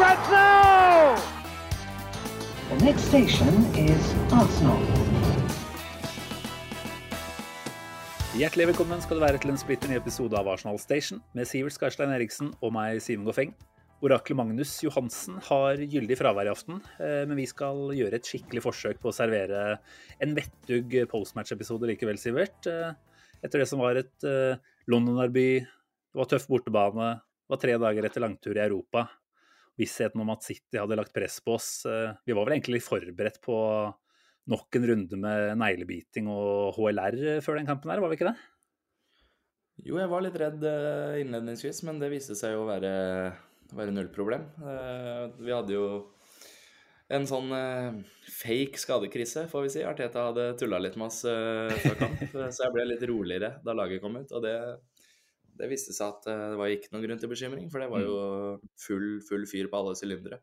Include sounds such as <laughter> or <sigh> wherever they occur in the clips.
Now! The next station is Arsenal. Hjertelig velkommen skal du være til en splitter ny episode av Arsenal Station med Sivert Skarstein Eriksen og meg, Simen Goffeng. Oraklet Magnus Johansen har gyldig fravær i aften, eh, men vi skal gjøre et skikkelig forsøk på å servere en vettug postmatch-episode likevel, Sivert. Eh, Etter det som var et eh, London-derby, det var tøff bortebane, det var tre dager etter langtur i Europa. Vissheten om at City hadde lagt press på oss. eh, Vi var vel egentlig forberedt på nok en runde med neglebiting og HLR før den kampen her, var vi ikke det? Jo, jeg var litt redd eh, innledningsvis, men det viste seg jo å være, være null problem. Eh, Vi hadde jo en sånn eh, fake skadekrise, får vi si. Arteta hadde tulla litt med oss eh, før kamp, <laughs> så jeg ble litt roligere da laget kom ut. Og det, det viste seg at eh, det var ikke noen grunn til bekymring, for det var jo full, full fyr på alle sylindere.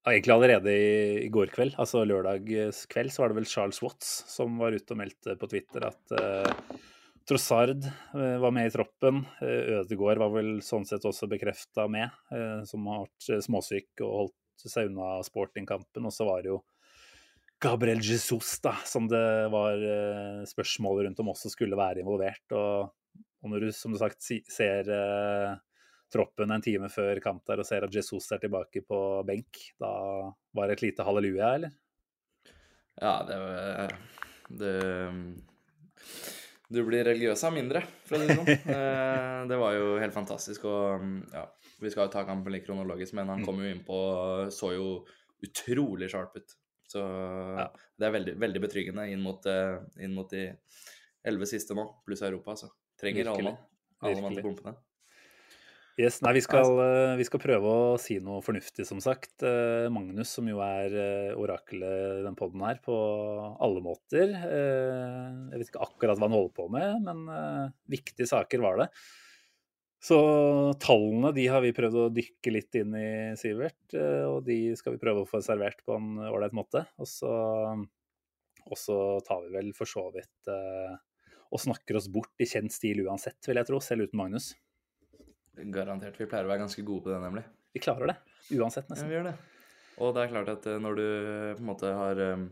Ja, egentlig allerede i, går kveld, altså lørdag kveld, så var det vel Charles Watts som var ute og meldte på Twitter at uh, Trossard uh, var med i troppen. Uh, Ødegaard var vel sånn sett også bekrefta med, uh, som har vært småsyk og holdt seg unna sportingkampen. Og så var det jo Gabriel Jesus, da, som det var spørsmål rundt om også skulle være involvert. Og, og når du som sagt ser eh, troppen en time før kamp der og ser at Jesus er tilbake på benk, da var det et lite halleluja, eller? Ja, det var det, Du blir religiøs av mindre, for å si det sånn. <laughs> Eh, det var jo helt fantastisk. Og ja, vi skal jo ta kampen litt kronologisk, men han kom jo innpå og så jo utrolig sharp ut. Så det er veldig, veldig betryggende inn mot, eh, inn mot de elleve siste nå, pluss Europa. Så trenger alle mann. Alle mann til pumpene. Yes, nei, vi skal, eh, vi skal prøve å si noe fornuftig, som sagt. Eh, Magnus, som jo er eh, orakelet i den poden her, på alle måter. Eh, Jeg vet ikke akkurat hva han holder på med, men viktige saker var det. Så tallene de har vi prøvd å dykke litt inn i, Sivert. Og de skal vi prøve å få servert på en ålreit måte. Og så, og så tar vi vel for så vidt eh, og snakker oss bort i kjent stil uansett, vil jeg tro, selv uten Magnus. Garantert. Vi pleier å være ganske gode på det, nemlig. Vi klarer det. Uansett, Ja, nesten. vi gjør det. Og det er klart at eh, når du eh, på en måte har eh,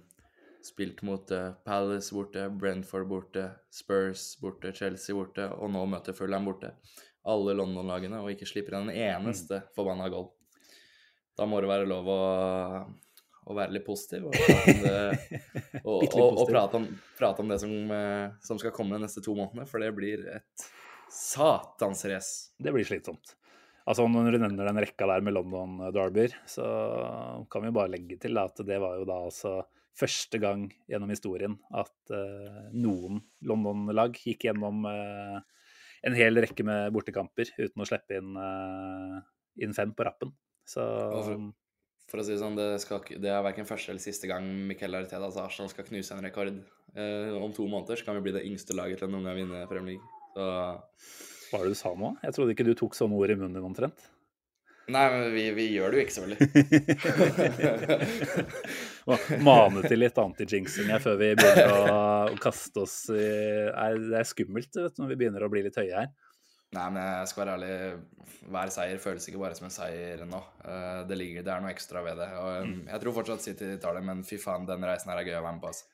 spilt mot Palace borte, Brentford borte, Spurs borte, Chelsea borte, og nå møter Fulham borte, alle London-lagene, og ikke slipper inn en eneste forbanna goal, da må det være lov å, å være litt positiv og prate om det, <laughs> og, og, og prate, om, prate om det som, eh, som skal komme de neste to månedene, for det blir et satans race. Det blir slitsomt. Altså Når du nevner den rekka der med London Derbyer, så kan vi bare legge til at det var jo da altså første gang gjennom historien at uh, noen London-lag gikk gjennom uh, en hel rekke med bortekamper uten å slippe inn, uh, inn fem på rappen. Så for- å si det sånn, det, skal, det er verken første eller siste gang Miquel Artetas Arsenal skal knuse en rekord. Eh, om to måneder så kan vi bli det yngste laget til å noen gang vinne Premier League. Så hva var det du sa nå? Jeg trodde ikke du tok sånne ord i munnen din omtrent. Nei, men vi, vi gjør det jo ikke, selvfølgelig. <laughs> Mane til litt anti-jinxing her før vi begynner å, å kaste oss i Nei, Det er skummelt vet du, når vi begynner å bli litt høye her. Nei, men jeg skal være ærlig. Hver seier føles ikke bare som en seier nå. Eh, det, ligger, det er noe ekstra ved det. Og eh, jeg tror fortsatt City tar det, men fy faen, den reisen her er gøy å være med på. Altså.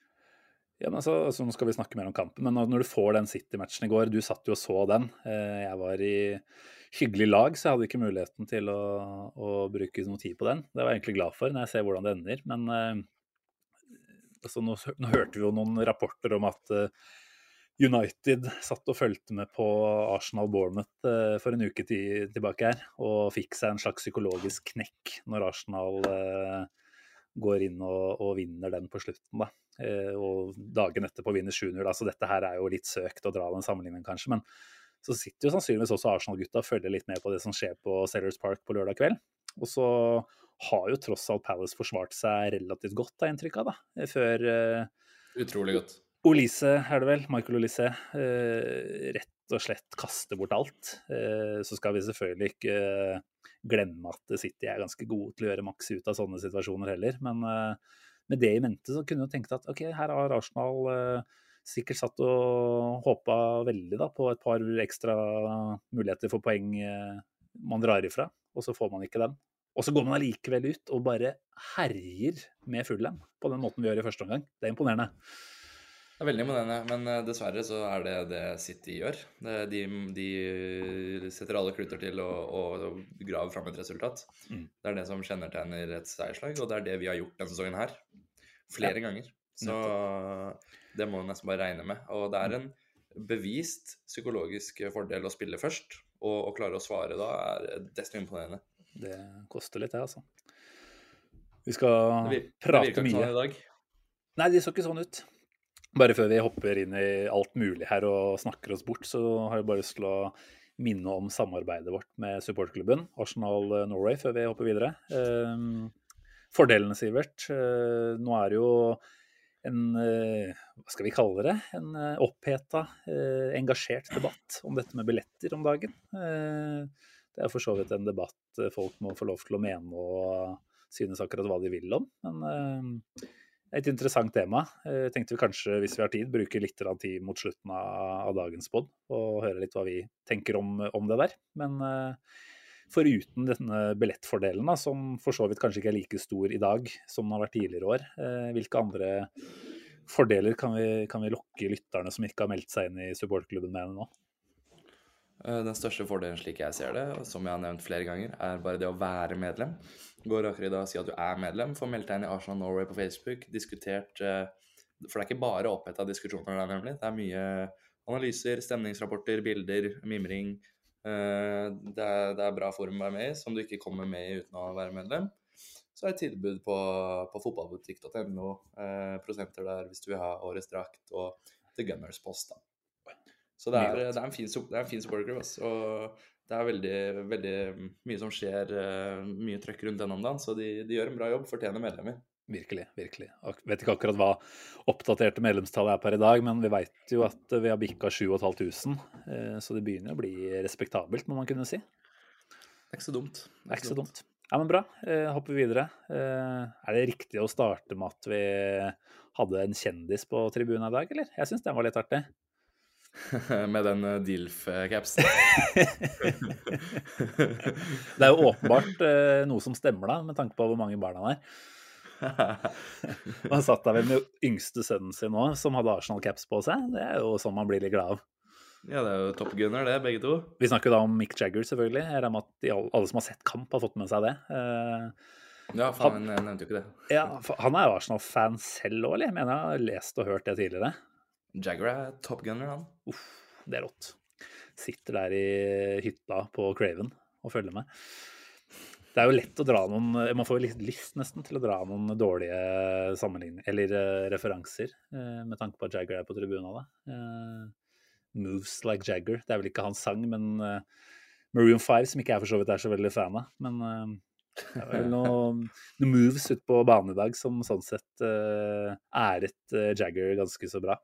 Ja, men altså, så Nå skal vi snakke mer om kampen, men når du får den City-matchen i går Du satt jo og så den. Eh, Jeg var i hyggelig lag, så jeg hadde ikke muligheten til å, å bruke noe tid på den. Det var jeg egentlig glad for når jeg ser hvordan det ender. Men eh, altså, nå, nå hørte vi jo noen rapporter om at United satt og fulgte med på Arsenal-Bournemouth eh, for en uke ti- tilbake her, og fikk seg en slags psykologisk knekk når Arsenal eh, går inn og, og vinner den på slutten. da. Eh, og dagen etterpå vinner 7-0. Altså, dette her er jo litt søkt å dra den sammenligningen, kanskje, men så sitter jo sannsynligvis også Arsenal-gutta og følger litt med på det som skjer på Sellers Park på lørdag kveld. Og så har jo tross alt Palace forsvart seg relativt godt, har jeg inntrykk av, da. Før Utrolig godt. Olise, er det vel? Michael Olise. Uh, rett og slett kaster bort alt. Uh, så skal vi selvfølgelig ikke glemme at City er ganske gode til å gjøre maks ut av sånne situasjoner heller. Men med det i mente så kunne du tenkt at ok, her har Arsenal sikkert satt og håpa veldig da, på et par ekstra muligheter for poeng man drar ifra, og så får man ikke den. Og så går man allikevel ut og bare herjer med Fulham på den måten vi gjør i første omgang. Det er imponerende. Det er veldig imponerende, men eh, dessverre så er det det City gjør. De, de setter alle kluter til og, og, og graver fram et resultat. Mm. Det er det som kjennetegner et seierslag, og det er det vi har gjort denne sesongen her. Flere ja. ganger. Så det må man nesten bare regne med. Og det er en bevist psykologisk fordel å spille først, og å klare å svare da er desto imponerende. Det koster litt, det, altså. Vi skal det prate det mye. Sånn i dag. Nei, det så ikke sånn ut. Bare før vi hopper inn i alt mulig her og snakker oss bort, så har jeg bare lyst til å minne om samarbeidet vårt med supportklubben Arsenal Norway før vi hopper videre. Ehm, fordelene, Sivert. Eh, nå er det jo en eh, hva skal vi kalle det? En eh, oppheta, engasjert debatt om dette med billetter om dagen. Det er for så vidt en debatt folk må få lov til å mene og synes akkurat hva de vil om. Men et interessant tema. Jeg tenkte vi kanskje, hvis vi har tid, bruke litt tid mot slutten av, dagens pod og høre litt hva vi tenker om, om det der. Men foruten denne billettfordelen, da, som for så vidt kanskje ikke er like stor i dag som den har vært tidligere år, hvilke andre fordeler kan vi, kan vi lokke lytterne som ikke har meldt seg inn i supportklubben med nå? Eh, den største fordelen slik jeg ser det, som jeg har nevnt flere ganger, er bare det å være medlem. Går akkurat i dag og si at du er medlem. Få meldt deg inn i Arsenal Norway på Facebook. Diskutert eh, For det er ikke bare oppheta diskusjoner der, nemlig. Det er mye analyser, stemningsrapporter, bilder, mimring. Eh, det er, det er bra forum å være med i, som du ikke kommer med i uten å være medlem. Så er det tilbud på, på fotballbutikk.no, prosenter der hvis du vil ha årets drakt, og The Gunners Post. da. Så det er, det er, en fin, fin supporterklubb. Altså. Og det er veldig, veldig mye som skjer, eh, mye trøkk rundt den om dagen. Så de, de, gjør en bra jobb, fortjener medlemmer. Virkelig. virkelig. Jeg vet ikke akkurat hva oppdaterte medlemstallet er per i dag, men vi vet jo at vi har bikka 7500. Eh, så det begynner å bli respektabelt, må man kunne si. Det er ikke så dumt. Det er ikke så dumt. Ja, men bra. Eh, hopper vi videre. Er det riktig å starte med at vi hadde en kjendis på tribunen i dag, eller? Jeg syns den var litt artig. <laughs> Med den eh, Dilf-capsen. <laughs> det er jo åpenbart eh, noe som stemmer, da, med tanke på hvor mange barn han er. <laughs> han satt der vel med yngste sønnen sin òg, som hadde Arsenal-caps på seg. Det er jo sånn man blir litt glad av. Ja, det er jo Top Gunner, det, begge to. Vi snakker da om Mick Jagger, selvfølgelig. Jeg regner med at alle som har sett kamp, har fått med seg det. Uh, ja, faen, jeg nevnte jo ikke det. Ja, Han er jo Arsenal-fan selv òg, eller? Jeg mener jeg har lest og hørt det tidligere. Jagger er top gunner, han. Uff, det er rått. Sitter der i hytta på Craven og følger med. Det er jo lett å dra noen Man får jo litt lyst nesten til å dra noen dårlige sammenligninger eller uh, referanser uh, med tanke på at Jagger er på tribunen. Uh, Moves like Jagger. Det er vel ikke hans sang, men Maroon 5, som ikke jeg for så vidt er så veldig fan av. Men det er vel noen, <laughs> noen moves ute på banen i dag som sånn sett æret Jagger ganske så bra.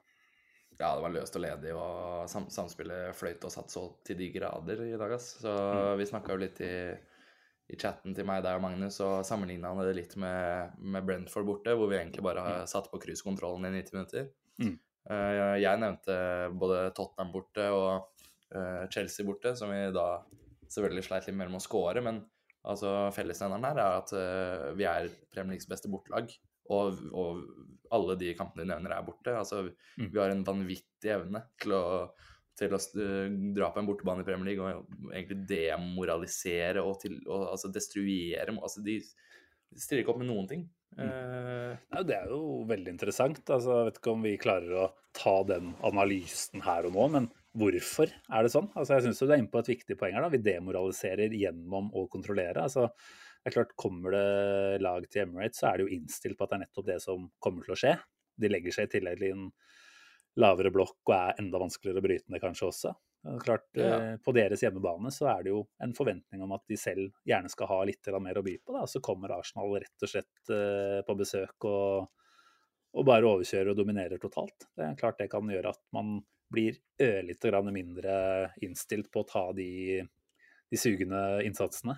Ja, det var løst og ledig, og sam samspillet fløyt og satt så til de grader i dag, ass. Så mm. vi snakka jo litt i, i, chatten til meg, deg og Magnus, og sammenligna det litt med, med, Brentford borte, hvor vi egentlig bare har mm. satt på cruisekontrollen i 90 minutter. Mm. Uh, jeg nevnte både Tottenham borte og uh, Chelsea borte, som vi da selvfølgelig sleit litt mer med å score, men altså fellesnevneren her er at uh, vi er Premier Leagues beste bortelag. Og, og, alle de kampene de nevner, er borte. Altså, mm. Vi har en vanvittig evne til å, til å dra på en bortebane i Premier League og egentlig demoralisere og, til, og altså destruere altså De stiller ikke opp med noen ting. Mm. Uh, det er jo veldig interessant. Altså, jeg vet ikke om vi klarer å ta den analysen her og nå, men hvorfor er det sånn? Altså, jeg syns du er inne på et viktig poeng her. da, Vi demoraliserer gjennom å kontrollere. altså det er klart, Kommer det lag til Emirates, så er det jo innstilt på at det er nettopp det som kommer til å skje. De legger seg i tillegg til en lavere blokk og er enda vanskeligere å bryte ned kanskje også. Det er Klart, Ja. eh, På deres hjemmebane så er det jo en forventning om at de selv gjerne skal ha litt mer å by på. Da. Så kommer Arsenal rett og slett eh, på besøk og, og bare overkjører og dominerer totalt. Det er klart det kan gjøre at man blir ørlite grann mindre innstilt på å ta de, de sugende innsatsene.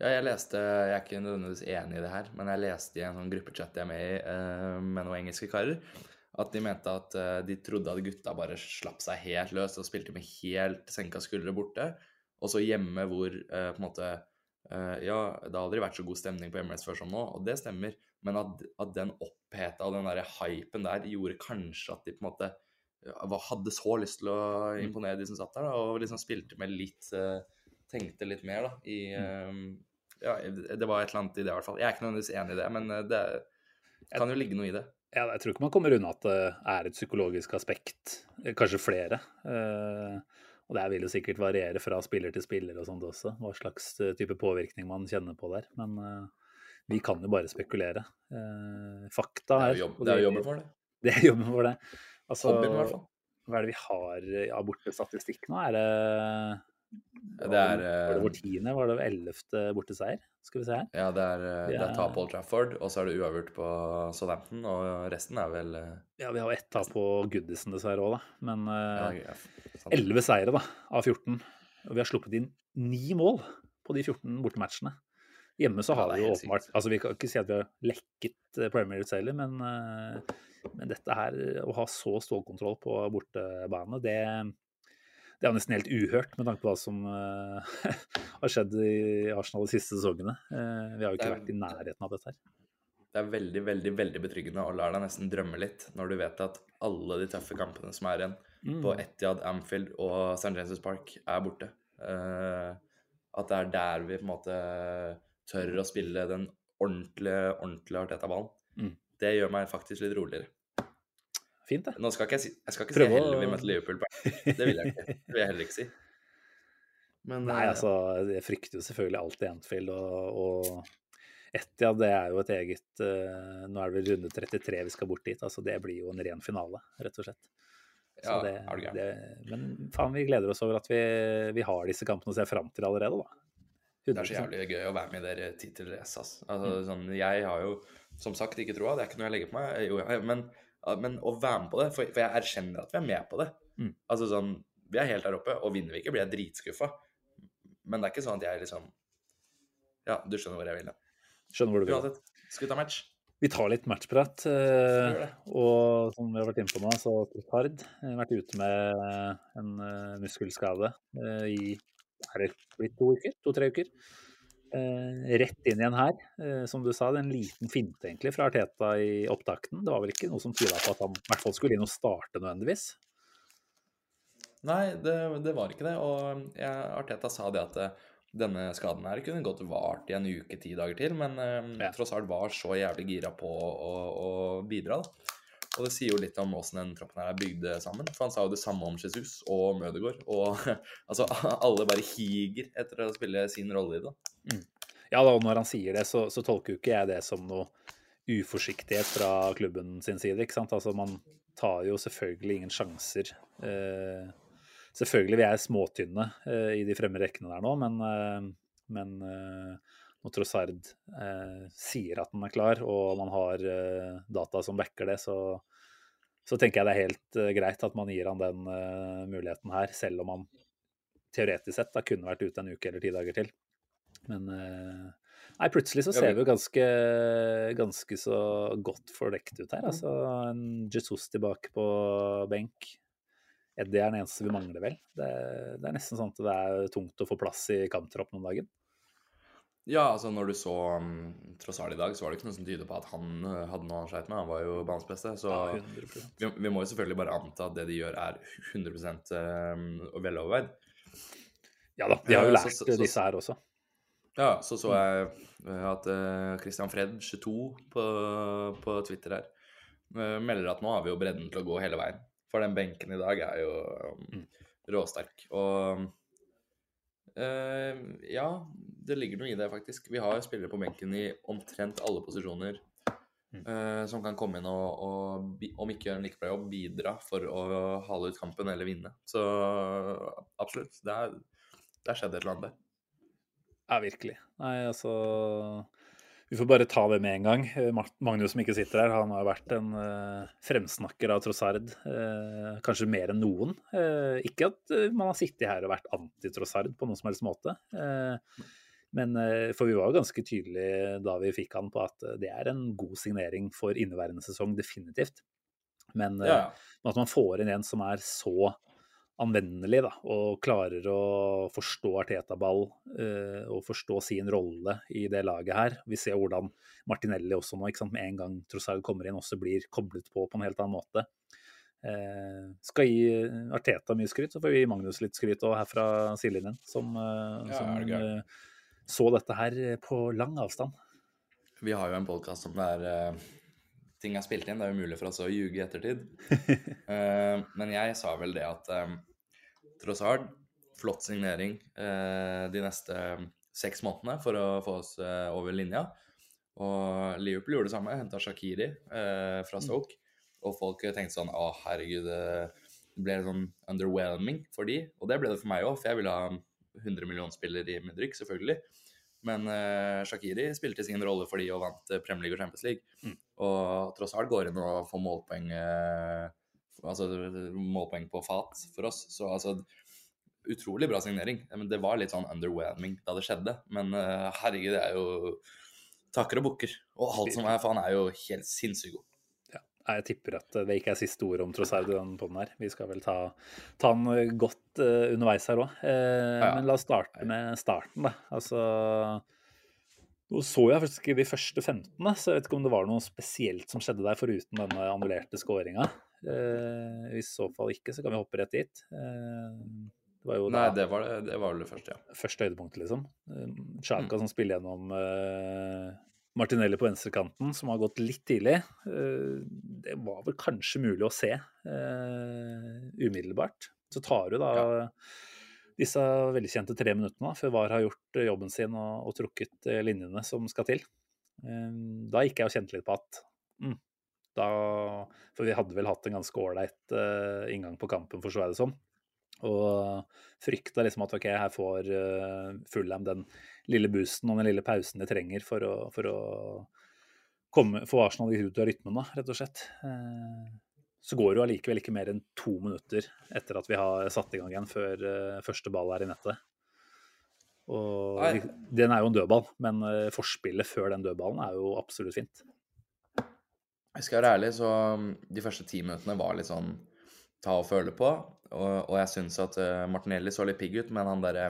Ja, jeg leste Jeg er ikke nødvendigvis enig i det her, men jeg leste i en sånn gruppechat jeg er med i eh, med noen engelske karer, at de mente at eh, de trodde at gutta bare slapp seg helt løs og spilte med helt senka skuldre borte. Og så hjemme hvor eh, på en måte Ja, det har aldri vært så god stemning på Emirates før som nå, og det stemmer, men at, at den oppheta og den der hypen der gjorde kanskje at de på en måte hadde så lyst til å imponere de som satt der, og liksom spilte med litt Tenkte litt mer, da, i eh, Ja, det var et eller annet i det, i hvert fall. Jeg er ikke nødvendigvis enig i det, men eh, det kan jo ligge noe i det. Ja, jeg tror ikke man kommer unna at det er et psykologisk aspekt, eh, kanskje flere. Eh, og det vil jo sikkert variere fra spiller til spiller og sånt også, hva slags type påvirkning man kjenner på der. Men vi kan jo bare spekulere. Fakta Det er jo jobb, det er jo jobben for det. <laughs> Det er jobben for det. Altså, Hobbyen, i hvert fall. hva er det vi har av bortestatistikk nå? Er det Det er, Var det eh, vår tiende? Var det ellevte borteseier? Skal vi se her. Ja, det er, eh, det Ja. er tap på Old Trafford, og så er det uavgjort på Southampton, og resten er vel eh, Ja, vi har jo ett tap på Goodison dessverre òg, da. Men ja, eh, ja, 11 seire da, av 14. Og vi har sluppet inn ni mål på de 14 bortematchene. Hjemme så har er vi jo åpenbart altså Vi kan ikke si at vi har lekket eh, Premier League heller, men, eh, men dette her, å ha så stålkontroll på bortebane, det, det er jo nesten helt uhørt med tanke på hva som eh, <laughs> har skjedd i Arsenal de siste sesongene. Eh, vi har jo ikke er- vært i nærheten av dette her. Det er veldig, veldig veldig betryggende og lar deg nesten drømme litt når du vet at alle de tøffe kampene som er igjen Mm. på Etiad, Amfield og St. James' Park, er borte. Eh, at det er der vi på en måte tør å spille den ordentlige, ordentlige Arteta-ballen. Mm. Det gjør meg faktisk litt roligere. Fint, det. Nå skal ikke jeg si, jeg skal ikke Prøv si heller vi møtte Liverpool. <laughs> Det vil jeg ikke. Det vil jeg heller ikke si. Men Nei, eh, altså, jeg frykter jo selvfølgelig alltid Anfield og, og Etia, det er jo et eget uh, Nå er det vel runde 33 vi skal bort dit. altså Det blir jo en ren finale, rett og slett. Så Ja, det, er det, det, men faen, vi gleder oss over at vi, vi har disse kampene å se fram til allerede, da. Det er så jævlig gøy å være med i dere tittelrace, ass. Altså, Mm. sånn, jeg har jo som sagt ikke troa, det er ikke noe jeg legger på meg, jo, men, men å være med på det, for, for jeg erkjenner at vi er med på det. Mm. Altså sånn, vi er helt der oppe, og vinner vi ikke, blir jeg dritskuffa. Men det er ikke sånn at jeg liksom Ja, du skjønner hvor jeg vil. ja. Skjønner hvor du vil. Uansett, skal vi ta match? Vi tar litt matchprat. eh, og som vi har vært inne på nå, så har har vært ute med en eh, muskelskade eh, i er det blitt to uker? To-tre uker. Eh, rett inn igjen her. Eh, som du sa, det er en liten finte egentlig fra Arteta i opptakten. Det var vel ikke noe som tyda på at han i hvert fall skulle inn og starte nødvendigvis. Nei, det, det var ikke det. Og jeg, Arteta sa det at eh, denne skaden her kunne godt vart i en uke, ti dager til, men Ja. tross alt var så jævlig gira på å, å bidra. da. Og det sier jo litt om åssen den troppen her er bygd sammen. For han sa jo det samme om Jesus og Mødegård. Og <laughs> altså, <laughs> alle bare higer etter å spille sin rolle i det. Mm. Ja, og når han sier det, så, så tolker jo ikke jeg det som noe uforsiktighet fra klubben sin side. ikke sant? Altså, Man tar jo selvfølgelig ingen sjanser. Eh, selvfølgelig vi er småtynne eh, i de fremme rekkene der nå, men, eh, men eh, når Trossard eh, sier at den er klar, og man har eh, data som backer det, så, så tenker jeg det er helt eh, greit at man gir han den uh, muligheten her, selv om han teoretisk sett da kunne vært ute en uke eller ti dager til. Men uh, nei, plutselig så ser vi- vi jo ganske, ganske så godt fordekt ut her. Altså en Jesus tilbake på benk. Eddie er den eneste vi mangler, vel. Det, det er nesten sånn at det er tungt å få plass i kamptroppen om dagen. Ja, altså når du så um, Trossard i dag, så var det ikke noe som tyder på at han eh, hadde noe han sleit med. Han var jo banens beste. Så Ja, vi, vi må jo selvfølgelig bare anta at det de gjør, er 100% um, veloverveid. Ja da, de har jo Eh, lært så- så- disse her også. Ja, så så jeg eh, at uh, Christian Fred, 22, på, på Twitter her, uh, melder at nå har vi jo bredden til å gå hele veien. For den benken i dag er jo um, råsterk. Og uh, ja, det ligger noe i det, faktisk. Vi har spillere på benken i omtrent alle posisjoner. Mm. uh, som kan komme inn og, og om ikke gjøre en like bra jobb, bidra for å hale ut kampen eller vinne. Så absolutt. Det det er skjedd et eller annet der. Ja, virkelig. Nei, altså Vi får bare ta det med en gang. Eh, Magnus som ikke sitter her, han har vært en eh, fremsnakker av Trossard. kanskje mer enn noen. Ikke at man har sittet her og vært anti-Trossard på noen som helst måte. Men eh, For vi var jo ganske tydelige da vi fikk han på at eh, det er en god signering for inneværende sesong, definitivt. Men eh, Ja, at man får inn en som er så anvendelig da, og klarer å forstå Arteta-ball og forstå sin rolle i det laget her. Vi ser hvordan Martinelli også nå, ikke sant? med en gang Trossard kommer inn, også blir koblet på på en helt annen måte. Eh, skal gi Arteta mye skryt, så får vi gi Magnus litt skryt her fra sidelinjen, som, Ja, som det eh, så dette her på lang avstand. Vi har jo en podkast som der er ting er spilt inn. Det er umulig for oss å ljuge i ettertid. uh, <laughs> men jeg sa vel det at um, Trossard, flott signering uh, de neste seks månedene for å få oss uh, over linja. Og Liverpool gjorde det samme, henta Shakiri eh, fra Stoke. Og folk tenkte sånn Å, herregud, det ble sånn underwhelming for de. Og det ble det for meg òg, for jeg ville ha 100 millionspiller i Mudrik, selvfølgelig. Men uh, Shakiri spilte sin rolle for de og vant eh, Premier League og Champions League. Mm. Og tross alt går inn å få målpoeng uh, Altså målpoeng på fat for oss. Så altså Utrolig bra signering. Men det var litt sånn underwhelming da det skjedde. Men uh, herregud, det er jo takker og bukker. Og alt som er, for han er jo helt sinnssykt god. Ja, Jeg tipper at det ikke er siste ord om Trossard i den poden her. Vi skal vel ta, ta den godt eh, underveis her òg. Ja. Men la oss starte med starten, da. Altså Nå så jeg faktisk ikke de første 15, da, så jeg vet ikke om det var noe spesielt som skjedde der, foruten denne annullerte skåringa. Uh, I så fall ikke, så kan vi hoppe rett dit. Eh, det var jo Nei, da det var, det, det var vel det første, ja. første høydepunktet, liksom. Eh, Mm. som spiller gjennom eh, Martinelli på venstrekanten, som har gått litt tidlig. Eh, det var vel kanskje mulig å se uh, umiddelbart. Så tar du da disse velkjente tre minuttene da, før VAR har gjort eh, jobben sin og, og trukket eh, linjene som skal til. Eh, da gikk jeg og kjente litt på at mm, da For vi hadde vel hatt en ganske ålreit uh, inngang på kampen, forstår jeg det som. Og frykta liksom at ok, her får uh, Fullham den lille boosten og den lille pausen de trenger for å, for å komme, få Arsenal ut av rytmen, da, rett og slett. Eh, så går det jo allikevel ikke mer enn to minutter etter at vi har satt i gang igjen, før eh, første ball er i nettet. Og Nei. den er jo en dødball, men eh, forspillet før den dødballen er jo absolutt fint. Jeg skal være ærlig, så um, de første ti minuttene var litt sånn ta og føle på. Og, og jeg syns at uh, Martinelli så litt pigg ut, men han derre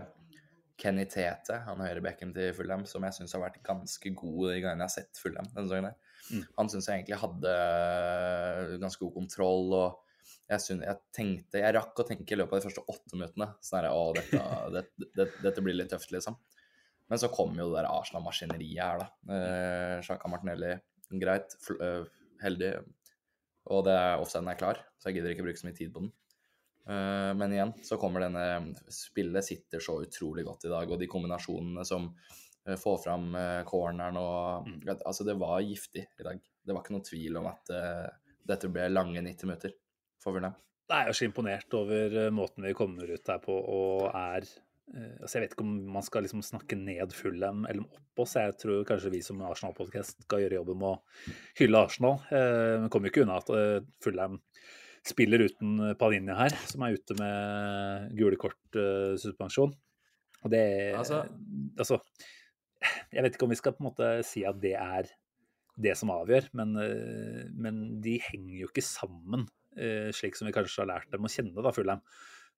Kenny Tete, han høyrebekken til Fulham, som jeg syns har vært ganske god de gangene jeg har sett Fulham denne sesongen. Mm. han syns jeg egentlig hadde uh, ganske god kontroll. og jeg, synes, jeg tenkte, jeg rakk å tenke i løpet av de første åtte minuttene sånn her, å, dette, <laughs> det, det, dette blir litt tøft, liksom. Men så kom jo det der Arsenal-maskineriet her, da. Uh, Sjaka Martinelli, greit. Uh, heldig. Og det er offsiden er klar, så jeg gidder ikke bruke så mye tid på den. Eh, men igjen så kommer denne Spillet sitter så utrolig godt i dag, og de kombinasjonene som eh, får fram uh, corneren og Altså, det var giftig i dag. Det var ikke noe tvil om at uh, dette ble lange 90 minutter for Fulham. Jeg er jo så imponert over eh, måten vi kommer ut her på og er uh, altså Jeg vet ikke om man skal liksom snakke ned Fulham eller opp oss. Jeg tror kanskje vi som Arsenal-podkast skal gjøre jobben med å hylle Arsenal. Vi Men kommer jo ikke unna at eh, Fulham spiller uten Palinja her, som er ute med gule kort-suspensjon. Og det Altså- Altså Jeg vet ikke om vi skal på en måte si at det er det som avgjør, men, eh, men de henger jo ikke sammen, eh, slik som vi kanskje har lært dem å kjenne, da, Fulheim.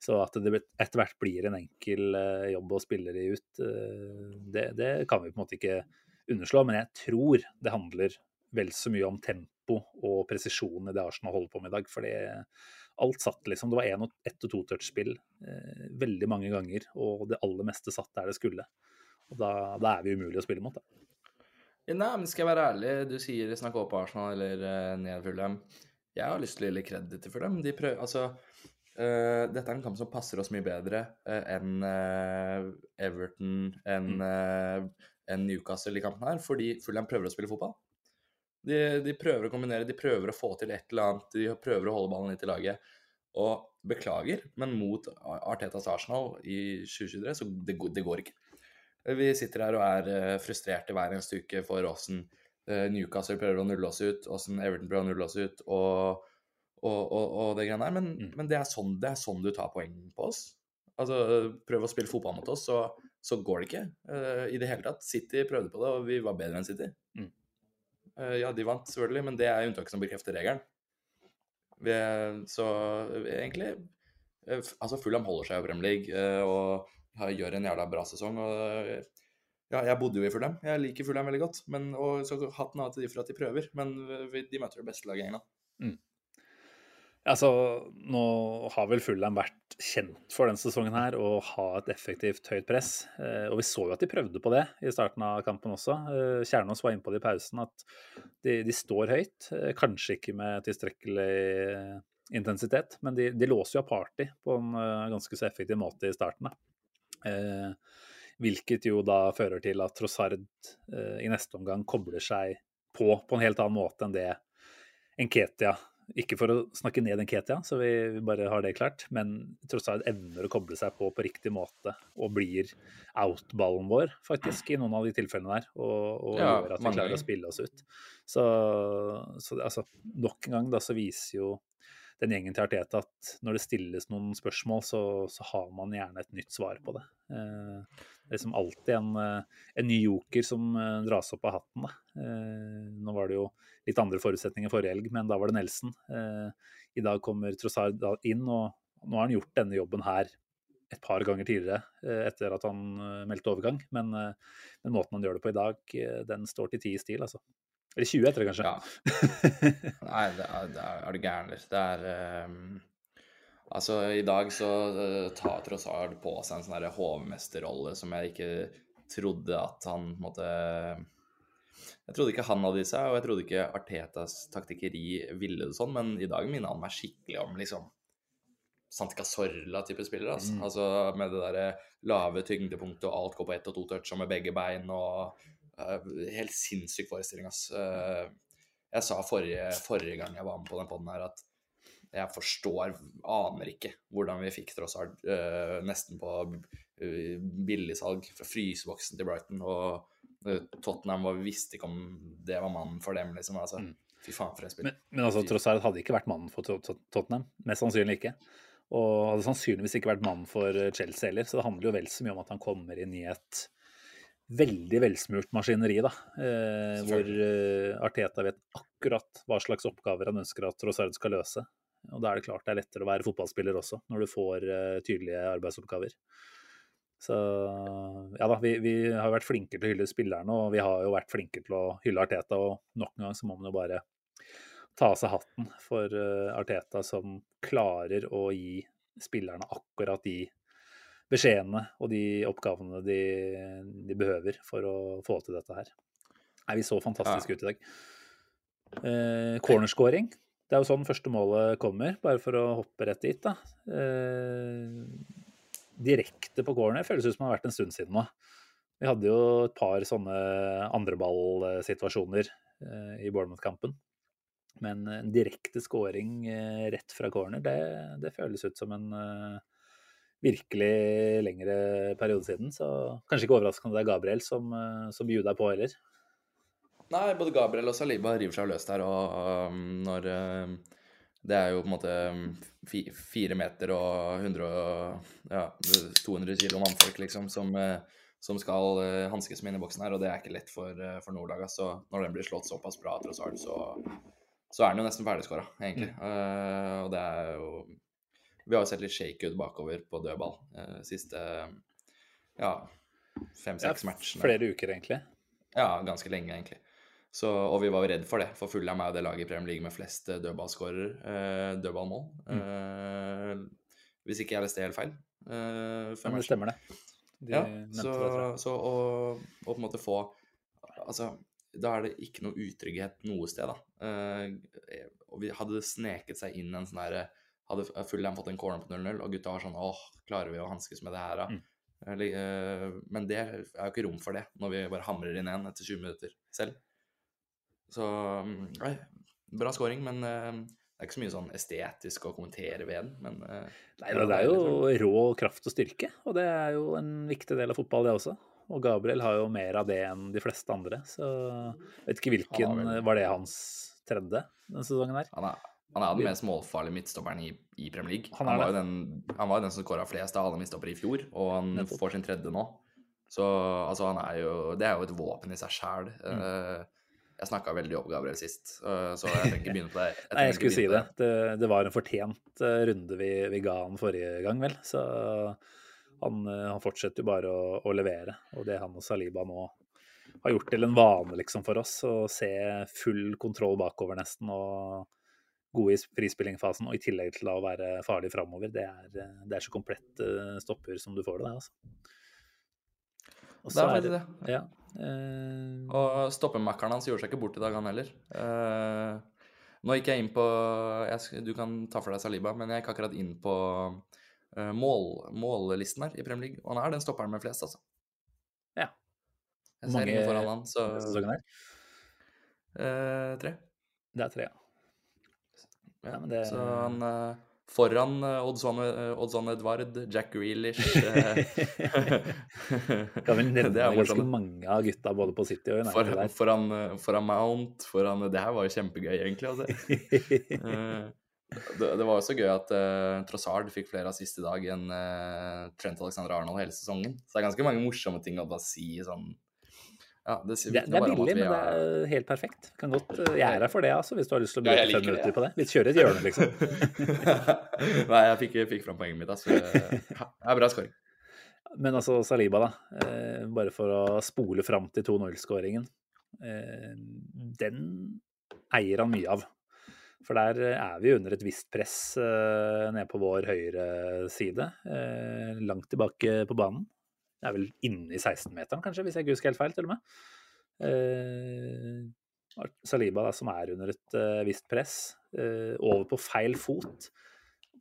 Så at det etter hvert blir en enkel eh, jobb å spille de ut, det, det kan vi på en måte ikke underslå. Men jeg tror det handler vel så mye om tempo og presisjon i det Arsenal holder på med i dag. fordi alt satt, liksom. Det var én- og ett- og to-touch-spill veldig mange ganger, og det aller meste satt der det skulle. Og da, da er vi umulig å spille mot. Da. Nei, men skal jeg være ærlig, du sier snakk opp Arsenal eller uh, ned Fulham. Jeg har lyst til å gi litt kreditt til Fulham. De prøver, altså, uh, dette er en kamp som passer oss mye bedre uh, enn uh, Everton, enn Mm. eh, Newcastle i kampen her, fordi Fulham prøver å spille fotball. De, de prøver å kombinere, de prøver å få til et eller annet, de prøver å holde ballen litt i laget. Og beklager, men mot Artetas Arsenal i 2023, så det, det går ikke. Vi sitter her og er eh, frustrerte hver eneste uke for åssen eh, Newcastle prøver å nulle oss ut, åssen Everton prøver å nulle oss ut, og, og, og, og det greiene der. Men, Mm. men det, er sånn, det er sånn du tar poeng på oss. Altså, prøv å spille fotball mot oss, så, så går det ikke uh, i det hele tatt. City prøvde på det, og vi var bedre enn City. Mm. Uh, ja, de vant selvfølgelig, men det er unntaket som bekrefter regelen. Så egentlig uh, Altså, Fulham holder seg i Premier League og gjør en jævla bra sesong. og ja, jeg bodde jo i Fulham. Jeg liker Fulham veldig godt. Men, og så hatten av til de for at de prøver, men de møter det beste laget i England. Altså, nå har vel Fulham vært kjent for denne sesongen her å ha et effektivt høyt press. Eh, og vi så jo at de prøvde på det i starten av kampen også. Eh, Kjernås var inne på det i pausen, at de, de står høyt. Eh, kanskje ikke med tilstrekkelig intensitet, men de, de låser jo av party på en ganske så effektiv måte i starten. Da. Eh, hvilket jo da fører til at Trossard eh, i neste omgang kobler seg på på en helt annen måte enn det Enketia ikke for å snakke ned Enketia, så vi, bare har det klart, men Trossard evner å koble seg på på riktig måte og blir outballen vår, faktisk, i noen av de tilfellene der. Og, og Ja, gjør at vi klarer å spille oss ut. Så, så altså, nok en gang da, så viser jo den gjengen til Arteta at når det stilles noen spørsmål, så, så har man gjerne et nytt svar på det. Eh, det er liksom alltid en, eh, en ny joker som eh, dras opp av hatten. Eh, nå var det jo litt andre forutsetninger forrige helg, men da var det Nelson. Eh, I dag kommer Trossard inn, og nå har han gjort denne jobben her et par ganger tidligere eh, etter at han meldte overgang. Men, men måten han gjør det på i dag, den står til ti i stil, altså. Eller 20 etter det, kanskje. Ja. <laughs> Nei, det er, det er, er du gæren, eller? Det er um, Altså, i dag så uh, tar Trossard på seg en sånn hovmesterrolle som jeg ikke trodde at han måte Jeg trodde ikke han hadde i seg, og jeg trodde ikke Artetas taktikkeri ville det sånn, men i dag minner han meg skikkelig om liksom Santi Cazorla-type spiller. Altså. Mm. altså med det derre lave tyngdepunktet og alt går på ett og to toucher med begge bein og Helt sinnssyk forestilling, ass. Eh, jeg sa forrige, forrige gang jeg var med på den poden her, at jeg forstår, aner ikke hvordan vi fikk Trossard uh, nesten på uh, billigsalg fra fryseboksen til Brighton. Og eh, Tottenham var, visste ikke om det var mannen for dem, liksom. Altså, Mm. Fy faen, for en spill. Men, men altså, Trossard hadde ikke vært mannen for Tot- Tot- Tottenham. Mest sannsynlig ikke. Og hadde sannsynligvis ikke vært mannen for eh, Chelsea heller. Så det handler jo vel så mye om at han kommer inn i et veldig velsmurt maskineri, da. Eh, hvor eh, Arteta vet akkurat hva slags oppgaver han ønsker at Rosard skal løse. Og da er det klart det er lettere å være fotballspiller også, når du får eh, tydelige arbeidsoppgaver. Så ja da, vi, vi har vært flinke til å hylle spillerne, og vi har jo vært flinke til å hylle Arteta. Og nok en gang så må man jo bare ta av seg hatten for eh, Arteta, som klarer å gi spillerne akkurat de beskjedene og de oppgavene de, de behøver for å få til dette her. Nei, vi så fantastisk ut i dag. Eh, cornerscoring. Det er jo sånn første målet kommer, bare for å hoppe rett dit. da. Eh, direkte på corner føles ut som det har vært en stund siden nå. Vi hadde jo et par sånne andreballsituasjoner eh, i Bournemouth-kampen. Men en direkte scoring eh, rett fra corner, det, det føles ut som en eh, virkelig lengre periode siden. Så kanskje ikke overraskende det er Gabriel som, eh, som bjuder på heller. Nei, både Gabriel og Saliba river seg løs der, og um, når um, Det er jo på en måte um, fi, fire meter og 100, og- ja, 200 kilo mannfolk, liksom, som, uh, som skal uh, hanskes med i boksen her, og det er ikke lett for, uh, for Nordlaga. Så når den blir slått såpass bra, tross alt, så, så er den jo nesten ferdigskåra, egentlig. Uh, og det er jo Vi har jo sett litt shake ut bakover på dødball eh, siste ja, fem-seks matchene. Flere uker, egentlig. Ja, ganske lenge, egentlig. Så, og vi var jo redd for det, for Fulham er jo det laget i Premier League med flest eh, dødballskårer, eh, dødballmål. Eh, hvis ikke jeg leste helt feil. Eh, Men det stemmer, det. De Ja, så, det, så å, å på en måte få Altså, da er det ikke noe utrygghet noe sted, da. Eh, og vi hadde det sneket seg inn en sånn derre Hadde Fulham fått en corner på 0-0, og gutta var sånn Åh, klarer vi å hanskes med det her, da? Mm. Eh, men det er jo ikke rom for det når vi bare hamrer inn en etter 20 minutter selv. Så mm, nei, bra scoring, men eh, det er ikke så mye sånn estetisk å kommentere ved den. Men eh, Nei, det er jo rå kraft og styrke, og det er jo en viktig del av fotball, det også. Og Gabriel har jo mer av det enn de fleste andre, så jeg vet ikke hvilken Var det hans tredje denne sesongen her? Han er, han er den mest målfarlige midtstopperen i, i Premier League. Han Han, var jo den, han var jo den som skåra flest av alle midtstoppere i fjor, og han Nettopp. får sin tredje nå. Så altså, han er jo Det er jo et våpen i seg sjæl. Mm. jeg snakka veldig opp Gabriel sist, eh, så jeg trenger ikke begynne på det. <laughs> Nei, jeg skulle si det. det. Det var en fortjent eh, runde vi, vi ga han forrige gang, vel. Så han, eh, han fortsetter jo bare å, å levere. Og det han og Saliba nå har gjort til en vane liksom for oss, å se full kontroll bakover nesten og gode i frispillingfasen, og i tillegg til å være farlig framover, det er, eh, det er så komplett eh, stopper som du får det, altså. Og Det så er er faktisk det det. Ja. Uh... Og stoppemakkeren hans gjorde seg ikke bort i dag, han heller. Uh, nå gikk jeg inn på jeg, Du kan ta for deg Saliba, men jeg gikk akkurat inn på uh, mål, mållisten her i Premier League, og han er den stopperen med flest, altså. Ja. Jeg ser mange foran han, så eh, Tre. Det er tre, ja. Ja, det- Så han eh, foran uh, Oddson, eh, Edvard, Jack Grealish eh, Kan vel nevne Det <laughs> ganske mange av gutta både på City og United For, der. foran, eh, foran Mount, foran Det her var jo kjempegøy, egentlig. Altså. <laughs> Eh, det, det var så gøy at uh, Trossard fikk flere av siste dag enn uh, Trent Alexander Arnold hele sesongen. Så det er ganske mange morsomme ting å bare si sånn Ja, det, Det, det er billig, men det er helt perfekt. Kan godt, eh, jeg er her for det, altså, hvis du har lyst til å bruke ja, fem minutter det, på det. Vi kjører et hjørne, liksom. <laughs> Nei, jeg fikk, jeg fikk fram poenget mitt. Altså. Ja, det er bra scoring. Men altså, Saliba, da. Eh, bare for å spole fram til 2-0-skåringen. Eh, den eier han mye av. For der er vi under et visst press eh, nede på vår høyre side. Eh, langt tilbake på banen. Det er vel inne i 16-meteren, kanskje, hvis jeg ikke husker helt feil, til og med. Eh, Saliba, da, som er under et eh, visst press, eh, over på feil fot.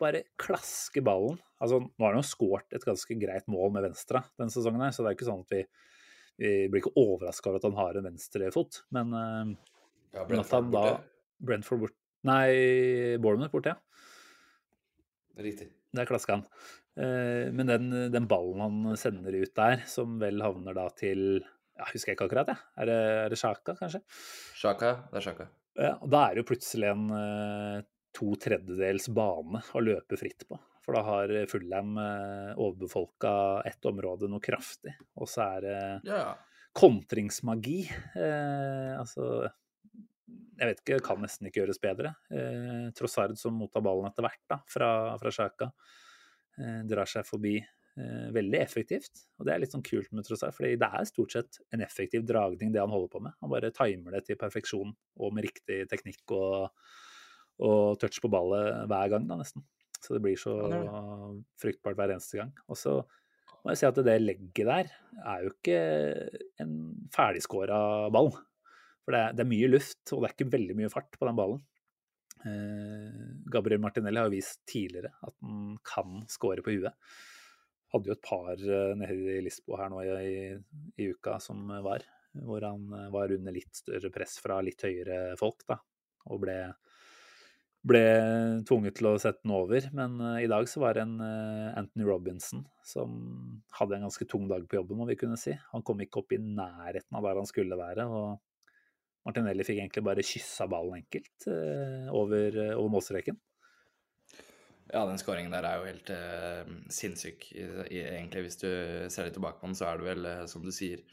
Bare klasker ballen. Altså, nå har han jo skåret et ganske greit mål med venstre denne sesongen, her, så det er ikke sånn at vi, vi blir ikke overraska over at han har en venstrefot. Men eh, Ja, Brentford at han da Brentford bort Nei, Bournemouth borte, ja. Riktig. Der klaska han. Eh, Men den, den ballen han sender ut der, som vel havner da til ja, Husker jeg ikke akkurat, jeg. Er det, er det Sjaka, kanskje? Sjaka, det er Sjaka. Ja, og da er det jo plutselig en eh, to tredjedels bane å løpe fritt på. For da har Fullham eh, overbefolka ett område noe kraftig. Og så er det Ja. kontringsmagi. Eh, altså Jeg vet ikke, kan nesten ikke gjøres bedre. Eh, Trossard som mottar ballen etter hvert da, fra, fra Sjaka. Eh, drar seg forbi. Eh, veldig effektivt. Og det er litt sånn kult med Trossard, for det er stort sett en effektiv dragning, det han holder på med. Han bare timer det til perfeksjon, og med riktig teknikk og, og touch på ballet hver gang, da, nesten. Så det blir så fruktbart hver eneste gang. Og så må jeg si at det legget der er jo ikke en ferdigskåra ball. For det er, det er mye luft, og det er ikke veldig mye fart på den ballen. Eh, Gabriel Martinelli har jo vist tidligere at han kan skåre på huet. Hadde jo et par eh, nede i Lisboa her nå i, i uka som var, hvor han eh, var under litt større press fra litt høyere folk, da. Og ble, ble tvunget til å sette den over. Men i dag så var det en Anthony Robinson som hadde en ganske tung dag på jobben, må vi kunne si. Han kom ikke opp i nærheten av der han skulle være. og Martinelli fikk egentlig bare kyssa ballen enkelt eh, over, eh, over målstreken. Ja, den skåringen der er jo helt eh, sinnssyk, egentlig. Hvis du ser litt tilbake på den, så er det vel, eh, som du sier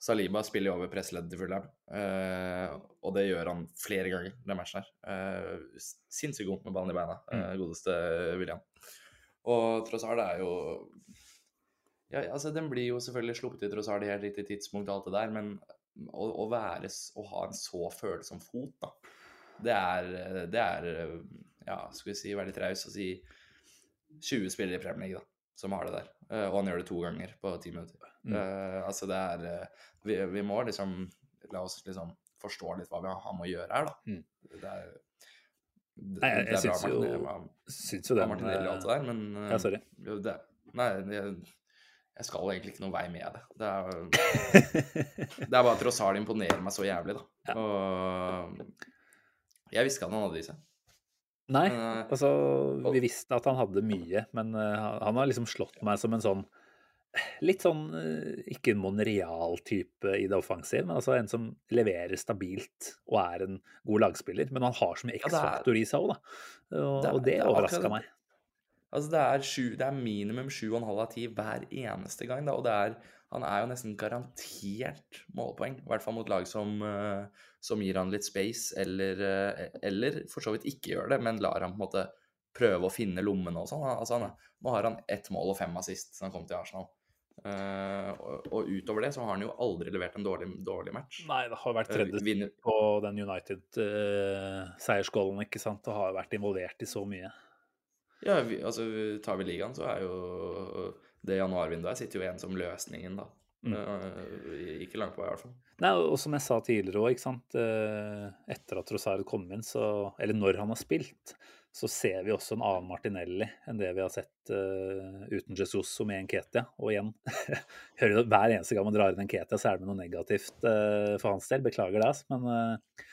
Saliba spiller jo over pressleddet til Fulham, eh, og det gjør han flere ganger den matchen her. Eh, sinnssykt god med ballen i beina, eh, godeste William. Og Trossard er jo Ja, altså, den blir jo selvfølgelig sluppet i Trossard i helt riktig tidspunkt og alt det der, men å, å være Å ha en så følsom fot, da, det er, det er ja, skal vi si, være litt raus og si 20 spillere i Premier League da, som har det der. Eh, og han gjør det to ganger på ti minutter. Mm. Uh, altså det er eh, vi, vi må liksom La oss liksom forstå litt hva vi har med å gjøre her, da. Mm. Det er det, Nei, jeg- jeg syns jo- Syns jo den Martinelli og alt det der, men Ja, sorry. det, Nei, jeg, jeg skal egentlig ikke noen vei med det. Det er, <laughs> det er bare Trossard imponerer meg så jævlig, da. Og jeg visste ikke at han hadde det i seg. Nei, Men, eh, altså vi visste at han hadde mye, men eh, han har liksom slått meg som en sånn Litt sånn eh, ikke en Monreal-type i det offensive, men altså en som leverer stabilt og er en god lagspiller. Men han har så mye X-faktor i seg òg, da. Og Det det er overraska meg. Altså, det er, sju, det er minimum 7,5 av 10 hver eneste gang, da. Og det er, han er jo nesten garantert målpoeng. I hvert fall mot lag som, eh, som gir han litt space, eller, eh, eller for så vidt ikke gjør det, men lar han på en måte prøve å finne lommene og sånn. Altså, nå har han ett mål og fem assist siden han kom til Arsenal. Uh, og, og utover det så har han jo aldri levert en dårlig, dårlig match. Nei, det har vært tredje på den United-seiersgålen, ikke sant, og har vært involvert i så mye. Ja, vi, altså, tar vi ligaen, så er jo det januarvinduet her sitter jo igjen som løsningen, da. Mm. Eh, ikke langt på vei, i hvert fall. Nei, og som jeg sa tidligere òg, ikke sant. eh, Etter at Rosario kom inn, så Eller når han har spilt, så ser vi også en annen Martinelli enn det vi har sett uh, uten Jesus og med Nketia. Og igjen, <laughs> hører du hver eneste gang man drar inn Nketia, så er det med noe negativt uh, for hans del. Beklager det, altså. men, uh,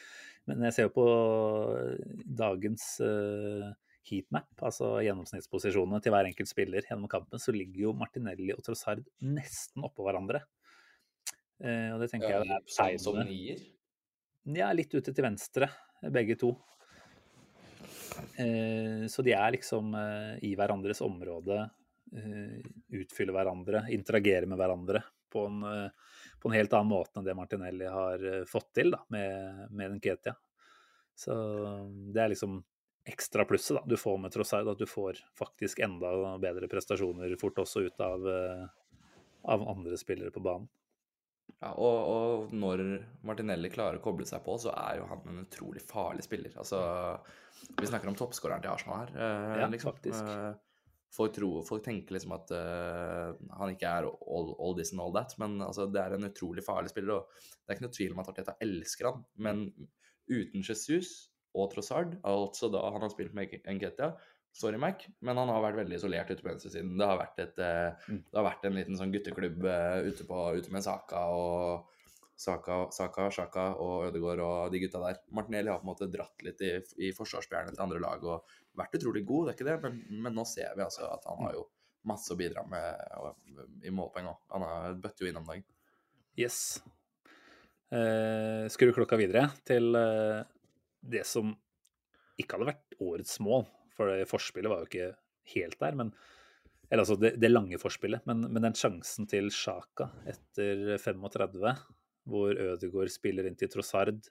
men jeg ser jo på dagens uh, heatmap, altså gjennomsnittsposisjonene til hver enkelt spiller gjennom kampen, så ligger jo Martinelli og Trossard nesten oppå hverandre. Eh, og det tenker jeg er sånn som nier. Ja, litt ute til venstre, begge to. Eh, så de er liksom eh, i hverandres område, eh, utfyller hverandre, interagerer med hverandre på en, eh, på en helt annen måte enn det Martinelli har eh, fått til da, med, med Nketia. Så det er liksom ekstra plusset da, du får med Trossard, at du får faktisk enda bedre prestasjoner fort også ut av, eh, av andre spillere på banen. Ja, og, og når Martinelli klarer å koble seg på, så er jo han en utrolig farlig spiller. Altså, vi snakker om toppskåreren til Arsenal her. eh, Ja, liksom. faktisk. Eh, folk, tror, folk tenker liksom at eh, han ikke er all, all this and all that, men altså, det er en utrolig farlig spiller. Og det er ikke noe tvil om at Arteta elsker han, men uten Jesus og Trossard, altså da han har spilt med Nketia Sorry, Mac, men han har vært veldig isolert ute på venstresiden. Det har vært, et, eh, Mm. det har vært en liten sånn gutteklubb eh, ute, på, ute med Saka og Saka, Saka, Sjaka og Ødegaard og de gutta der. Martinelli har på en måte dratt litt i, i forsvarsspillerne til andre lag og vært utrolig god, det er ikke det, men, men nå ser vi altså at han har jo masse å bidra med og, i målpoeng òg. Han har bøtter jo inn om dagen. Yes. Eh, skru klokka videre til eh, det som ikke hadde vært årets mål, for det forspillet var jo ikke helt der. men eller altså det, det lange forspillet, men, men den sjansen til Sjaka etter 35, hvor Ødegaard spiller inn til Trossard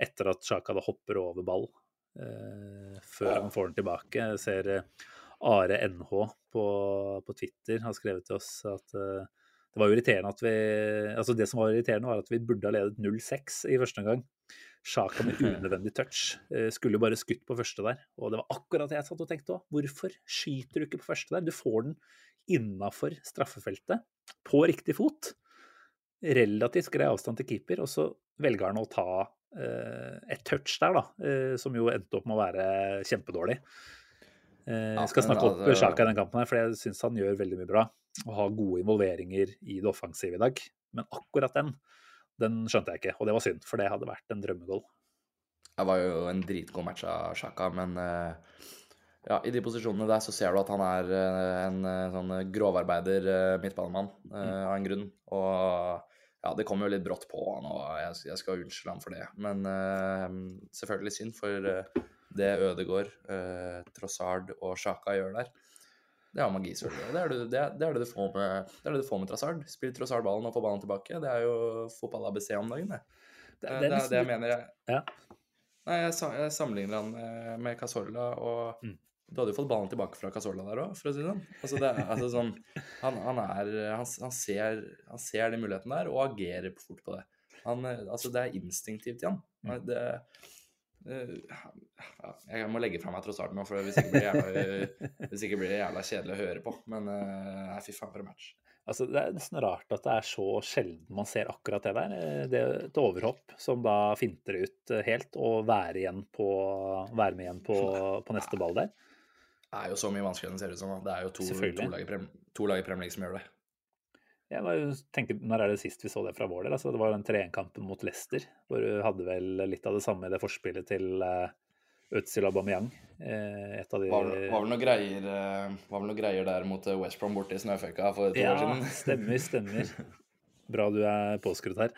etter at Sjaka da hopper over ball eh, før han får den tilbake. Jeg ser eh, Are NH på, på Twitter har skrevet til oss at eh, det var irriterende at vi Altså, det som var irriterende, var at vi burde ha ledet 0-6 i første omgang. Sjaka med <laughs> unødvendig touch. eh, Skulle jo bare skutt på første der. Og det var akkurat det jeg satt og tenkte òg. Hvorfor skyter du ikke på første der? Du får den innafor straffefeltet, på riktig fot. Relativt grei avstand til keeper, og så velger han å ta uh, et touch der, da. Uh, som jo endte opp med å være kjempedårlig. Uh, jeg skal snakke opp Sjaka i den kampen, her, for jeg syns han gjør veldig mye bra. Og ha gode involveringer i det offensive i dag. Men akkurat den, den skjønte jeg ikke, og det var synd, for det hadde vært en drømmegoal. Det var jo en dritgod match av Sjaka, men eh, ja, i de posisjonene der så ser du at han er eh, en eh, sånn grovarbeider midtbanemann mm. av en grunn. Og ja, det kom jo litt brått på han, og jeg, jeg skal unnskylde ham for det. Men selvfølgelig synd, for det Ødegård, Trossard og Sjaka gjør der, det har magi, selvfølgelig. Det er det, det, er- det, du får med, det det du får med Trossard. Spill Trossard ballen og få ballen tilbake. Det er jo fotball-ABC om dagen, det. Det, Det, det er det, jeg mener. Jeg, Ja. Nei, jeg, jeg sammenligner han med, med Casorla, og Mm. du hadde jo fått ballen tilbake fra Casorla der òg, for å si det sånn. Altså, det er, altså sånn han, han, er, han, han, ser, han ser de mulighetene der, og agerer fort på det. Han, eh, altså, det er instinktivt i han. Mm. Det, eh, jeg må legge fra meg Trossard nå, for hvis ikke blir det jævla, <laughs> jævla kjedelig å høre på. Men eh, nei, fy faen for en match. Altså, det er nesten rart at det er så sjelden man ser akkurat det der. Eh, Det er et overhopp som da finter ut eh, helt, og være, igjen på, være med igjen på, <laughs> på neste ball der. Det er jo så mye vanskeligere enn det ser ut som. da. Det er jo to, to lag i Premier League som gjør det. Jeg var, jo- tenker, Når er det sist vi så det fra vår del? Altså, det var den 3-1-kampen mot Leicester, hvor du hadde vel litt av det samme i det forspillet til uh, Özil Aubameyang. Eh, et av de Var, var, vel greier, eh, var vel noe greier der mot eh, West Brom borte i snøføyka for to Ja, år siden. <laughs> stemmer, stemmer. Bra du er påskrudd her.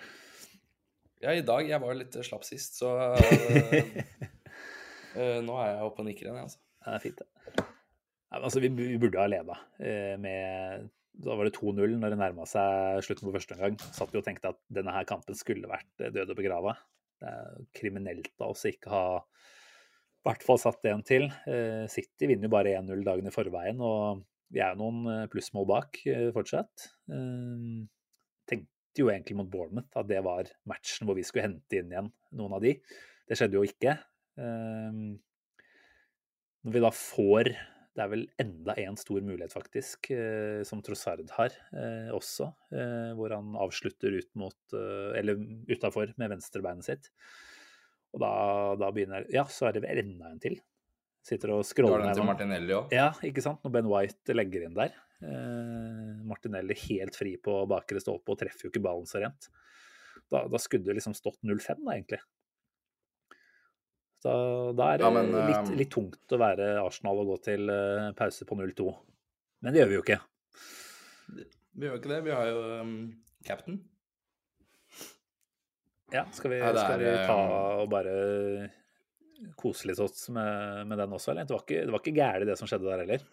Ja, i dag Jeg var litt slapp sist, så <laughs> eh, nå er jeg oppe og nikker igjen, jeg, altså. Det er fint, det. Ja, altså, vi, vi burde ha leda eh, med Da var det 2-0 når det nærma seg slutten på første omgang. Satt vi og tenkte at denne her kampen skulle vært eh, død og begrava. Det er kriminelt av oss ikke ha i hvert fall satt en til. Eh, City vinner jo bare 1-0 dagen i forveien, og vi er jo noen eh, plussmål bak fortsatt. Tenkte jo egentlig mot Bournemouth at det var matchen hvor vi skulle hente inn igjen noen av de. Det skjedde jo ikke. Når vi da får Det er vel enda en stor mulighet, faktisk, eh, som Trossard har eh, også. Eh, hvor han avslutter ut mot Eller utafor med venstrebeinet sitt. Og da, da begynner Ja, så er det vel enda en til. Sitter og scroller til Martinelli òg. ja, ikke sant? Når Ben White legger inn der. Eh, Martinelli helt fri på bakre stolpe og treffer jo ikke ballen så rent. Da, da skulle det liksom stått 0-5, da, egentlig. Så da er det Ja, men, litt, eh, litt tungt å være Arsenal og gå til eh, pause på 0-2. Men det gjør vi jo ikke. Vi gjør ikke det. Vi har jo um, captain. Ja, skal vi, Ja, er, skal vi ta og bare kose litt oss med, med den også, eller? Det var ikke, det var ikke gærent det som skjedde der heller.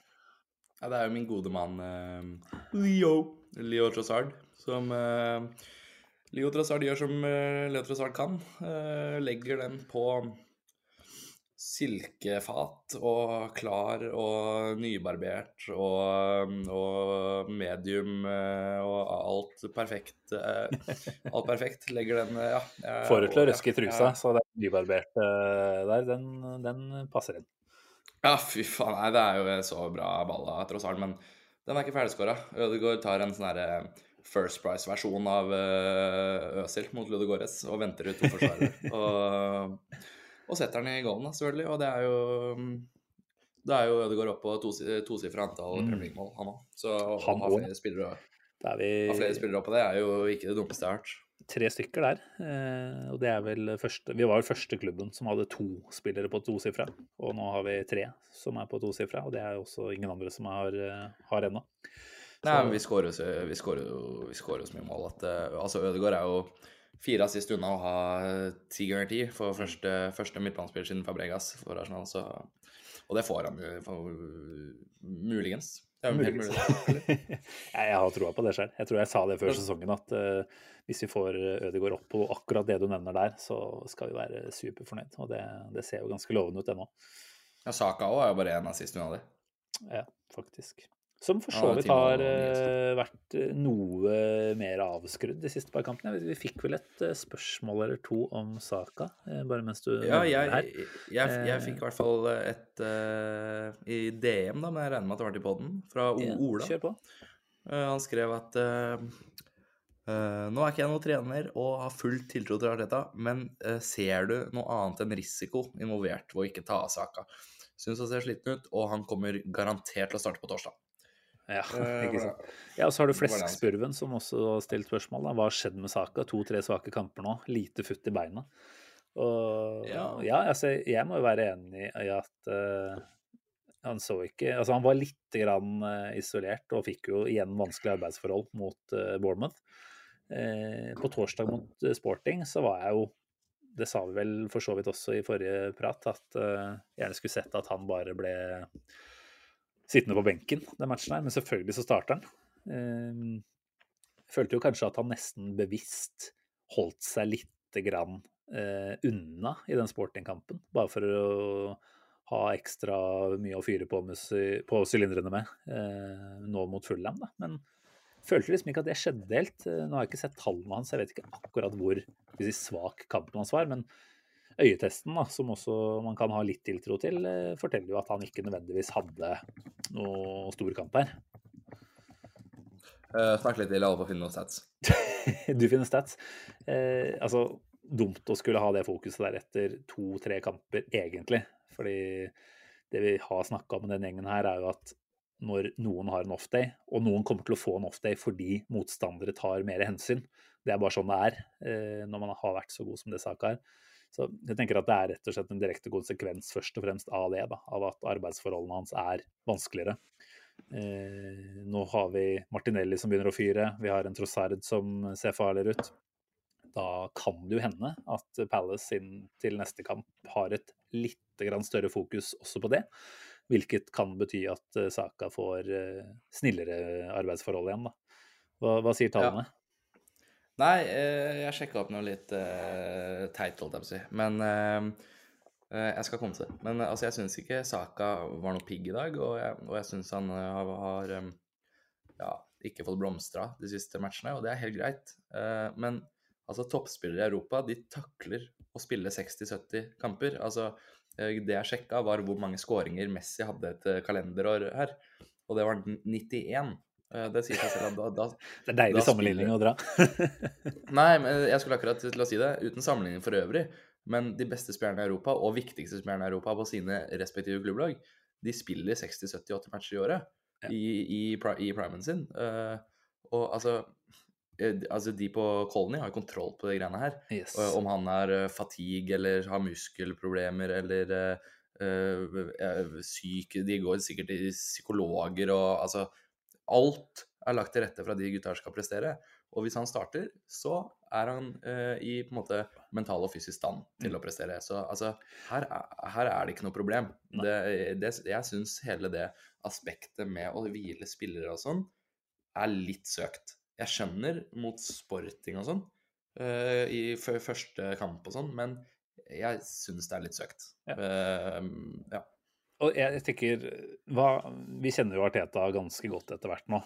Ja, det er jo min gode mann uh, Leo. Leo Trossard. Som uh, Leo Trossard gjør som uh, Leo Trossard kan. Legger den på silkefat og klar og nybarbert og, og medium eh, og alt perfekt. eh, alt perfekt. Legger den eh, Ja. Får til å røske i ja. trusa, så den nybarberte der, den, den passer inn. Ja, fy faen. Nei, det er jo så bra balla, tross alt. Men den er ikke ferdigskåra. Ødegaard tar en sånn herre First Price-versjon av Øsil mot Ludogores og venter ut to forsvarere. <laughs> og, og setter den i goalen, selvfølgelig. Og det er jo Da er jo Ødegaard oppe på tosi- tosifra antall Mm. Premier League-mål, han òg. Så Han ha flere spillere, Da er ha flere vi spillere oppå det er jo ikke det dummeste jeg har hørt. tre stykker der. Eh, og det er vel første Vi var jo første klubben som hadde to spillere på tosifra. Og nå har vi tre som er på tosifra, og det er jo også ingen andre som har, eh, har ennå. Nei, men vi skårer jo så- vi skårer jo vi skårer jo så mye mål at eh, Altså, Ødegaard er jo fire assist unna å ha ti ganger ti for første, første midtbanespiller siden Fabregas for Arsenal, så Og det får han jo muligens. Det er jo <laughs> jeg, har troa på det selv. Jeg tror jeg sa det før sesongen at uh, hvis vi får Ødegaard opp på akkurat det du nevner der, så skal vi være superfornøyd. Og det, det ser jo ganske lovende ut ennå. Ja, Saka òg er jo bare én assist unna det. Ja, faktisk. Som for så vidt har eh, vært eh, noe mer avskrudd de siste par kampene. Vi fikk vel et eh, spørsmål eller to om Saka, bare mens du Ja, jeg, her. jeg, jeg, fikk i hvert fall et uh, i DM, da, men jeg regner med at det var til podden, fra O- Ja, Ola. På. Eh, Han skrev at uh, Nå er ikke jeg noen trener og har full tiltro til Arteta, men ser du noe annet enn risiko involvert ved å ikke ta av Saka? Syns han ser sliten ut, og han kommer garantert til å starte på torsdag. Ja, Eh, <laughs> ikke sant. Ja, og så har du. Fleskspurven, som også har stilt spørsmål. Da. Hva har skjedd med Saka? To-tre svake kamper nå. Lite futt i beina. Og ja, Ja. altså, jeg må jo være enig i at uh, han så ikke Altså, han var litt grann uh, isolert og fikk jo igjen vanskelige arbeidsforhold mot uh, Bournemouth. På torsdag mot Sporting så var jeg jo Det sa vi vel for så vidt også i forrige prat, at jeg gjerne skulle sett at han bare ble sittende på benken den matchen her, men selvfølgelig så starter han. Eh, Jeg følte jo kanskje at han nesten bevisst holdt seg lite grann eh, unna i den sportingkampen, bare for å ha ekstra mye å fyre på, på sylindrene med eh, nå mot Fulham. Da. Men følte liksom ikke at det skjedde helt. Nå har jeg ikke sett tallene hans, jeg vet ikke akkurat hvor svak kampen hans var. men Øyetesten, da, som også man kan ha litt tiltro til, eh, forteller jo at han ikke nødvendigvis hadde noe stor kamp her. Uh, snakk litt til, alle på å finne noen stats. <laughs> du finner stats. Uh, altså, dumt å skulle ha det fokuset der etter to-tre kamper, egentlig. Fordi det vi har snakka om med den gjengen her, er jo at når noen har en off-day, og noen kommer til å få en off-day fordi motstandere tar mer hensyn. Det er bare sånn det er når man har vært så god som det Saka er. Så jeg tenker at det er rett og slett en direkte konsekvens først og fremst av det, da, av at arbeidsforholdene hans er vanskeligere. Eh, nå har vi Martinelli som begynner å fyre, vi har en Trossard som ser farligere ut. Da kan det jo hende at Palace inn til neste kamp har et litt større fokus også på det. Hvilket kan bety at eh, Saka får eh, snillere arbeidsforhold igjen. Da. Hva, hva sier tallene? Ja. Nei, eh, jeg sjekka opp noe litt uh, teit, holdt jeg på å si. Men uh, jeg skal komme til det. Men altså, jeg syns ikke Saka var noe pigg i dag, og jeg, og jeg syns han har, har ja, ikke fått blomstra de siste matchene, og det er helt greit. Uh, men altså, toppspillere i Europa de takler å spille 60-70 kamper. Altså, det jeg sjekka, var hvor mange skåringer Messi hadde et kalenderår her, og det var 91. Det sier seg selv at da, da Det er deilig sammenligning å dra. <laughs> Nei, men jeg skulle akkurat til å si det. Uten sammenligning for øvrig. Men de beste spillerne i Europa, og viktigste spillerne i Europa på sine respektive klubblag, de spiller 60-70-80 matcher i året ja. i, i, i primen sin. Uh, og altså, altså De på Colony har kontroll på de greiene her. Yes. Om han er fatigue eller har muskelproblemer eller uh, syk De går sikkert til psykologer og altså Alt er lagt til rette for at de gutta skal prestere. Og hvis han starter, så er han eh, i på en måte mental og fysisk stand til å prestere. Så altså, her, her er det ikke noe problem. Det, det, jeg syns hele det aspektet med å hvile spillere og sånn, er litt søkt. Jeg skjønner mot sporting og sånn, eh, i første kamp og sånn, men jeg syns det er litt søkt. Ja. Uh, ja. Og jeg tenker hva, Vi kjenner jo Arteta ganske godt etter hvert nå.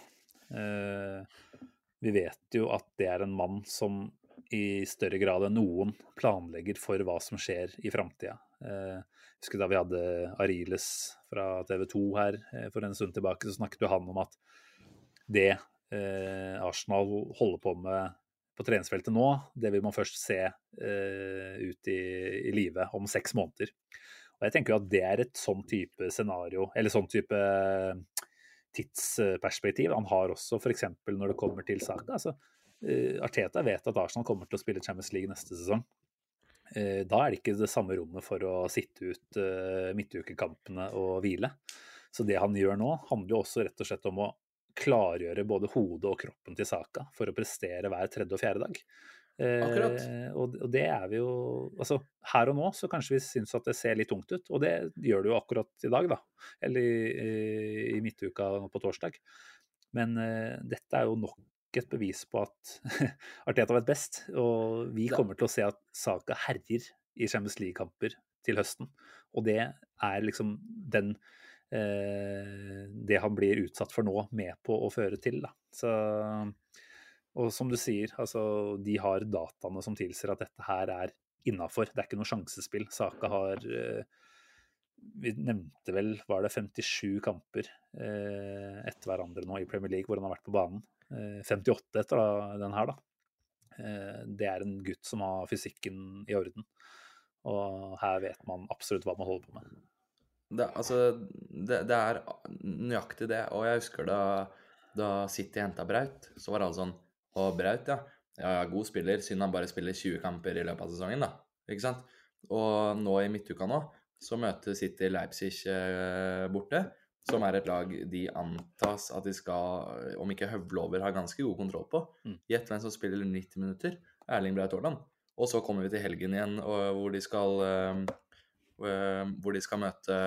Eh, vi vet jo at det er en mann som i større grad enn noen planlegger for hva som skjer i framtida. Eh, husker da vi hadde Ariles fra TV 2 her eh, for en stund tilbake, så snakket jo han om at det eh, Arsenal holder på med på treningsfeltet nå, det vil man først se eh, ut i, i live om seks måneder. Og jeg tenker jo at det er et sånn type scenario, eller sånn type eh, tidsperspektiv. Han har også f.eks. når det kommer til Saka. Altså, uh, Arteta vet at Arsenal kommer til å spille Champions League neste sesong. Uh, da er det ikke det samme rommet for å sitte ut midtukekampene og hvile. Så det han gjør nå, handler jo også rett og slett om å klargjøre både hodet og kroppen til Saka for å prestere hver tredje og fjerde dag. Akkurat. Eh, og, og, det er vi jo Altså, her og nå så kanskje vi syns at det ser litt tungt ut, og det gjør det jo akkurat i dag, da. Eller i, i midtuka på torsdag. Men eh, dette er jo nok et bevis på at <laughs> Arteta vet best, og vi kommer til å se at Saka herjer i Champions League-kamper til høsten. Og det er liksom den eh, Det han blir utsatt for nå, med på å føre til, da. Så og som du sier, altså, de har dataene som tilsier at dette her er innafor. Det er ikke noe sjansespill. Saka har eh, Vi nevnte vel, var det 57 kamper eh, etter hverandre nå i Premier League hvor han har vært på banen. Eh, 58 etter da, den her, da. Eh, det er en gutt som har fysikken i orden. Og her vet man absolutt hva man holder på med. Det, altså, det, det er nøyaktig det. Og jeg husker da, da City henta Braut, så var alle sånn og Braut, ja. ja. God spiller, siden han bare spiller 20 kamper i løpet av sesongen, da. Ikke sant? Og nå i midtuka nå, så møter City Leipzig eh, borte. Som er et lag de antas at de skal, om ikke høvle over, ha ganske god kontroll på. Mm. Gjett hvem som spiller 90 minutter. Erling Braut Haaland. Og så kommer vi til helgen igjen, og, hvor de skal uh, uh, hvor de skal møte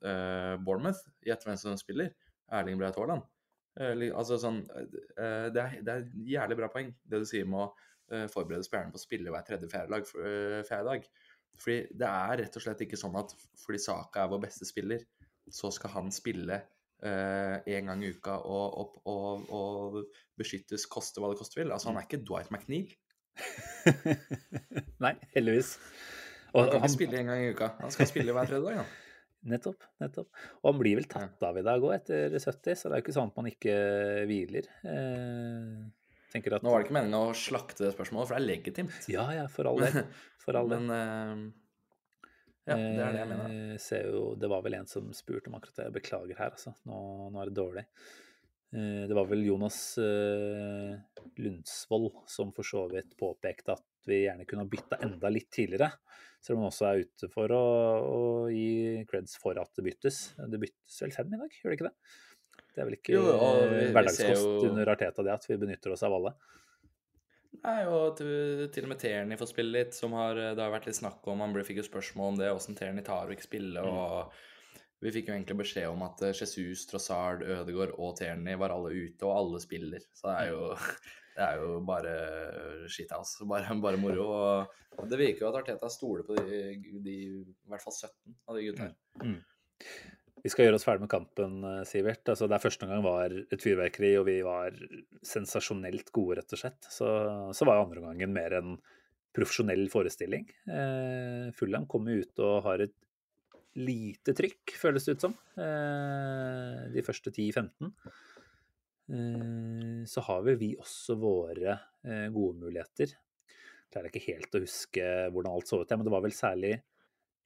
uh, Bournemouth. Gjett hvem som spiller. Erling Braut Haaland. Altså sånn eh, det er, det er jævlig bra poeng, det du sier med å eh, forberede spillerne på å spille hver tredje fjerdedag. eh, fjerde. Fordi det er rett og slett ikke sånn at fordi Saka er vår beste spiller, så skal han spille én gang i uka og, og, og, og, beskyttes koste hva det koste vil. Altså, han er ikke Dwight McNeil. <laughs> Nei, heldigvis. Og, han kan ikke spille én gang i uka. Han skal spille hver tredje dag. Ja. Nettopp. nettopp. Og han blir vel tatt av i dag òg, etter 70, så det er jo ikke sånn at man ikke hviler. Eh, at... Nå var det ikke meningen å slakte det spørsmålet, for det er legitimt. Ja, ja, for all del. For all <laughs> del. Men, Ja, det er det jeg mener. Eh, ser jo, det var vel en som spurte om akkurat det. Jeg beklager her, altså. Nå, nå er det dårlig. Eh, det var vel Jonas eh, Lundsvold som for så vidt påpekte at vi gjerne kunne bytta enda litt tidligere. Selv om man også er ute for å, å gi creds for at det byttes. Det byttes vel fem i dag, gjør det ikke det? Det er vel ikke Jo, vi- hverdagskost jo- under Arteta det at vi benytter oss av alle. Nei, og til, til og med Terni får spille litt, som har Det har vært litt snakk om Han fikk jo spørsmål om det, åssen Terni tar og ikke spiller. og vi fikk jo egentlig beskjed om at Jesus, Trossard, Ødegaard og Terni var alle ute, og alle spiller. Så det er jo, <laughs> det er jo bare shithouse. Bare, bare moro. Og det virker jo at Arteta stoler på de, de i hvert fall 17 av de gutta her. Vi skal gjøre oss ferdig med kampen, eh, Sivert. Altså, der første omgang var et fyrverkeri, og vi var sensasjonelt gode, rett og slett. Så, så var andre omgangen mer en profesjonell forestilling. Eh, Fulham kommer ut og har et lite trykk, føles det ut som, eh, de første 10-15. Eh, så har vel vi også våre eh, gode muligheter. Jeg Klarer ikke helt å huske hvordan alt så ut, men det var vel særlig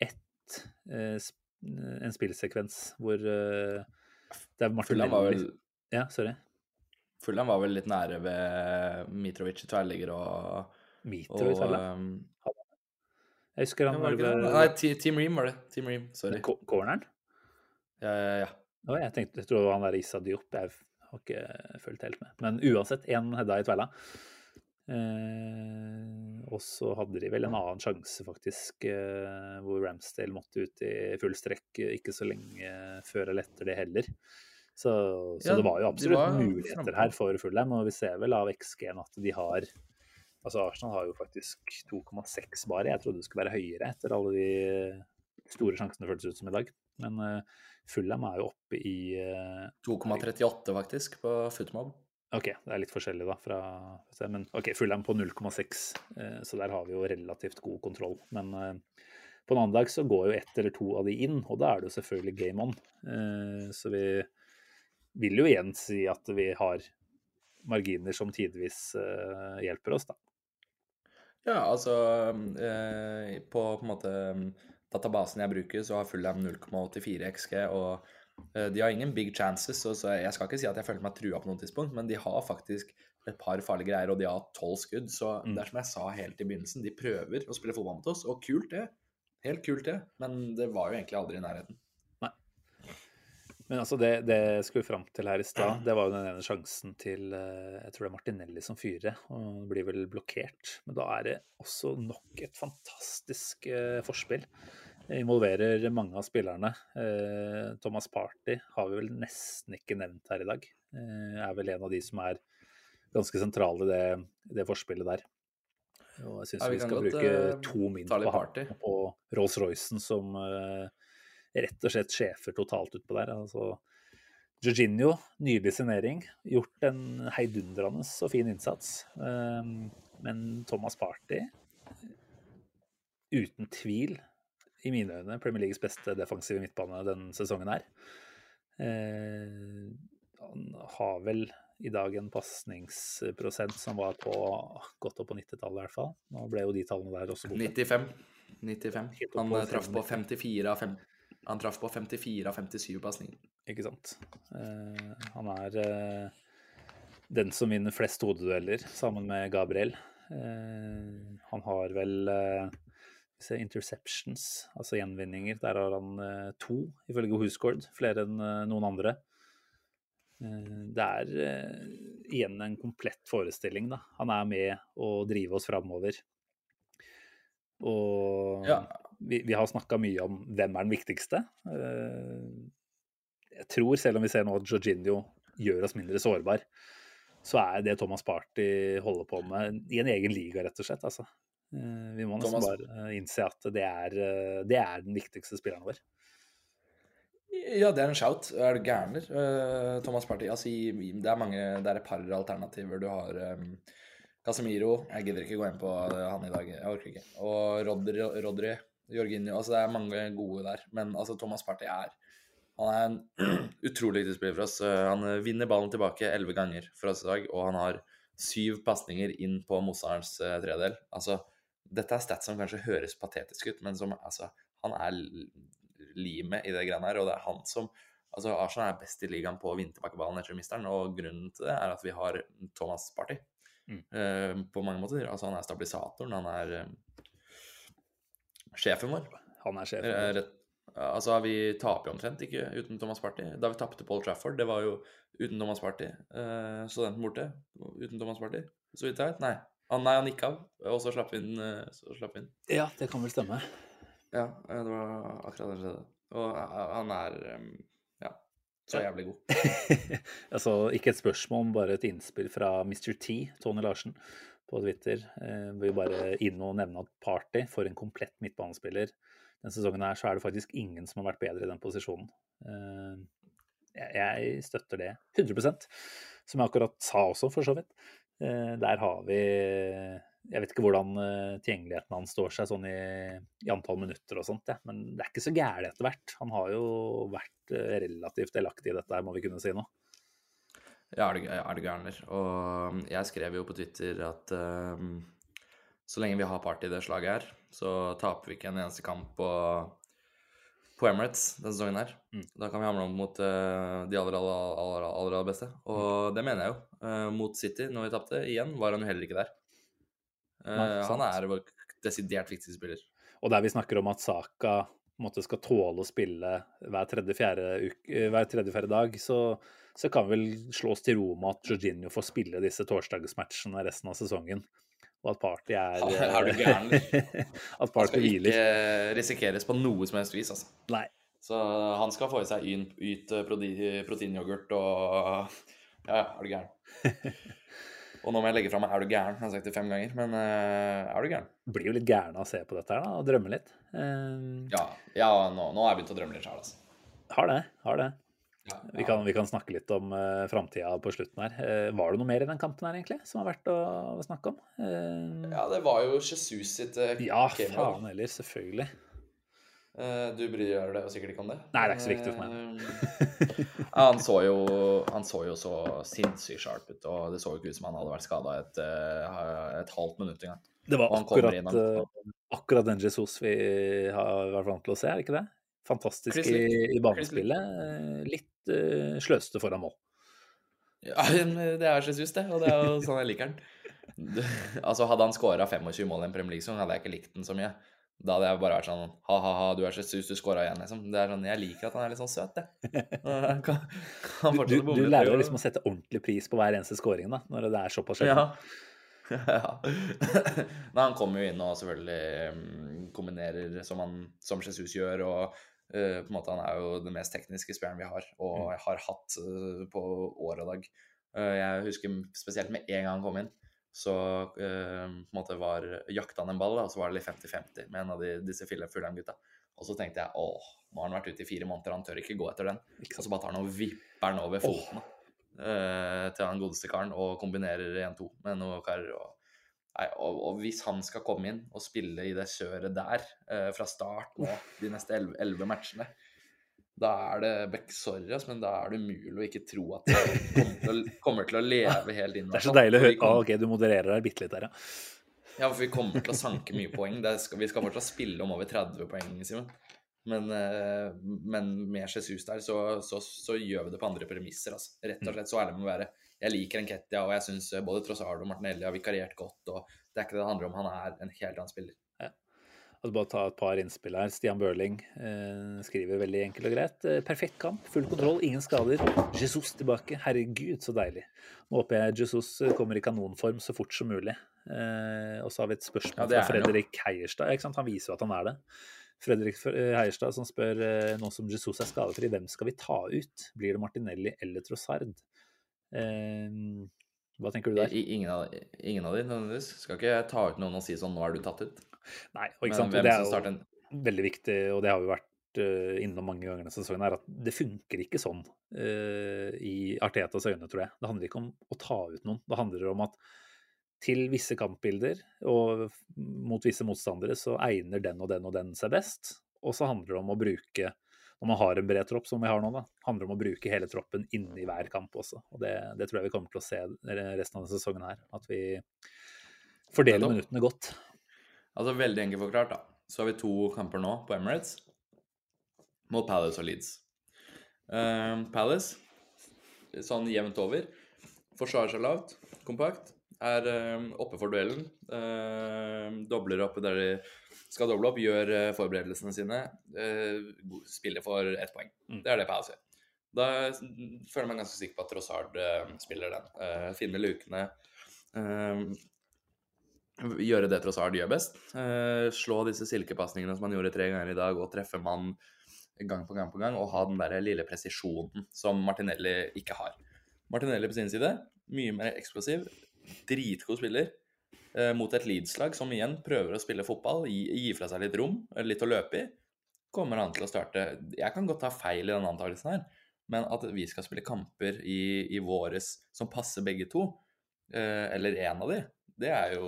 ett eh, en spillsekvens hvor det er Fulham var vel, Ja, sorry. Fulham var vel litt nære ved Mitrovic i tverrligger og, Mitrovic, og um, Jeg husker han var det Nei, Team Ream var det. Team Ream, sorry. Corneren? Ja, ja, ja. Jeg tenkte, jeg tror han der Diop. Jeg har ikke fulgt helt med. Men uansett, én hedda i tvella. Eh, og så hadde de vel en annen sjanse, faktisk, eh, hvor Ramsdale måtte ut i full strekk eh, ikke så lenge før eller etter det heller. Så, så Ja, det var jo absolutt var muligheter her for Fulham, og vi ser vel av XG-en at de har Altså Arsenal har jo faktisk 2,6 bare. Jeg trodde det skulle være høyere etter alle de store sjansene det føltes ut som i dag. Men uh, Fulham er jo oppe i eh, 2,38 faktisk på Footmob. Ok, det er litt forskjellig da fra Men ok, Fulham på 0,6, eh, så der har vi jo relativt god kontroll. Men eh, på en annen dag så går jo ett eller to av de inn, og da er det jo selvfølgelig game on. Eh, så vi vil jo igjen si at vi har marginer som tidvis eh, hjelper oss, da. Ja, altså eh, På på en måte databasen jeg bruker, så har Fullham 0,84 XG, og eh, de har ingen big chances, så, så jeg skal ikke si at jeg følte meg trua på noe tidspunkt, men de har faktisk et par farlige greier, og de har tolv skudd, så Mm. det er som jeg sa helt i begynnelsen, de prøver å spille fotball mot oss, og kult det. Helt kult det, men det var jo egentlig aldri i nærheten. Men altså det, det jeg skulle fram til her i stad, det var jo den ene sjansen til eh, Jeg tror det er Martinelli som fyrer, og blir vel blokkert. Men da er det også nok et fantastisk eh, forspill. Det involverer mange av spillerne. Eh, Thomas Party har vi vel nesten ikke nevnt her i dag. Eh, er vel en av de som er ganske sentrale i det, det forspillet der. Og jeg syns Ja, vi vi, skal godt, bruke eh, to min på, på Rolls-Roycen som eh, rett og slett sjefer totalt utpå der. Altså, Jorginho, nylig signering. Gjort en heidundrende og fin innsats. Um, men Thomas Party, uten tvil, i mine øyne, Premier Leagues beste defensive midtbane denne sesongen her. Eh, han har vel i dag en pasningsprosent som var på godt opp på 90-tallet i hvert fall. Nå ble jo de tallene der også borte. 95. 95. Han eh, traff på 54 av fem- han traff på 54 av 57 pasninger. Ikke sant. Uh, han er uh, den som vinner flest hodedueller, sammen med Gabriel. Uh, han har vel se, interceptions, altså gjenvinninger. Der har han to, ifølge WhoScored. Flere enn noen andre. Det er igjen en komplett forestilling, da. Han er med å drive oss framover. Og Ja. Vi, vi har snakka mye om hvem er den viktigste. Eh, Jeg tror, selv om vi ser nå at Jorginho gjør oss mindre sårbar, så er det Thomas Party holder på med i en egen liga, rett og slett. Altså. Eh, Vi må nesten Thomas- bare eh, innse at det er, det er den viktigste spilleren vår. Ja, det er en shout. Er du gærner? Thomas Party. Altså, det er mange Det er et par alternativer. Du har um, Casemiro. Jeg gidder ikke gå inn på han i dag. Jeg orker ikke. Og Rodri, Rodri Jorginho. Altså, det er mange gode der. Men altså, Thomas Party er Han er en <clears throat> utrolig viktig spiller for oss. Eh, Han eh, vinner ballen tilbake elleve ganger for oss i dag, og han har syv pasninger inn på motstanderens eh, tredel. Altså, dette er stats som kanskje høres patetisk ut, men som altså han er limet i det greiene her, og det er han som Altså, Arsenal er best i ligaen på vinterbakkeball etter misteren, og grunnen til det er at vi har Thomas Party. Mm. Uh, på mange måter. Altså, han er stabilisatoren, han er sjefen vår. Han er sjefen vår. Altså, vi taper jo omtrent ikke uten Thomas Party. Da vi tapte Paul Trafford, det var jo uten Thomas Party. Uh, studenten borte, uten Thomas Party, så vidt jeg vet. Nei. Han, nei, han gikk av, og så slapp vi inn. eh, Så slapp inn. Ja, det kan vel stemme. Ja, eh, det var akkurat det som skjedde. Og eh, han er eh, ja, så jævlig god. <laughs> altså, ikke et spørsmål, men bare et innspill fra Mr. T, Tony Larsen, på Twitter. Eh, vil bare inn og nevne at Party for en komplett midtbanespiller. Denne sesongen her så er det faktisk ingen som har vært bedre i den posisjonen. Eh, jeg, støtter det 100% som jeg akkurat sa også, for så vidt. Eh, der har vi Jeg vet ikke hvordan eh, tilgjengeligheten hans står seg sånn i, i antall minutter og sånt, ja. men det er ikke så gærent etter hvert. Han har jo vært relativt delaktig i dette, her, må vi kunne si nå. Ja, er det, er det gærner. Og um, jeg skrev jo på Twitter at um, så lenge vi har party i det slaget her, så taper vi ikke en eneste kamp på, på Emirates denne sesongen her. Mm. Da kan vi hamle om mot uh, de aller, aller, aller, aller, beste. Og det mener jeg jo. Uh, mot City, når vi tapte, igjen var han jo heller ikke der. Uh, Nei, han er vår desidert viktigste spiller. Og der vi snakker om at Saka måte skal tåle å spille hver tredje-fjerde tredje-fjerde dag, så, så kan vi vel slå oss til ro med at Jorginho får spille disse torsdagsmatchene resten av sesongen. Og at Party er Er du gæren, <laughs> At Party skal hviler. ikke risikeres på noe som helst vis, altså. Nei. Så han skal få i seg yn, yt eh, proteinyoghurt og Ja, ja, er du gæren. <laughs> Og nå må jeg legge fra meg 'er du gæren', jeg har sagt det fem ganger, men uh, er du gæren? Blir jo litt gæren av å se på dette her da, og drømme litt. Eh, Ja, ja nå, nå har jeg begynt å drømme litt sjøl, altså. har det. Har det. Vi kan, vi kan snakke litt om uh, framtida på slutten her. Uh, var det noe mer i den kampen her, egentlig, som har vært å, å snakke om? Uh, ja, det var jo Jesus sitt uh, ja, faen heller. Selvfølgelig. du bryr deg jo sikkert ikke om det? Nei, det er ikke så viktig for meg. han, så jo, han så jo så sinnssykt sharp ut, og det så jo ikke ut som han hadde vært skada et, eh, et halvt minutt engang. Det var akkurat, inn, han- eh, akkurat den Jesus vi har vært vant til å se, er det ikke det? Fantastisk i, i banespillet. eh, Litt uh, sløste foran mål. Ja, <laughs> det er Jesus, det, og det er jo sånn jeg liker den. <laughs> Altså, hadde han scora 25 mål i en Premier League-sesong, hadde jeg ikke likt den så mye. Da hadde jeg bare vært sånn ha-ha-ha, du er Jesus, du scora igjen, liksom. Det er sånn, Jeg liker at han er litt sånn søt, jeg. <laughs> Kan, kan Du, du, du lærer jo liksom å sette ordentlig pris på hver eneste scoring, da, når det er såpass sjelden. Ja. Ja. <laughs> Nei, han kommer jo inn og selvfølgelig mm, kombinerer som, han, som Jesus gjør, og uh, på en måte han er jo den mest tekniske spilleren vi har, og Mm. har hatt uh, på år og dag. Uh, jeg husker spesielt med en gang han kom inn, så på en måte var jakta han en ball, da, og så var det litt 50-50 med en av de, disse Fulham-gutta. Og så tenkte jeg åh, nå har han vært ute i fire måneder, han tør ikke gå etter den. Og så bare tar han og vipper den over foten. eh, til han godeste karen og kombinerer 1-2 med noen karer. Og, nei, og, og hvis han skal komme inn og spille i det kjøret der eh, fra start nå de neste elleve matchene, da er det Beck, sorry, men da er det umulig å ikke tro at han kommer til å, kommer til å leve helt inn. <laughs> Det er så deilig å høre. Ah, ok, du modererer deg bitte litt der, ja. Ja, for vi kommer til å sanke mye poeng. Det skal, vi skal fortsatt spille om over 30 poeng, Simen. Men, eh, men med Jesus der, så, så, så gjør vi det på andre premisser. Altså. Rett og slett så ærlig må vi være. Jeg liker Enketia, og jeg syns både Trossard og Martinelli har vikariert godt. og Det er ikke det det handler om. Han er en helt annen spiller. Altså bare ta et par innspill her. Stian Børling eh, skriver veldig enkelt og greit. Eh, perfekt kamp, full kontroll, ingen skader. Jesus tilbake. Herregud, så deilig. Nå håper jeg Jesus kommer i kanonform så fort som mulig. Eh, og så har vi et spørsmål Ja, fra. Fredrik Heierstad. Han viser jo at han er det. Fredrik eh, Heierstad som spør eh, nå som Jesus er skadefri, hvem skal vi ta ut? Blir det Martinelli eller Trossard? Eh, hva tenker du der? Ingen, av, ingen av de nødvendigvis. Skal ikke ta ut noen og si sånn 'nå er du tatt ut'. Nei, og ikke sant? Men, det er jo starten? veldig viktig, og det har vi vært innom mange ganger denne sesongen, er at det funker ikke sånn uh, i Artetas øyne, tror jeg. Det handler ikke om å ta ut noen. Det handler om at til visse kampbilder og mot visse motstandere så egner den og den og den seg best. Og så handler det om å bruke, når man har en bred tropp som vi har nå, da, handler det om å bruke hele troppen inni hver kamp også. Og det, det tror jeg vi kommer til å se resten av denne sesongen her. At vi fordeler minuttene godt. Altså Veldig enkelt forklart, da. så har vi to kamper nå på Emirates mot Palace og Leeds. Eh, Palace, sånn jevnt over, forsvarer seg lavt, kompakt, er eh, oppe for duellen. eh, dobler opp der de skal doble opp, gjør eh, forberedelsene sine, eh, spiller for ett poeng. Mm. Det er det Palace gjør. Da føler jeg meg ganske sikker på at Trossard eh, spiller den. Finner lukene. eh, gjøre det Trossard gjør best. Slå disse silkepasningene som han gjorde tre ganger i dag, og treffe mann gang på gang på gang, og ha den der lille presisjonen som Martinelli ikke har. Martinelli på sin side, mye mer eksplosiv, dritgod spiller. Eh, mot et Leeds-lag som igjen prøver å spille fotball, gi, gi fra seg litt rom, litt å løpe i, kommer han til å starte Jeg kan godt ta feil i den antakelsen her, men at vi skal spille kamper i, i våres som passer begge to, eh, eller én av de, det er jo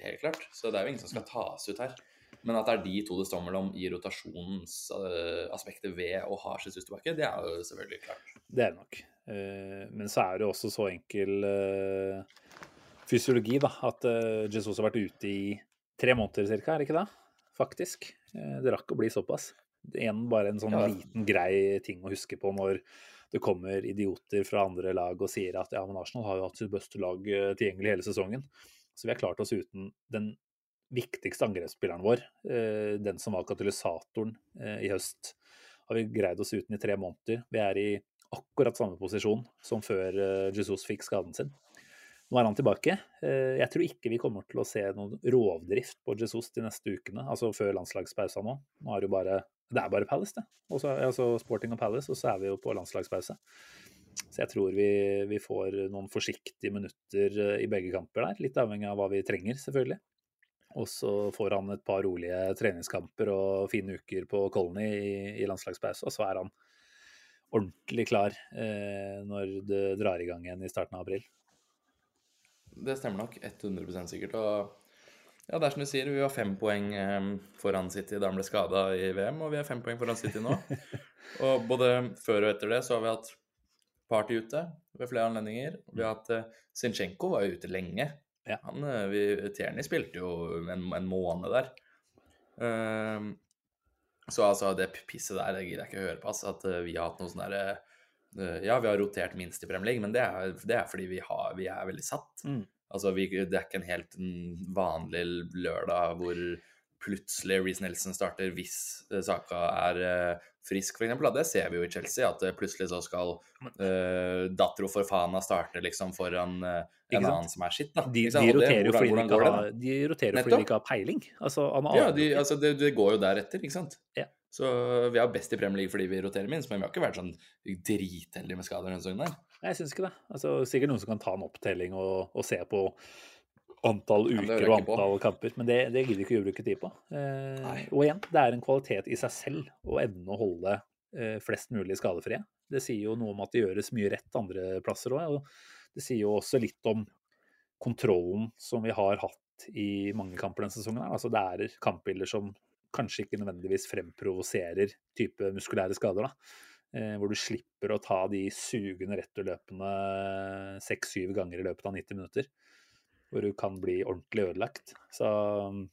helt klart. Så det er jo ingen som skal tas ut her. Men at det er de to det står mellom i rotasjonsaspektet ved å ha Jesus tilbake, det er jo selvfølgelig klart. Det er det nok. Eh, Men så er det også så enkel eh, fysiologi, da, at eh, Jesus har vært ute i tre måneder cirka, er det ikke det? Faktisk. Det rakk å bli såpass. Det er en, bare en sånn Ja. liten grei ting å huske på når det kommer idioter fra andre lag og sier at ja, men Arsenal har jo hatt sitt beste lag tilgjengelig hele sesongen. Så vi har klart oss uten den viktigste angrepsspilleren vår, den som var katalysatoren i høst, har vi greid oss uten i tre måneder. Vi er i akkurat samme posisjon som før eh, Jesus fikk skaden sin. Nå er han tilbake. Eh, Jeg tror ikke vi kommer til å se noen rovdrift på Jesus de neste ukene, altså før landslagspausa nå. Nå er det jo bare Det er bare Palace, det. Også, altså Sporting og Palace, og så er vi jo på landslagspause. Så jeg tror vi, vi får noen forsiktige minutter eh, i begge kamper der, litt avhengig av hva vi trenger, selvfølgelig. Og så får han et par rolige treningskamper og fine uker på Colony i, i landslagspause, og så er han ordentlig klar eh, når det drar i gang igjen i starten av april. Det stemmer nok 100 sikkert. Og ja, det er som du sier, vi var fem poeng eh, foran City da han ble skada i VM, og vi er fem poeng foran City nå. <laughs> og både før og etter det så har vi hatt Party ute ved flere anledninger. Vi har hatt uh, Zinchenko var jo ute lenge. Ja. Han, eh, vi, Tierney spilte jo en, en måned der. Ehm, så altså, det pisset der, det gidder jeg ikke å høre på. Altså, at eh, vi har hatt noe sånn derre eh, Ja, vi har rotert minst i Premier League, men det er, det er fordi vi, har, vi er veldig satt. Mm. Altså, vi, det er ikke en helt mm, vanlig lørdag hvor plutselig Reece Nelson starter hvis eh, Saka er eh, frisk, f.eks. Det ser vi jo i Chelsea, at eh, plutselig så skal uh, Datro Forfana starte liksom foran uh, en annen som er skitt. Da. De, de roterer jo fordi, de ikke har, de de har peiling. Altså, Ja, de, altså, det, det går jo deretter, ikke sant? Ja. Så vi er best i Premier League fordi vi roterer minst, men vi har ikke vært sånn dritheldige med skader denne sesongen. Nei, jeg syns ikke det. Altså, sikkert noen som kan ta en opptelling og, og se på antall uker og antall på. kamper, men det, det gidder ikke vi å bruke tid på. Eh, og igjen, det er en kvalitet i seg selv å evne å holde eh, flest mulig skadefrie. Det sier jo noe om at det gjøres mye rett andre plasser òg, og det sier jo også litt om kontrollen som vi har hatt i mange kamper denne sesongen. Altså, det er kampbilder som kanskje ikke nødvendigvis fremprovoserer type muskulære skader. da. Eh, hvor du slipper å ta de sugende returløpene seks-syv ganger i løpet av 90 minutter. Hvor du kan bli ordentlig ødelagt. Så um,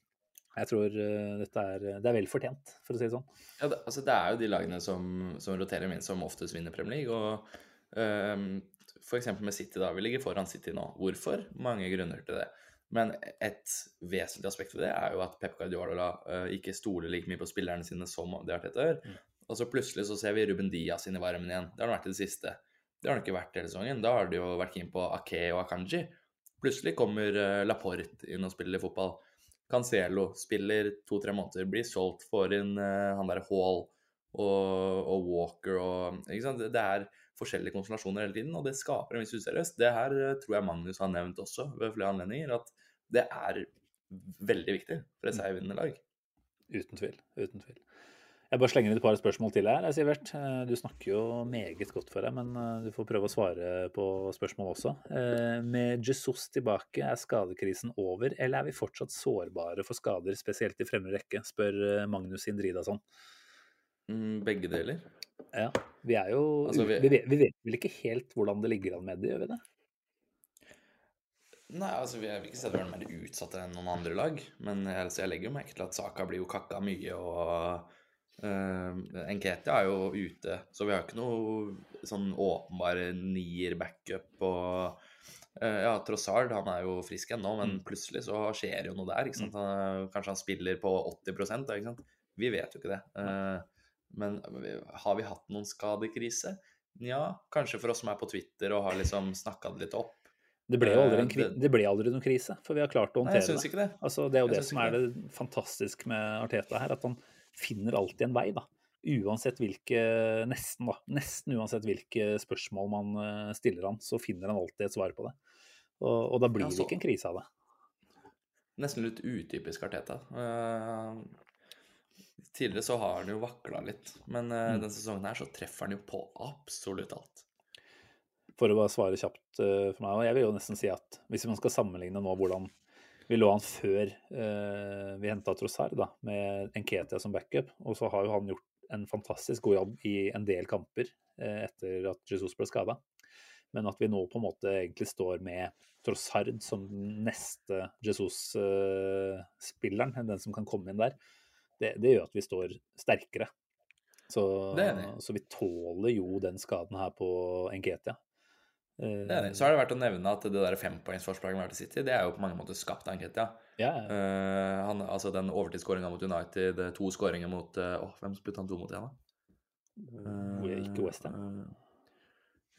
jeg tror eh, dette er, det er vel fortjent, for å si det sånn. Ja, det, altså, det er jo de lagene som, som roterer minst, som oftest vinner Premier League. Og um, f.eks. med City, da. Vi ligger foran City nå. Hvorfor? Mange grunner til det. Men et vesentlig aspekt ved det er jo at Pep Guardiola uh, ikke stoler like mye på spillerne sine som det har et år. Og så plutselig så ser vi Ruben Diaz inn i varmen igjen. Det har han vært i det siste. Det har han ikke vært hele sesongen. Da har de jo vært keen på Ake og Akanji. Plutselig kommer uh, Laporte inn og spiller fotball. Cancelo spiller to-tre måneder, blir solgt, for inn uh, han derre Hall og, og Walker og ikke sant? Det er forskjellige konstellasjoner hele tiden, og det skaper en viss useriøst. Det her uh, tror jeg Magnus har nevnt også ved flere anledninger, at det er veldig viktig for et seiervinnende lag. Uten tvil. Uten tvil. Jeg bare slenger inn et par spørsmål til her, Sivert. Eh, Du snakker jo meget godt for deg, men eh, du får prøve å svare på spørsmål også. Eh, Med Jesus tilbake, er skadekrisen over, eller er vi fortsatt sårbare for skader, spesielt i fremre rekke, spør Magnus Indridason. Mm, begge deler. Ja, vi er jo Altså, vi... vi- Vi, vet, vel ikke helt hvordan det ligger an med det, gjør vi det? Nei, altså vi- vil ikke er mer utsatte enn noen andre lag. Men jeg, altså, jeg legger jo merke til at Saka blir jo kakka mye, og uh, Enketia er jo ute. Så vi har ikke noe sånn åpenbare nier-backup. Og eh, ja, Trossard han er jo frisk ennå, men plutselig så skjer jo noe der. ikke sant? Han, kanskje han spiller på 80 da, ikke sant? Vi vet jo ikke det. Eh, men har vi hatt noen skadekrise? Nja, kanskje for oss som er på Twitter og har liksom snakka det litt opp. Det ble jo aldri, Eh, aldri noen krise, for vi har klart å Nei, jeg håndtere syns det. ikke det. Altså, det er jo Jeg det som er det fantastiske med Arteta her, at han finner alltid en vei, da. Uansett hvilke Nesten, da. Nesten uansett hvilke spørsmål man eh, stiller han, så finner han alltid et svar på det. Og, og da blir Ja, det ikke en krise av det. Nesten litt utypisk Arteta. Uh, tidligere så har han jo vakla litt, men uh, denne sesongen her så treffer han jo på absolutt alt. For å bare svare kjapt uh, for meg, og jeg vil jo nesten si at hvis man skal sammenligne nå hvordan vi lå an før eh, vi henta Trossard, da, med Enketia som backup, og så har jo han gjort en fantastisk god jobb i en del kamper eh, etter at Jesus ble skada. Men at vi nå på en måte egentlig står med Trossard som den neste Jesus-spilleren, den som kan komme inn der, det, det gjør at vi står sterkere. Så, Det det. så vi tåler jo den skaden her på Enketia. Eh, Det er det. Så er det verdt å nevne at det der fempoengsforspranget med City, det er jo på mange måter skapt av Enketia. Ja, Uh, han, altså den overtidsskåringa mot United, to skåringer mot eh, Åh, hvem spilte han to mot igjen, da? ja. ikke Westham. Uh,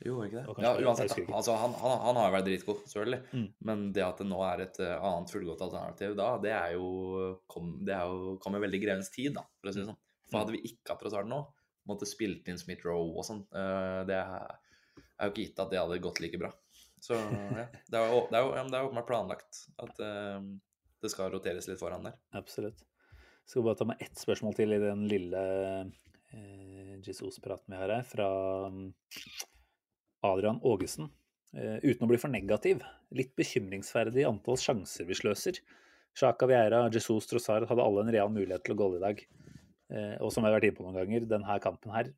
jo, ikke det? Ja, uansett. Altså, han, han, han har jo vært dritgod, selvfølgelig. Mm. Men det at det nå er et eh, annet fullgodt alternativ da, det er jo, kom, det er jo kom i veldig grevens tid, da, for å si det sånn. For hadde vi ikke hatt Trossard nå, måtte spilt inn Smith Rowe og sånn, Uh, det er, er jo ikke gitt at det hadde gått like bra. Så ja, det er jo, åpenbart planlagt at uh, det skal roteres litt foran der. Absolutt. Skal bare ta med ett spørsmål til i den lille uh, Jesus-praten vi har her, fra Adrian Aagesen. Uh, uten å bli for negativ, litt bekymringsferdig antall sjanser vi sløser. Sjaka Vieira, Jesus Trossard hadde alle en real mulighet til å gå i dag. Uh, og som jeg har vært inne på noen ganger, denne kampen her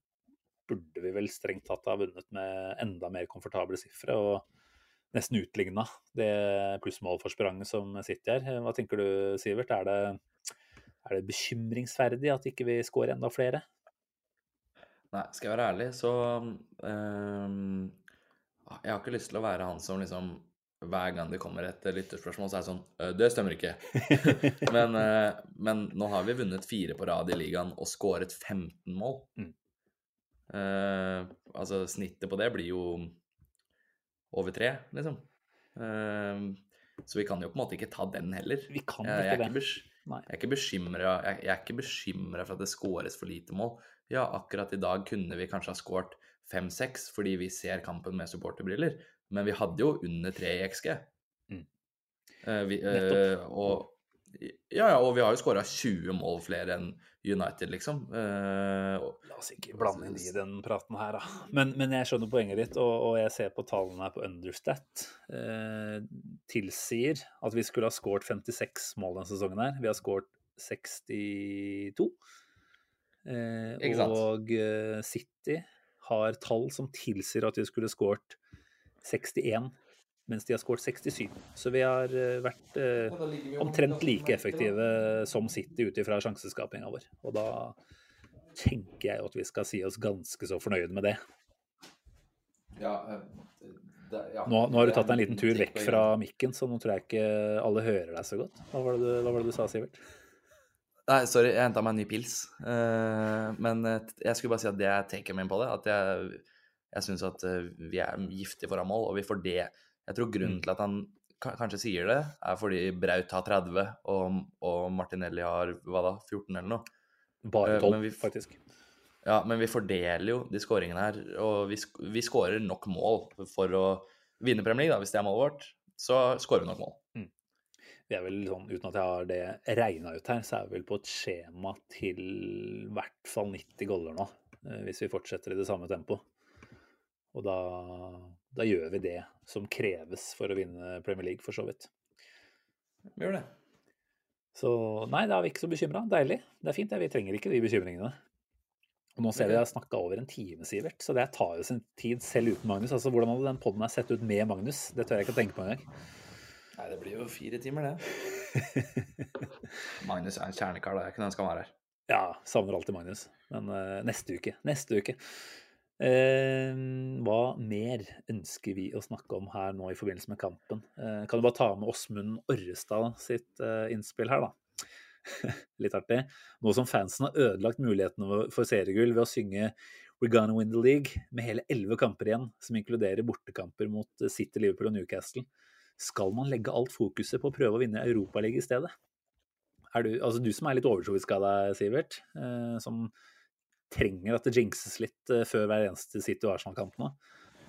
burde vi vel strengt tatt ha vunnet med enda mer komfortable sifre. og nesten utligna det plussmålforspranget som sitter her. Hva tenker du, Sivert? Er det, er det bekymringsverdig at ikke vi skårer enda flere? Nei, skal jeg være ærlig, så um, Jeg har ikke lyst til å være han som liksom hver gang det kommer et lytterspørsmål, så er det sånn «Øh, Det stemmer ikke. <laughs> men, eh, men nå har vi vunnet fire på rad i ligaen og skåret 15 mål. Mm. Eh, altså, snittet på det blir jo over tre, liksom. Uh, så vi kan jo på en måte ikke ta den heller. Vi kan jeg, er ikke jeg er ikke bekymra jeg, jeg er ikke bekymra for at det skåres for lite mål. Ja, akkurat i dag kunne vi kanskje ha skåret fem-seks fordi vi ser kampen med supporterbriller, men vi hadde jo under tre i XG. Mm. Uh, vi, uh, og, ja, ja, og vi har jo skåra 20 mål flere enn United, liksom. Eh, og- La oss ikke blande inn i den praten her, da. Men, men jeg skjønner poenget ditt, og, og jeg ser på tallene her på Understat. Eh, tilsier at vi skulle ha skåret 56 mål denne sesongen her. Vi har skåret 62. Eh, og eh, City har tall som tilsier at vi skulle skåret 61, mens de har skåret 67. Så vi har eh, vært eh, omtrent like effektive som City ut ifra sjanseskapinga vår. Og da tenker jeg at vi skal si oss ganske så fornøyde med det. ja, eh, det- ja, Nå, nå har du tatt deg en liten tur vekk fra mikken, så nå tror jeg ikke alle hører deg så godt. Hva var det du, hva var det du sa, Sivert? Nei, sorry, jeg henta meg en ny pils. Uh, men jeg skulle bare si at det er taken min på det. At jeg, jeg syns at vi er giftige foran mål, og vi får det. Jeg tror grunnen Mm. til at han kanskje sier det, er fordi Braut har 30, og, og Martinelli har hva da, 14 eller noe. Bare Eh, tolv, men vi faktisk. Ja, men vi fordeler jo de skåringene her, og vi, vi skårer nok mål for å vinne Premier League, da, hvis det er målet vårt. Så skårer vi nok mål. Vi er vel sånn, uten at jeg har det regna ut her, så er vi vel på et skjema til i hvert fall 90 goller nå. eh, Hvis vi fortsetter i det samme tempoet. Og da, da gjør vi det som kreves for å vinne Premier League, for så vidt. Vi gjør det. Så nei, da er vi ikke så bekymra. Deilig. Det er fint, det. Vi trenger ikke de bekymringene. Og nå ser vi jeg har snakka over en time, Sivert, så det tar jo sin tid selv uten Magnus. Altså, Hvordan hadde den poden sett ut med Magnus? Det tør jeg ikke å tenke på engang. Nei, det blir jo fire timer, det. <laughs> Magnus er en kjernekar, det er ikke den han skal være her. Ja, savner alltid Magnus. Men uh, neste uke. Neste uke. Eh, hva mer ønsker vi å snakke om her nå i forbindelse med kampen? Eh, kan du bare ta med Åsmund Orrestad sitt eh, innspill her, da? <laughs> Litt artig. Nå som fansen har ødelagt mulighetene for seriegull ved å synge We're gonna win the league med hele elleve kamper igjen, som inkluderer bortekamper mot eh, City, Liverpool og Newcastle, skal man legge alt fokuset på å prøve å vinne Europaligaen i stedet? Er du, altså du som er litt overtroisk av deg, Sivert, som trenger at det jinxes litt eh, før hver eneste City- og Arsenal-kamp nå.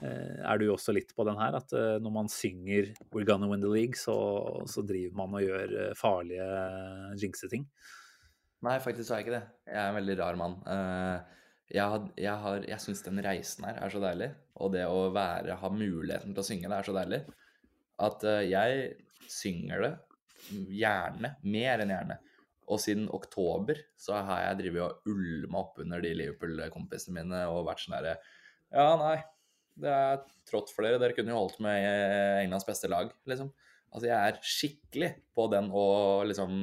Eh, er du også litt på den her, at eh, når man synger 'We're gonna win the league', så, så driver man og gjør farlige jinxeting? Nei, faktisk er jeg ikke det. Jeg er en veldig rar mann. Jeg, har- jeg, jeg syns den reisen her er så deilig, og det å være, ha muligheten til å synge det er så deilig, at jeg synger det gjerne, mer enn gjerne. Og siden oktober så har jeg drevet og ulma oppunder de Liverpool-kompisene mine og vært sånn herre Ja, nei, det er trått for dere. Dere kunne jo holdt med Englands beste lag, liksom. Altså, jeg er skikkelig på den å liksom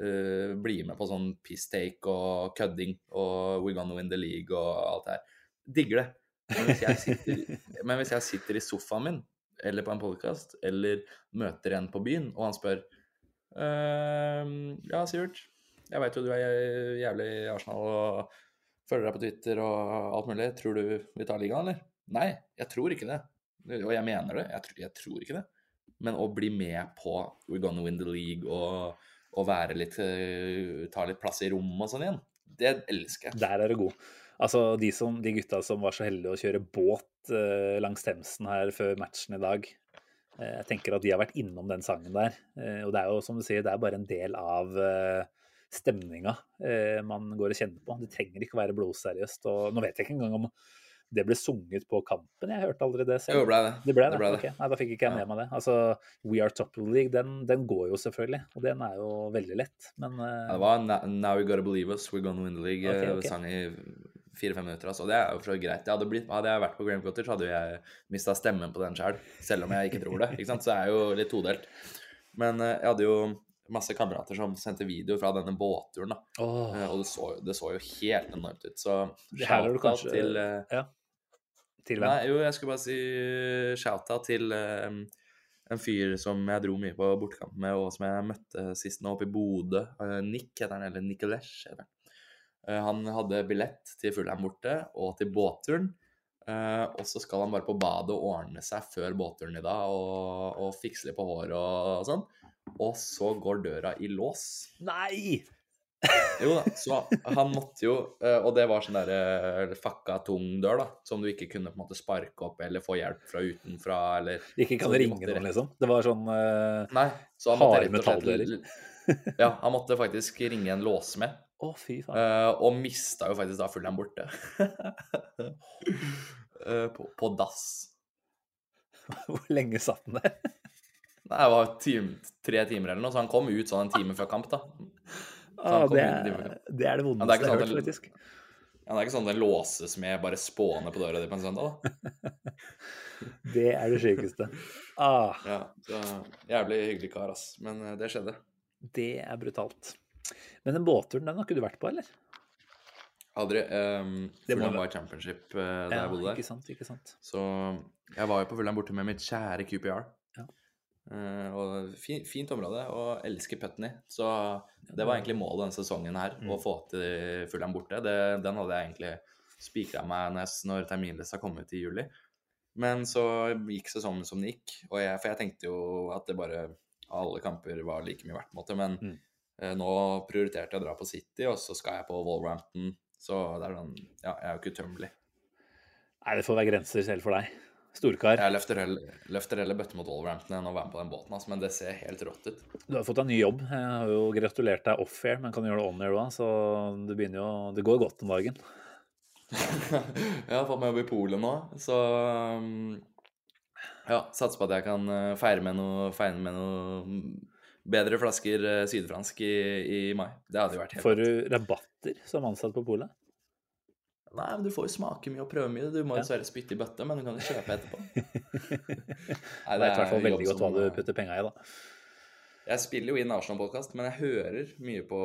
uh, bli med på sånn piss-take og kødding og we're gonna win the league og alt det her. Digger det. Men hvis jeg sitter, <laughs> hvis jeg sitter i sofaen min eller på en podkast eller møter en på byen, og han spør Ehm, ja, Sivert. Jeg veit jo du er jævlig i Arsenal og følger deg på Twitter og alt mulig. Tror du vi tar ligaen, eller? Nei, jeg tror ikke det. Og jeg mener det. Jeg, tror- jeg tror ikke det. Men å bli med på We're gonna win the league og, og være litt eh, Ta litt plass i rommet og sånn igjen, det elsker jeg. Der er du god. Altså, de, som, de gutta som var så heldige å kjøre båt eh, langs Themsen her før matchen i dag. Eh, jeg tenker at de har vært innom den sangen der. Eh, og det er jo som du sier, det er bare en del av uh, stemninga eh, man går og kjenner på. Det trenger ikke å være blodseriøst. Og nå vet jeg ikke engang om det ble sunget på kampen. Jeg hørte aldri det selv. Jo, ble det. Det ble det? Det ble det. Okay. Nei, da fikk ikke jeg med meg det. Altså, We Are Top of the League, den, den går jo selvfølgelig. Og den er jo veldig lett, men eh, det var Now You Gotta Believe Us, We're Gonna Win the League. Ok, okay, ok. Sang i fire-fem minutter. Altså. Det er jo for så greit. Hadde, blitt, hadde jeg vært på Graham Cottage, hadde jeg mista stemmen på den sjøl. Selv om jeg ikke tror det. Ikke sant? Så jeg er jo litt todelt. Men eh, jeg hadde jo masse kamerater som sendte video fra denne båtturen. da. Eh, Og det så, det så jo helt enormt ut. Så shout-out kanskje- til eh, Ja. Til hvem? Nei, jo, jeg skulle bare si shout-out til eh, en fyr som jeg dro mye på bortekamp med, og som jeg møtte sist nå oppe i Bodø. Nick heter han, eller Nicolesh heter han. Eh, han hadde billett til Fulheim borte og til båtturen. Eh, og så skal han bare på badet og ordne seg før båtturen i dag og, og fikse litt på håret og, og sånn. Og så går døra i lås. Nei! Jo da, så han måtte jo eh, Og det var sånn der fakka tung dør, da, som du ikke kunne på en måte sparke opp eller få hjelp fra utenfra, eller Ikke kan ringe noen, liksom. Det var sånn uh, Nei, så Harde metalldører. Ja, han måtte faktisk ringe en låsmed, Å, fy faen. Uh, og mista jo faktisk da Fulham borte. uh, <laughs> på, på dass. <laughs> Hvor lenge satt han der? Det var time, tre timer eller noe, så han kom ut sånn en time før kamp, da. Ah, det, er, det er det Ja, vondeste jeg har hørt, faktisk. Ja, det er ikke sånn det låses med bare spåne på døra di på en søndag, da. <laughs> Det er det sykeste. Ah, Ja, så Jævlig hyggelig kar, ass. Men eh, det skjedde. det er brutalt. Men den båtturen, den har ikke du vært på, eller? Aldri. Um, Fulham var championship uh, da jeg bodde der. ikke sant, ikke sant. Så jeg var jo på Fulham borte med mitt kjære QPR. Ja. Uh, og fin, fint område, og elsker Putney. Så det var egentlig målet denne sesongen her, Mm. å få til Fulham borte. Det, den hadde jeg egentlig spikra meg nes- når terminlista kom ut i juli. Men så gikk sesongen som den gikk, og jeg, for jeg tenkte jo at det bare alle kamper var like mye verdt, på en måte. Men Mm. Eh, nå prioriterte jeg å dra på City, og så skal jeg på Wolverhampton. Så det er sånn Ja, jeg er jo ikke utømmelig. Nei, det får være grenser selv for deg. Storkar. Jeg løfter heller, løfter heller bøtte mot Wolverhampton enn å være med på den båten, altså, men det ser helt rått ut. Du har fått deg ny jobb. Jeg har jo gratulert deg off-air, men kan gjøre det on-air òg, så det begynner jo Det går godt om dagen. <laughs> jeg har fått meg jobb i Polen nå, så um, ja, satser på at jeg kan uh, feire med noe, feire med noe bedre flasker uh, sydfransk i, i mai. Det hadde jo vært helt Får du rabatter som ansatt på polet? Nei, men du får jo smake mye og prøve mye. Du må Ja. dessverre spytte i bøtta, men du kan jo kjøpe etterpå. <laughs> Nei, er i hvert fall veldig godt hva du eh, putter penga i, da. Jeg spiller jo inn Arsenal-podkast, men jeg hører mye på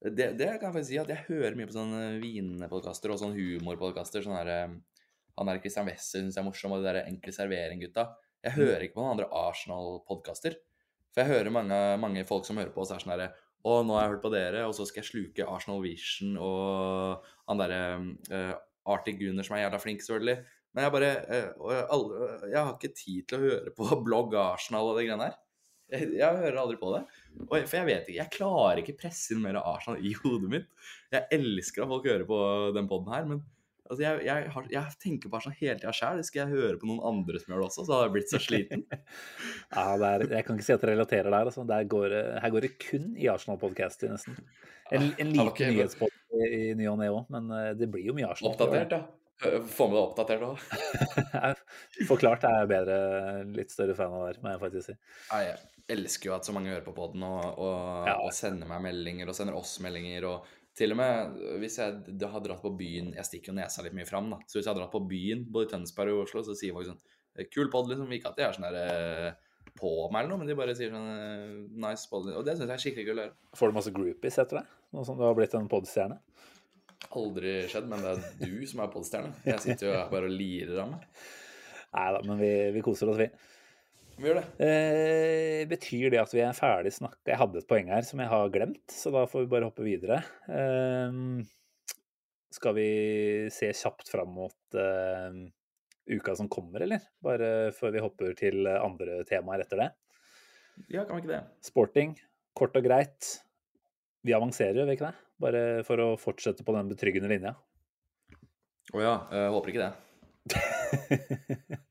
det, det kan jeg faktisk si, at jeg hører mye på sånne vinpodkaster og sånne humorpodkaster. Sånn herre eh, han der Christian Wessel syns jeg er morsom, og de der Enkel servering-gutta. Jeg hører ikke på noen andre Arsenal-podkaster. For jeg hører mange, mange folk som hører på oss, er sånn herre Å, nå har jeg hørt på dere, og så skal jeg sluke Arsenal Vision og han derre uh, Arctic Gunner som er jævla flink, selvfølgelig. Men jeg bare uh, alle, jeg har ikke tid til å høre på <laughs> blogg Arsenal og de greiene her. Jeg, jeg hører aldri på det. Og for jeg vet ikke, jeg klarer ikke presse inn mer Arsenal i hodet mitt. Jeg elsker at folk hører på den poden her, men altså, jeg, jeg, har, jeg tenker bare sånn hele tida sjøl. Skal jeg høre på noen andre som gjør det også, så har jeg blitt så sliten. <laughs> Ja, det er, jeg kan ikke si at jeg relaterer der. Altså. Der går, her går det kun i Arsenal-podkaster, nesten. En, en liten okay, men- nyhetspod i, ny og ne òg, men eh, det blir jo mye Arsenal. Oppdatert, ja. Få med deg oppdatert òg. <laughs> Forklart er jeg bedre, litt større fan av det, må jeg faktisk si. Jeg elsker jo at så mange hører på poden og, og, Ja. og sender meg meldinger og sender oss meldinger. og til og med hvis jeg har dratt på byen Jeg stikker jo nesa litt mye fram, da. Så hvis jeg har dratt på byen, både i Tønsberg og Oslo, så sier folk sånn «Eh, Kul pod, liksom. Ikke at de er sånn der eh, på meg eller noe, men de bare sier sånn eh, Nice pod. Og det syns jeg er skikkelig kult å høre. Får du masse groupies etter deg? Nå som du har blitt en podstjerne? Aldri skjedd, men det er du som er podstjerne. Jeg sitter jo her bare og lirer av meg. Nei da, men vi, vi koser oss, vi. Vi gjør det. Eh, betyr det at vi er ferdig snakka? Jeg hadde et poeng her som jeg har glemt, så da får vi bare hoppe videre. Eh, skal vi se kjapt fram mot eh, uka som kommer, eller? Bare før vi hopper til andre temaer etter det. Ja, kan vi ikke det? Sporting, kort og greit. Vi avanserer, gjør vi ikke det? Bare for å fortsette på den betryggende linja. Å ja. Jeg håper ikke det. <laughs>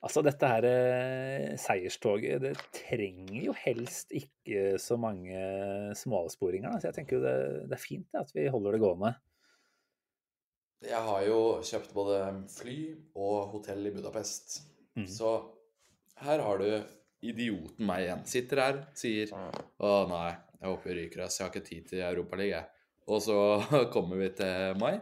Altså, dette her eh, seierstoget, det trenger jo helst ikke så mange småavsporinger. Så jeg tenker jo det, det er fint det, at vi holder det gående. Jeg har jo kjøpt både fly og hotell i Budapest. Mm. Så her har du idioten meg igjen. Sitter her, sier Å nei, jeg håper vi ryker, oss, Jeg har ikke tid til Europaligaen, jeg. Og så <laughs> kommer vi til mai,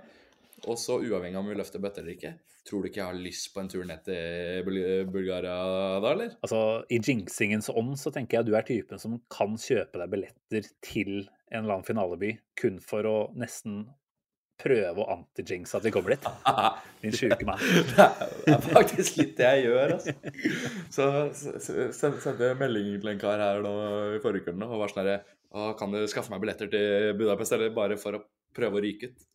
og så uavhengig av om vi løfter bøtter eller ikke, tror du ikke jeg har lyst på en tur ned til Bulgaria da, eller? Altså, I jinxingens ånd så tenker jeg du er typen som kan kjøpe deg billetter til en eller annen finaleby kun for å nesten prøve å anti-jinxe at vi kommer dit. <laughs> Din sjuke mann. Det er faktisk litt det jeg gjør, altså. Så s- s- sendte jeg melding til en kar her nå i forrige uke og var sånn herre Kan du skaffe meg billetter til Budapest, eller bare for å prøve å ryke ut?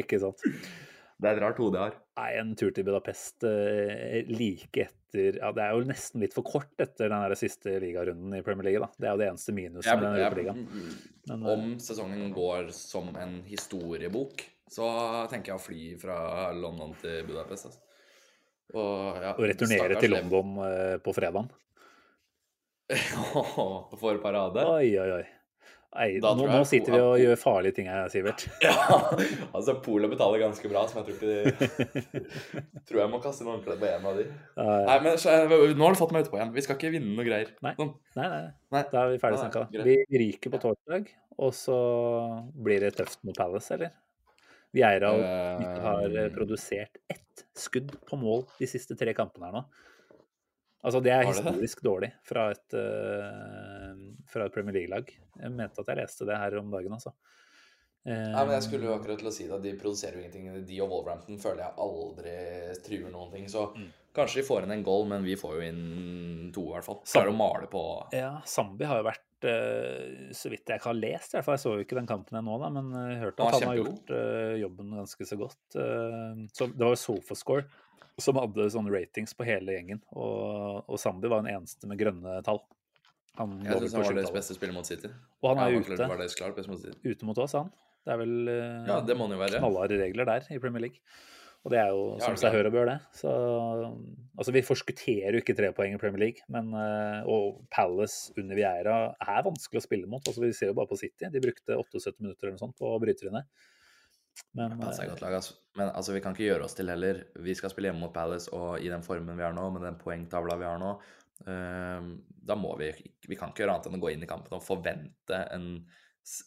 Ikke sant. Det er et rart hode jeg har. Nei, en tur til Budapest eh, like etter ja, Det er jo nesten litt for kort etter den der siste ligarunden i Premier League. da. Det er jo det eneste minuset med den Europaligaen. Men, eh, om sesongen går som en historiebok, så tenker jeg å fly fra London til Budapest. Altså. Og, ja, og returnere til. London eh, på fredagen. <laughs> For parade. Oi, oi, oi. Nei, nå, nå sitter vi og gjør farlige ting her, Sivert. <laughs> Ja, altså Polet betaler ganske bra, som jeg tror ikke <laughs> Tror jeg må kaste noen håndkle på en av de. Eh, Nei, men Nå har du fått meg utpå igjen. Vi skal ikke vinne noe greier. Nei. Sånn. nei, nei, Nei. da er vi ferdig Nei, snakka. Vi ryker på torsdag, og så blir det tøft mot Palace, eller? Vieira har eh, Eh, produsert ett skudd på mål de siste tre kampene her nå. Altså, det er historisk det det? dårlig fra et, uh, fra et Premier League-lag. Jeg mente at jeg leste det her om dagen, altså. Nei, men jeg skulle jo akkurat til å si det. De produserer jo ingenting. De og Wolverhampton føler jeg aldri truer noen ting. Så Mm. kanskje de får inn en goal, men vi får jo inn to, i hvert fall. Klarer å male på Ja, Zambi har jo vært, eh, så vidt jeg ikke har lest, i hvert fall, jeg så jo ikke den kampen ennå, da, men jeg hørte at var han har gjort eh, jobben ganske så godt. Eh, så det var jo Sofascore som hadde sånne ratings på hele gjengen, og, og Zambi var den eneste med grønne tall. Han Jeg syns han var deres beste spiller mot City. Og han er Ja, ute, Var deres klart beste mot City. ute mot oss, han. Det er vel eh, Ja, det må han jo være. knallharde regler der i Premier League. Og det er jo Ja, som det seg hør og bør, det. Så altså, vi forskutterer jo ikke tre poeng i Premier League, men eh, og Palace under Vieira er vanskelig å spille mot. Altså, vi ser jo bare på City. De brukte 78 minutter eller noe sånt på å bryte inn. Men eh, lag, altså. Men altså, vi kan ikke gjøre oss til heller. Vi skal spille hjemme mot Palace, og i den formen vi er nå, med den poengtavla vi har nå, eh, da må vi Vi kan ikke gjøre annet enn å gå inn i kampen og forvente en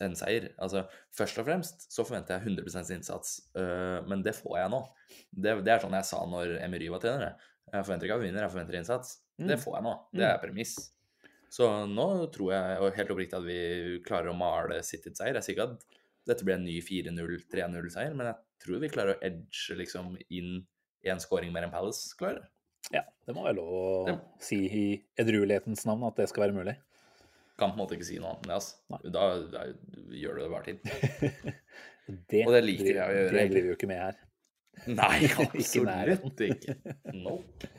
en seier. Altså, først og fremst så forventer jeg 100% innsats, øh, men det får jeg nå. Det, det er sånn jeg sa når Emery var trener. jeg. Forventer ikke at vi vinner, jeg forventer innsats. Det får jeg nå. Det er premiss. Så nå tror jeg helt oppriktig at vi klarer å male City til seier. Jeg sier ikke at dette blir en ny 4-0-3-0-seier, men jeg tror vi klarer å edge liksom inn én scoring mer enn Palace klarer. Ja, det må være lov å ja. si i edruelighetens navn at det skal være mulig. Kan på en måte ikke si noe annet enn det. Altså. Da, da gjør du det bare til. <laughs> Det, Og det liker jeg å gjøre, Det driver vi jo ikke med her. Nei, <laughs> absolutt ikke. Nope.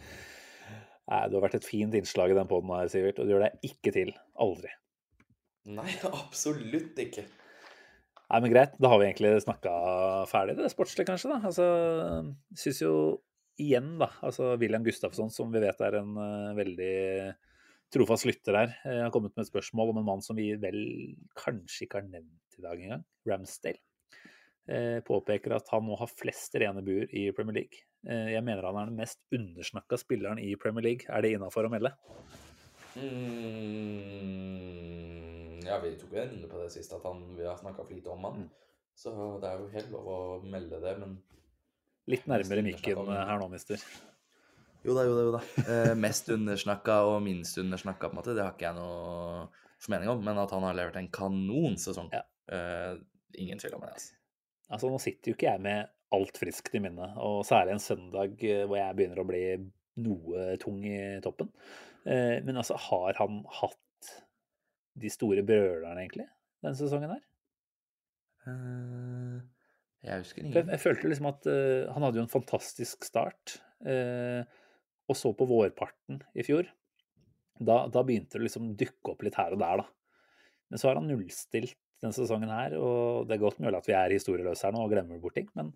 Nei, du har vært et fint innslag i den poden her, Sivert, og du gjør deg ikke til. Aldri. Nei, <laughs> absolutt ikke. Nei, men greit. Da har vi egentlig snakka ferdig det sportslige, kanskje. da. Altså, Syns jo igjen, da, altså William Gustafsson, som vi vet er en uh, veldig trofast lytter her, uh, har kommet med et spørsmål om en mann som vi vel kanskje ikke har nevnt i dag engang. Ramsdale. Uh, påpeker at han nå har flest rene buer i Premier League. Jeg mener han er den mest undersnakka spilleren i Premier League. Er det innafor å melde? Mm, ja, vi tok jo en runde på det sist, at han, vi har snakka for lite om han. Mm. Så det er jo helt lov å melde det, men Litt nærmere mikken her nå, mister. Jo da, jo da, jo da. Eh, mest undersnakka og minst undersnakka, på en måte, det har ikke jeg noe formening om. Men at han har levert en kanonsesong, Ja. eh, ingen tvil om det. altså. Altså, nå sitter jo ikke jeg med alt friskt i minnet, og særlig en søndag eh, hvor jeg begynner å bli noe tung i toppen. Eh, Men altså, har han hatt de store brølerne, egentlig, denne sesongen her? Eh, jeg husker Jeg, ingen. jeg følte liksom at uh, han hadde jo en fantastisk start, Uh, og så på vårparten i fjor. Da, da begynte det liksom dukke opp litt her og der, da. Men så har han nullstilt denne sesongen her, og det er godt mulig at vi er historieløse her nå og glemmer bort ting, men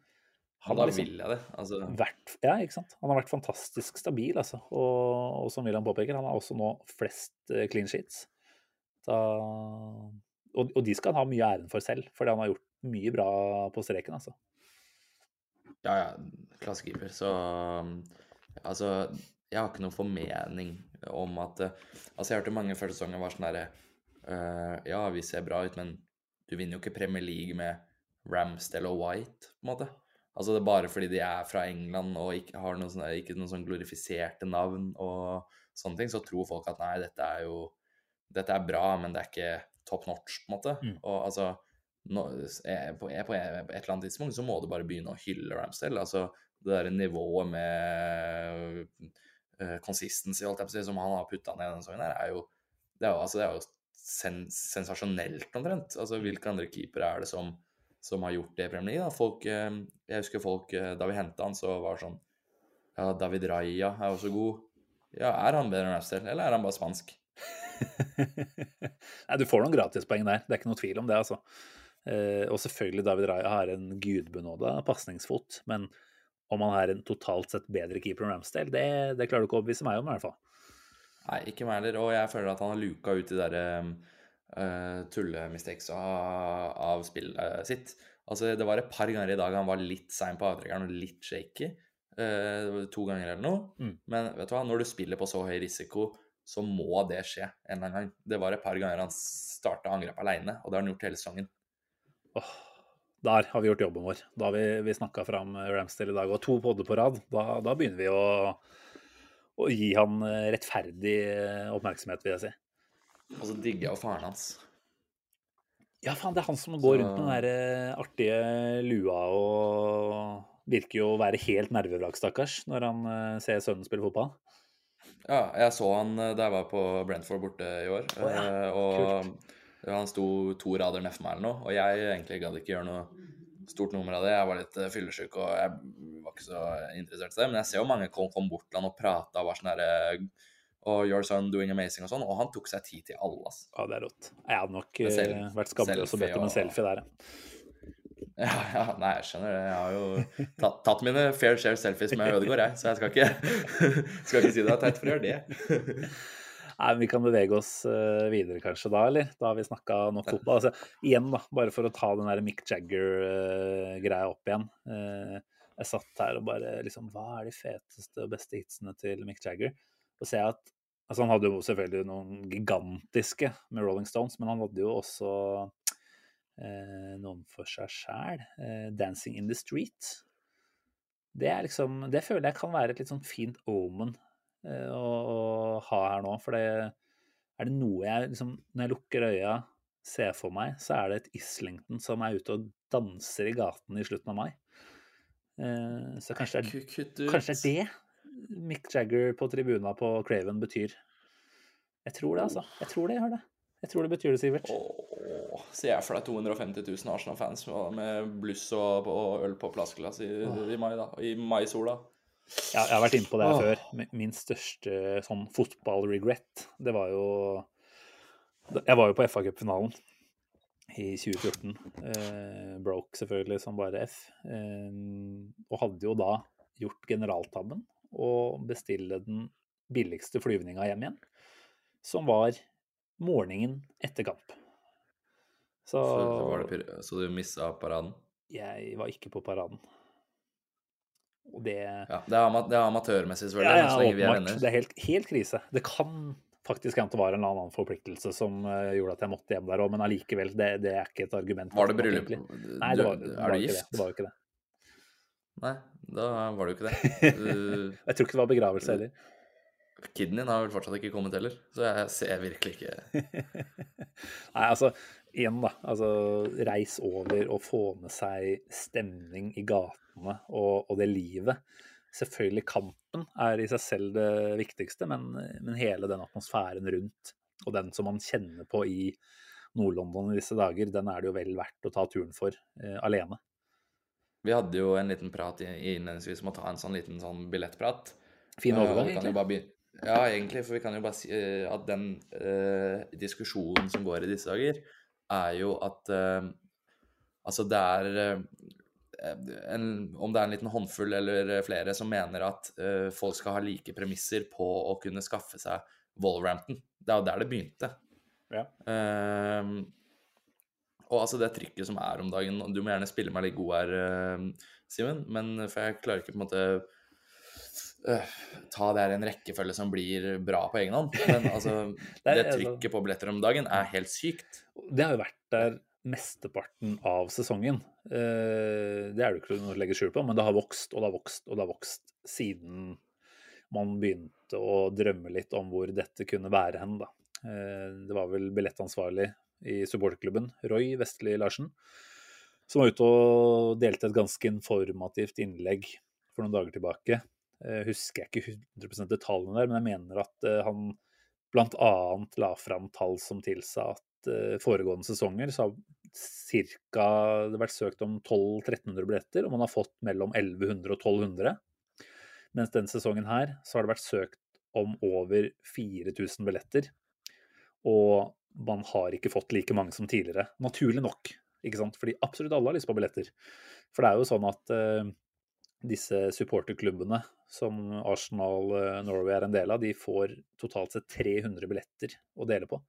han har liksom vil jeg det. Altså, vært Ja, ikke sant. Han har vært fantastisk stabil, altså. Og, og som William påpeker, han har også nå flest clean sheets. Da, og, og de skal han ha mye æren for selv, fordi han har gjort mye bra på streken, altså. ja, ja, klassekeeper. Så altså Jeg har ikke noen formening om at Altså, jeg hørte mange før sesongen var sånn derre uh, Ja, vi ser bra ut, men du vinner jo ikke Premier League med Ramsdale og White, på en måte. Altså, det er bare fordi de er fra England og ikke har noen sånne, ikke noen sånn glorifiserte navn og sånne ting, så tror folk at nei, dette er jo Dette er bra, men det er ikke top notch, på en måte. Mm. Og altså nå, eh, på, på, på et eller annet tidspunkt så må du bare begynne å hylle Ramsdale. Altså det der nivået med uh, consistency, holdt jeg på å si, som han har putta ned denne sangen her, er jo Det er jo, altså, det er jo sen, sensasjonelt, omtrent. Altså, hvilke andre keepere er det som, som har gjort det i Premier League? Da? Folk, eh, jeg husker folk eh, Da vi henta han, så var det sånn Ja, David Raja er også god. Ja, er han bedre enn Ramsdale, eller er han bare spansk? <laughs> Nei, du får noen gratispoeng der, det er ikke noe tvil om det, altså. Eh, og selvfølgelig David Raja har en gudbenåda pasningsfot, men om han er en totalt sett bedre keeper enn Ramsdale, det, det klarer du ikke å overbevise meg om, i hvert fall. Nei, ikke meg heller. Og jeg føler at han har luka ut de der uh, tullemistakes av, av spillet sitt. Altså, det var et par ganger i dag han var litt sein på avtrekkeren og litt shaky. Uh, to ganger eller noe. Mm. Men vet du hva, når du spiller på så høy risiko, så må det skje en eller annen gang. Det var et par ganger han starta angrep aleine, og det har han gjort hele sesongen. Oh, der har vi gjort jobben vår. Da har vi, vi snakka fram Ramsdale i dag, og to podder på rad. Da, da begynner vi å, å gi han eh, rettferdig eh, oppmerksomhet, vil jeg si. Og så digger jeg jo faren hans. Ja, faen, det er han som går rundt med den der eh, artige lua og virker jo å være helt nervevrak, stakkars, når han eh, ser sønnen spille fotball. Ja, jeg så han eh, da jeg var på Brentford borte i år. Oh, ja, Og og han sto to rader nedfor meg eller noe, og jeg egentlig gadd ikke gjøre noe stort nummer av det. Jeg var litt eh, fyllesyk og jeg var ikke så interessert i det. Men jeg ser jo mange kom, kom bort til han og prata og var sånn herre og your son doing amazing og sånn. Og han tok seg tid til alle, altså. Ja, det er rått. Jeg hadde nok selv- eh, vært skamløs og bedt om en selfie selfie der, ja. <laughs> Ja, ja, nei, jeg skjønner det. Jeg har jo tatt, tatt mine fair share selfies med Ødegaard, jeg. Så jeg skal ikke, <laughs> skal ikke si det er teit for å gjøre det. <laughs> Nei, men Vi kan bevege oss eh, videre kanskje da, eller? Da har vi snakka nok fotball. Altså, igjen, da, bare for å ta den der Mick Jagger-greia opp igjen. Eh, jeg satt her og bare liksom Hva er de feteste og beste hitsene til Mick Jagger? Og ser jeg at Altså, han hadde jo selvfølgelig noen gigantiske med Rolling Stones, men han hadde jo også eh, noen for seg sjæl. Eh, 'Dancing in the Street'. Det er liksom Det føler jeg kan være et litt sånn fint omen eh, å, å ha her nå. For det er det noe jeg liksom Når jeg lukker øya, ser for meg, så er det et Islington som er ute og danser i gaten i slutten av mai. Eh, så kanskje det er, kanskje det er det Mick Jagger på tribuna på Craven betyr. Jeg tror det, altså. Jeg tror det gjør det. Jeg tror det betyr det, Sivert. Åh, Se jeg for deg 250 000 Arsenal-fans med bluss og, og øl på plastglass i, i mai, da. I maisola. Ja, jeg har vært inne på det her før. Min største sånn fotball-regret, det var jo Jeg var jo på FA-cupfinalen i 2014. Eh, broke selvfølgelig som bare F. Eh, og hadde jo da gjort generaltabben og bestille den billigste flyvninga hjem igjen, som var morgenen etter kamp. Så, Så, så du missa paraden? jeg var ikke på paraden. Og det Ja, det er, amat det er amatørmessig, selvfølgelig, ja, ja, så lenge vi er venner. Det er helt, helt krise. Det kan faktisk hende det var en annen forpliktelse som eh, gjorde at jeg måtte hjem der òg, men allikevel, det, det er ikke et argument. Var det bryllup? Nei, det var, det er var du gift? det. Det var jo ikke det. Nei, da var det jo ikke det. <laughs> Du- Jeg tror ikke det var begravelse heller. Kiden din har vel fortsatt ikke kommet heller, så jeg ser virkelig ikke <laughs> Nei, altså, igjen, da. Altså, reis over og få med seg stemning i gatene og, og det livet. Selvfølgelig kampen er i seg selv det viktigste, men, men hele den atmosfæren rundt, og den som man kjenner på i Nord-London i disse dager, den er det jo vel verdt å ta turen for eh, alene. Vi hadde jo en liten prat i- innledningsvis om å ta en sånn liten sånn billettprat. Fin Eh, overgang, egentlig. bare Ja, egentlig, for vi kan jo bare si eh, at den eh, diskusjonen som går i disse dager, er jo at eh, Altså, det er eh, en, Om det er en liten håndfull eller flere som mener at eh, folk skal ha like premisser på å kunne skaffe seg Wolverhampton. Det er jo der det begynte. Ja. Eh, og altså det trykket som er om dagen Du må gjerne spille meg litt god her, Simen, men for jeg klarer ikke på en måte øh, ta det her i en rekkefølge som blir bra på egen hånd. Men altså, <laughs> Det er- det trykket på billetter om dagen er helt sykt. Det har jo vært der mesteparten av sesongen. Eh, Det er det ikke noe å legge skjul på, men det har vokst og det har vokst og det har vokst siden man begynte å drømme litt om hvor dette kunne være hen, da. Eh, Det var vel billettansvarlig i supporterklubben, Roy Vestli Larsen, som var ute og delte et ganske informativt innlegg for noen dager tilbake. Eh, Husker jeg ikke 100 detaljene der, men jeg mener at eh, han bl.a. la fram tall som tilsa at eh, foregående sesonger så har cirka, det vært søkt om 1200-1300 billetter, og man har fått mellom 1100 og 1200. Mens denne sesongen her så har det vært søkt om over 4000 billetter. Og man har ikke fått like mange som tidligere. Naturlig nok, ikke sant? Fordi absolutt alle har lyst på billetter. For det er jo sånn at uh, disse supporterklubbene som Arsenal eh, Norway er en del av, de får totalt sett 300 billetter å dele på.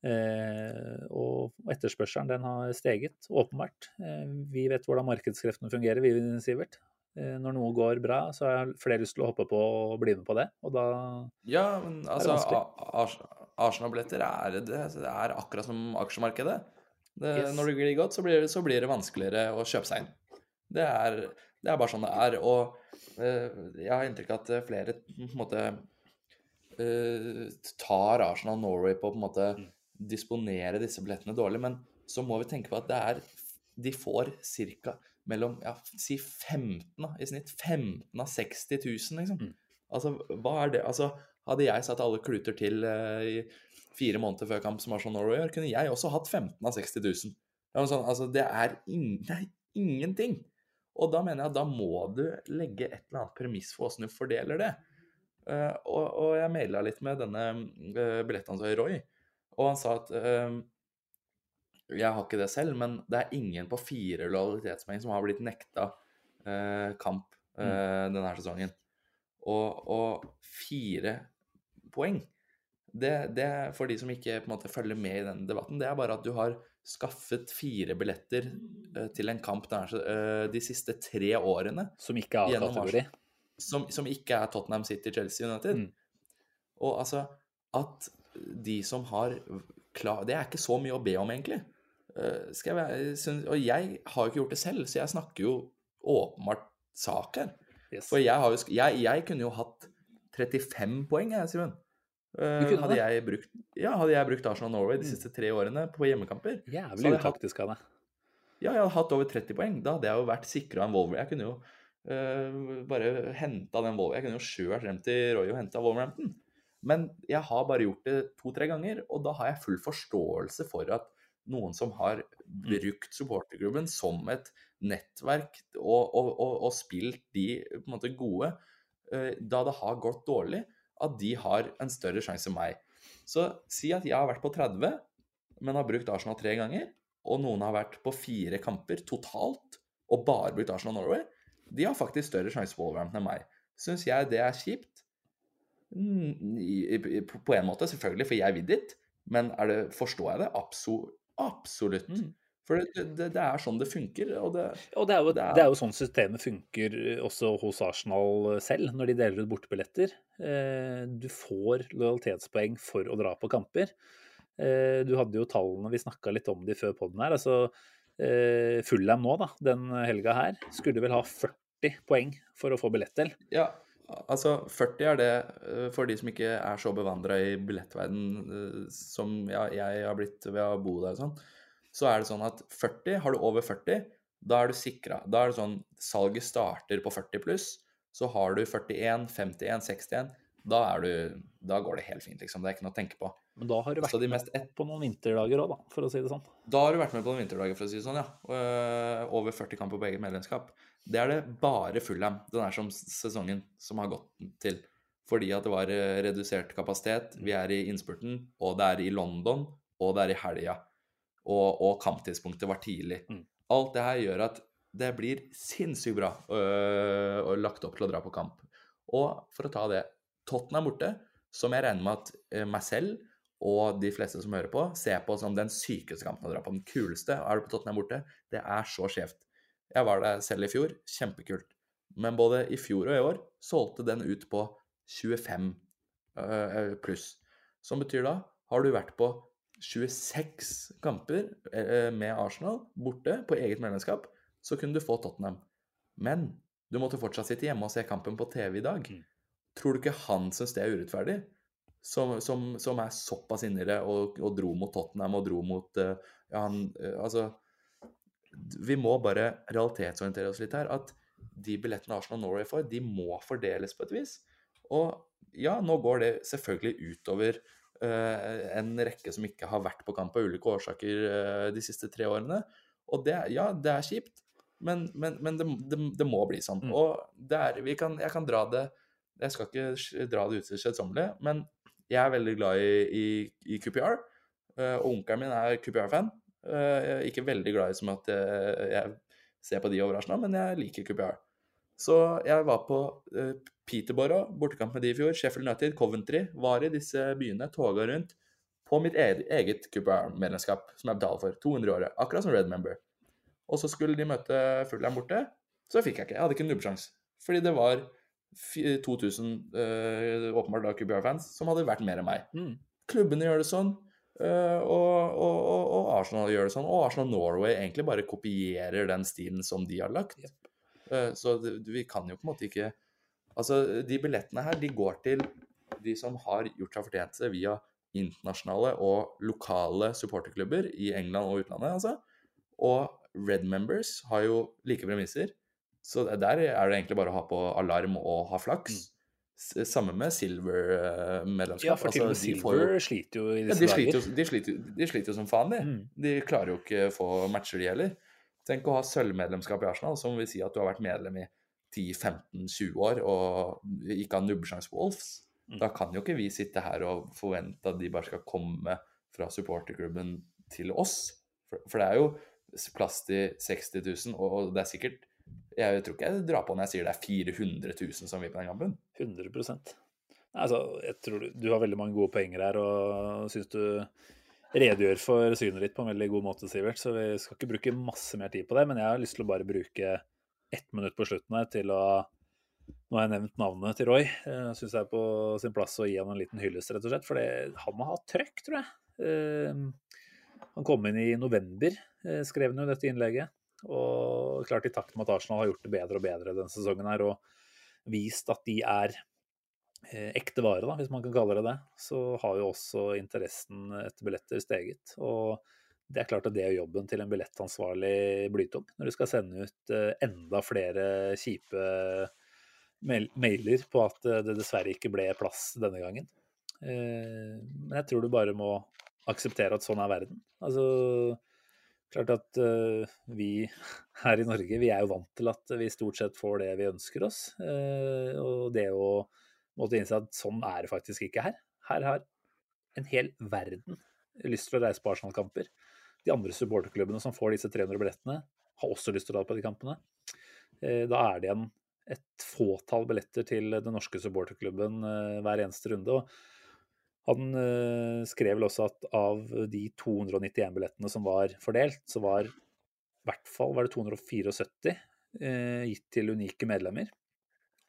Eh, og etterspørselen den har steget, åpenbart. Eh, vi vet hvordan markedskreftene fungerer, vi, Sivert. Eh, når noe går bra, så har flere lyst til å hoppe på og bli med på det. Og da Ja, men altså Arsenal-billetter er, det er akkurat som aksjemarkedet. Det, Yes. Når det glir godt, så blir, det, så blir det vanskeligere å kjøpe seg inn. Det er, det er bare sånn det er. Og eh, jeg har inntrykk av at eh, flere på en måte eh, tar Arsenal Norway på å på en måte disponere disse billettene dårlig, men så må vi tenke på at det er De får ca. mellom ja, si 15 da, i snitt. 15 av 60 000, liksom. Mm. Altså, hva er det? Altså, hadde jeg satt alle kluter til uh, i fire måneder før kamp, som Arsenal Norway gjør, kunne jeg også hatt 15 av 60 000. Det er, sånn, altså, det er, ing det er ingenting. Og da mener jeg at da må du legge et eller annet premiss for åssen du fordeler det. Uh, og, og jeg maila litt med denne uh, billettansvarlige Roy, og han sa at uh, jeg har ikke det selv, men det er ingen på fire lojalitetspoeng som har blitt nekta uh, kamp mm. denne sesongen. Og, og fire poeng, det, det for de som ikke på en måte følger med i den debatten, det er bare at du har skaffet fire billetter eh, til en kamp der, eh, de siste tre årene som ikke er A-kategori. som, som ikke er Tottenham City, Chelsea United. Mm. Og altså at de som har klar Det er ikke så mye å be om, egentlig. eh, jeg Og jeg har jo ikke gjort det selv, så jeg snakker jo åpenbart sak her. Yes. For jeg, har jo, jeg, jeg kunne jo hatt 35 poeng, jeg, Simen. Kunne hadde, jeg brukt, ja, hadde jeg brukt Arsenal Norway de Mm. siste tre årene på hjemmekamper, Jævlig utaktisk av deg. ja, jeg hadde hatt over 30 poeng. Da hadde jeg jo vært sikra en Wolver. Jeg kunne jo uh, bare henta den Wolver. Jeg kunne jo kjørt frem til Roy og henta Wolverhampton. Men jeg har bare gjort det to-tre ganger, og da har jeg full forståelse for at noen som har brukt supporterklubben som et nettverk og, og, og, og spilt de på en måte gode uh, da det har gått dårlig, at de har en større sjanse enn meg. Så si at jeg har vært på 30, men har brukt Arsenal tre ganger, og noen har vært på fire kamper totalt og bare brukt Arsenal Norway, de har faktisk større sjanse på Wolverhampton enn meg. Syns jeg det er kjipt? Mm, På en måte, selvfølgelig, for jeg vil dit. Men det, forstår jeg det? Absolutt. absolutt. Mm. For det, det, det er sånn det funker. Og det, Og det er, jo, Det er- det er jo sånn systemet funker eh, også hos Arsenal selv, når de deler ut bortebilletter. Eh, Du får lojalitetspoeng for å dra på kamper. Eh, Du hadde jo tallene, vi snakka litt om de før podden her. altså Fullham nå, da, den helga her, skulle vel ha 40 poeng for å få billett til. Ja, altså 40 er det eh, for de som ikke er så bevandra i billettverden eh, som jeg har blitt ved å bo der og sånn. Så er det sånn at 40, har du over 40, da er du sikra. Da er det sånn salget starter på 40 pluss. Så har du 41, 51, 61, da, er du, da går det helt fint, liksom. Det er ikke noe å tenke på. Men da har du vært med et- på noen vinterdager òg, da, for å si det sånn. Da har du vært med på noen vinterdager, for å si det sånn, ja. Eh, over 40 kamper på eget medlemskap. Det er det bare Fulham, den er som sesongen, som har gått til. Fordi at det var eh, redusert kapasitet, vi er i innspurten, og det er i London, og det er i helga. Og, og kamptidspunktet var tidlig. Mm. Alt det her gjør at det blir sinnssykt bra øh, og lagt opp til å dra på kamp. Og for å ta det, Tottenham borte, som jeg regner med at eh, meg selv og de fleste som hører på, ser på som den sykeste kampen å dra på. Den kuleste. Er du på Tottenham borte? Det er så skjevt. Jeg var der selv i fjor. Kjempekult. Men både i fjor og i år solgte den ut på 25 øh, pluss. Som betyr da, har du vært på 26 kamper øh, med Arsenal borte på eget medlemskap, så kunne du få Tottenham. Men du måtte fortsatt sitte hjemme og se kampen på TV i dag. Mm. Tror du ikke han syns det er urettferdig? Som, som, som er såpass innere og, og dro mot Tottenham og dro mot uh, ja, han, uh, Altså Vi må bare realitetsorientere oss litt her. At de billettene Arsenal Norway får, de må fordeles på et vis. Og ja, nå går det selvfølgelig utover eh, en rekke som ikke har vært på kamp av ulike årsaker eh, de siste tre årene. Og det, ja, det er kjipt, men, men, men det, det, det må bli sånn. Mm. Og det er, vi kan, jeg kan dra det Jeg skal ikke dra det ut til kjedsommelig, men jeg er veldig glad i, i, i QPR. eh, og onkelen min er QPR-fan. Eh, ikke veldig glad i som at jeg, jeg ser på de over Arsenal, men jeg liker QPR. Så jeg var på uh, Peterborough, bortekamp med de i fjor. Sheffield United, Coventry. Var i disse byene, toga rundt. På mitt eget, eget QPR-medlemskap, som jeg betaler for. 200 i året. Akkurat som Red Member. Og så skulle de møte Fulham borte. Så fikk jeg ikke. Jeg hadde ikke en nubbesjanse. Fordi det var 2000 uh, åpenbart da Cooper-fans som hadde vært mer enn meg. Mm. Klubbene gjør det sånn, Uh, og, og, og, Arsenal gjør det sånn. Og Arsenal Norway egentlig bare kopierer den stilen som de har lagt. Eh, Så vi kan jo på en måte ikke Altså, de billettene her, de går til de som har gjort seg fortjent til via internasjonale og lokale supporterklubber i England og utlandet, altså. Og Red Members har jo like premisser. Så der er det egentlig bare å ha på alarm og ha flaks. Mm. Samme med Silver-medlemskap. Ja, for til og med de får jo- Silver sliter jo i ja, de de, sliter jo, de, sliter, de sliter jo som faen, de. Mm. De klarer jo ikke å få matcher, de heller. Tenk å ha sølvmedlemskap i Arsenal, som vil si at du har vært medlem i 10-15-20 år og ikke har nubbesjanse på Wolves. Mm. Da kan jo ikke vi sitte her og forvente at de bare skal komme fra supporterklubben til oss. For, det er jo plass til 60 000, og og det er sikkert Jeg tror ikke jeg drar på når jeg sier det er 400 000 som vil på den kampen. 100% altså, jeg tror du, du har veldig mange gode poenger her, og syns du redegjør for synet ditt på en veldig god måte, Sivert. Så vi skal ikke bruke masse mer tid på det, men jeg har lyst til å bare bruke ett minutt på slutten her til å Nå har jeg nevnt navnet til Roy. Jeg syns det er på sin plass å gi han en liten hyllest, rett og slett. For han må ha trøkk, tror jeg. Eh, Han kom inn i november, eh, skrev han jo dette innlegget. Og klart i takt med at Arsenal har gjort det bedre og bedre denne sesongen her, og vist at de er eh, ekte vare, da, hvis man kan kalle det det, så har jo også interessen etter billetter steget. Og det er klart at det er jobben til en billettansvarlig blytung, når du skal sende ut eh, enda flere kjipe mailer på at det dessverre ikke ble plass denne gangen. Men jeg tror du bare må akseptere at sånn er verden. Altså, klart at vi <laughs> her i Norge vi er jo vant til at vi stort sett får det vi ønsker oss. Og det å måtte innse at sånn er det faktisk ikke her. Her har en hel verden lyst til å reise på Arsenal-kamper. De andre supporterklubbene som får disse 300 billettene, har også lyst til å dra på de kampene. Uh, da er det igjen et fåtall billetter til den norske supporterklubben hver eneste runde. og han øh, skrev vel også at av de 291 billettene som var fordelt, så var i hvert fall var det 274 øh, eh, gitt til unike medlemmer.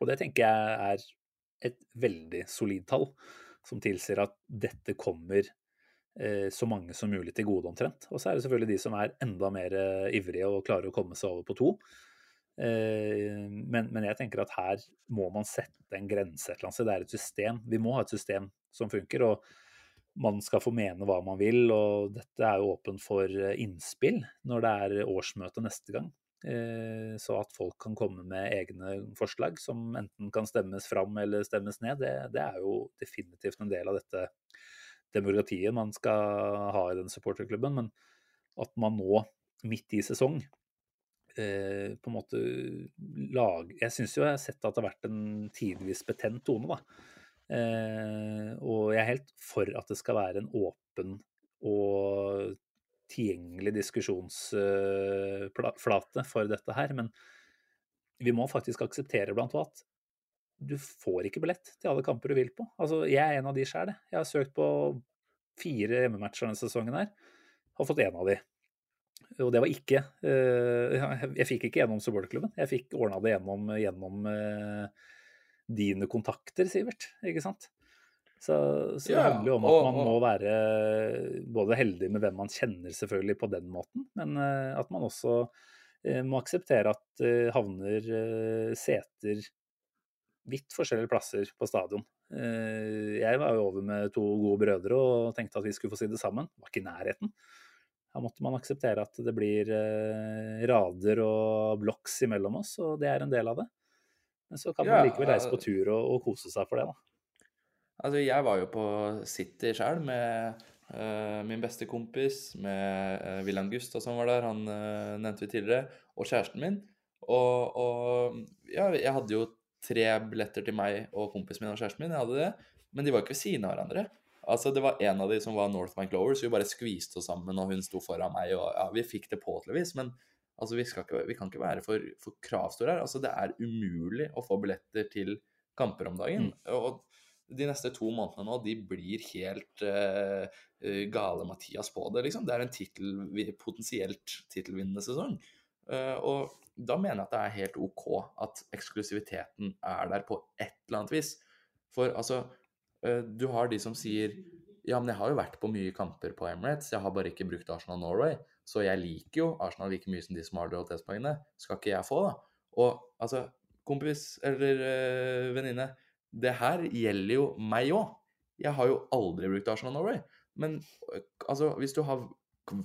Og det tenker jeg er et veldig solid tall, som tilsier at dette kommer øh, så mange som mulig til gode, omtrent. Og så er det selvfølgelig de som er enda mer ivrige og klarer å komme seg over på to. Men, men, jeg tenker at her må man sette en grense et eller annet sted. Det er et system. Vi må ha et system som funker. og man skal få mene hva man vil, og dette er jo åpent for eh, innspill når det er årsmøte neste gang. Eh, så at folk kan komme med egne forslag som enten kan stemmes fram eller stemmes ned, det, det er jo definitivt en del av dette demokratiet man skal ha i den supporterklubben. Men at man nå, midt i sesong, eh, på en måte lager Jeg syns jo jeg har sett at det har vært en tidvis betent tone, da Eh, og jeg er helt for at det skal være en åpen og tilgjengelig diskusjonsflate for dette her. Men vi må faktisk akseptere blant annet at du får ikke billett til alle kamper du vil på. Altså, jeg er en av de sjøl. Jeg har søkt på fire hjemmematcher denne sesongen her. Har fått én av de. Og det var ikke eh, Jeg fikk ikke gjennom supporterklubben. Jeg fikk ordna det gjennom, gjennom eh, dine kontakter, Sivert. Ikke sant? Så, så det handler jo om at man må være både heldig med hvem man kjenner, selvfølgelig, på den måten, men eh, at man også eh, må akseptere at eh, havner seter vidt forskjellige plasser på stadion. Jeg var jo over med to gode brødre og tenkte at vi skulle få si det sammen. Var ikke i nærheten. Da måtte man akseptere at det blir rader og blokks imellom oss, og det er en del av det. Men så kan man ja, likevel reise på tur og, og, kose seg for det, da. Altså, jeg var jo på City sjøl med uh, min beste kompis, med uh, William Gustav som var der, han uh, nevnte vi tidligere, og kjæresten min. Og, og, ja, jeg hadde jo tre billetter til meg og kompisen min og kjæresten min, jeg hadde det. Men de var ikke ved siden av hverandre. Altså, Det var en av de som var North Bank Lower, så vi bare skviste oss sammen, og hun sto foran meg, og ja, vi fikk det på til et vis. Men Altså, vi, ikke, vi, kan ikke være for, for kravstore her. Altså, det er umulig å få billetter til kamper om dagen. Mm. Og de neste to månedene nå, de blir helt uh, gale Mathias på det, liksom. Det er en titel, potensielt tittelvinnende sesong. Uh, og da mener jeg at det er helt OK at eksklusiviteten er der på et eller annet vis. For altså, uh, du har de som sier ja, men jeg har jo vært på mye kamper på Emirates, jeg har bare ikke brukt Arsenal Norway. Så jeg liker jo Arsenal like mye som de som har realitetspoengene. Skal ikke jeg få, da? Og altså, kompis eller øh, venninne, det her gjelder jo meg òg. Jeg har jo aldri brukt Arsenal Norway. Men altså, hvis du har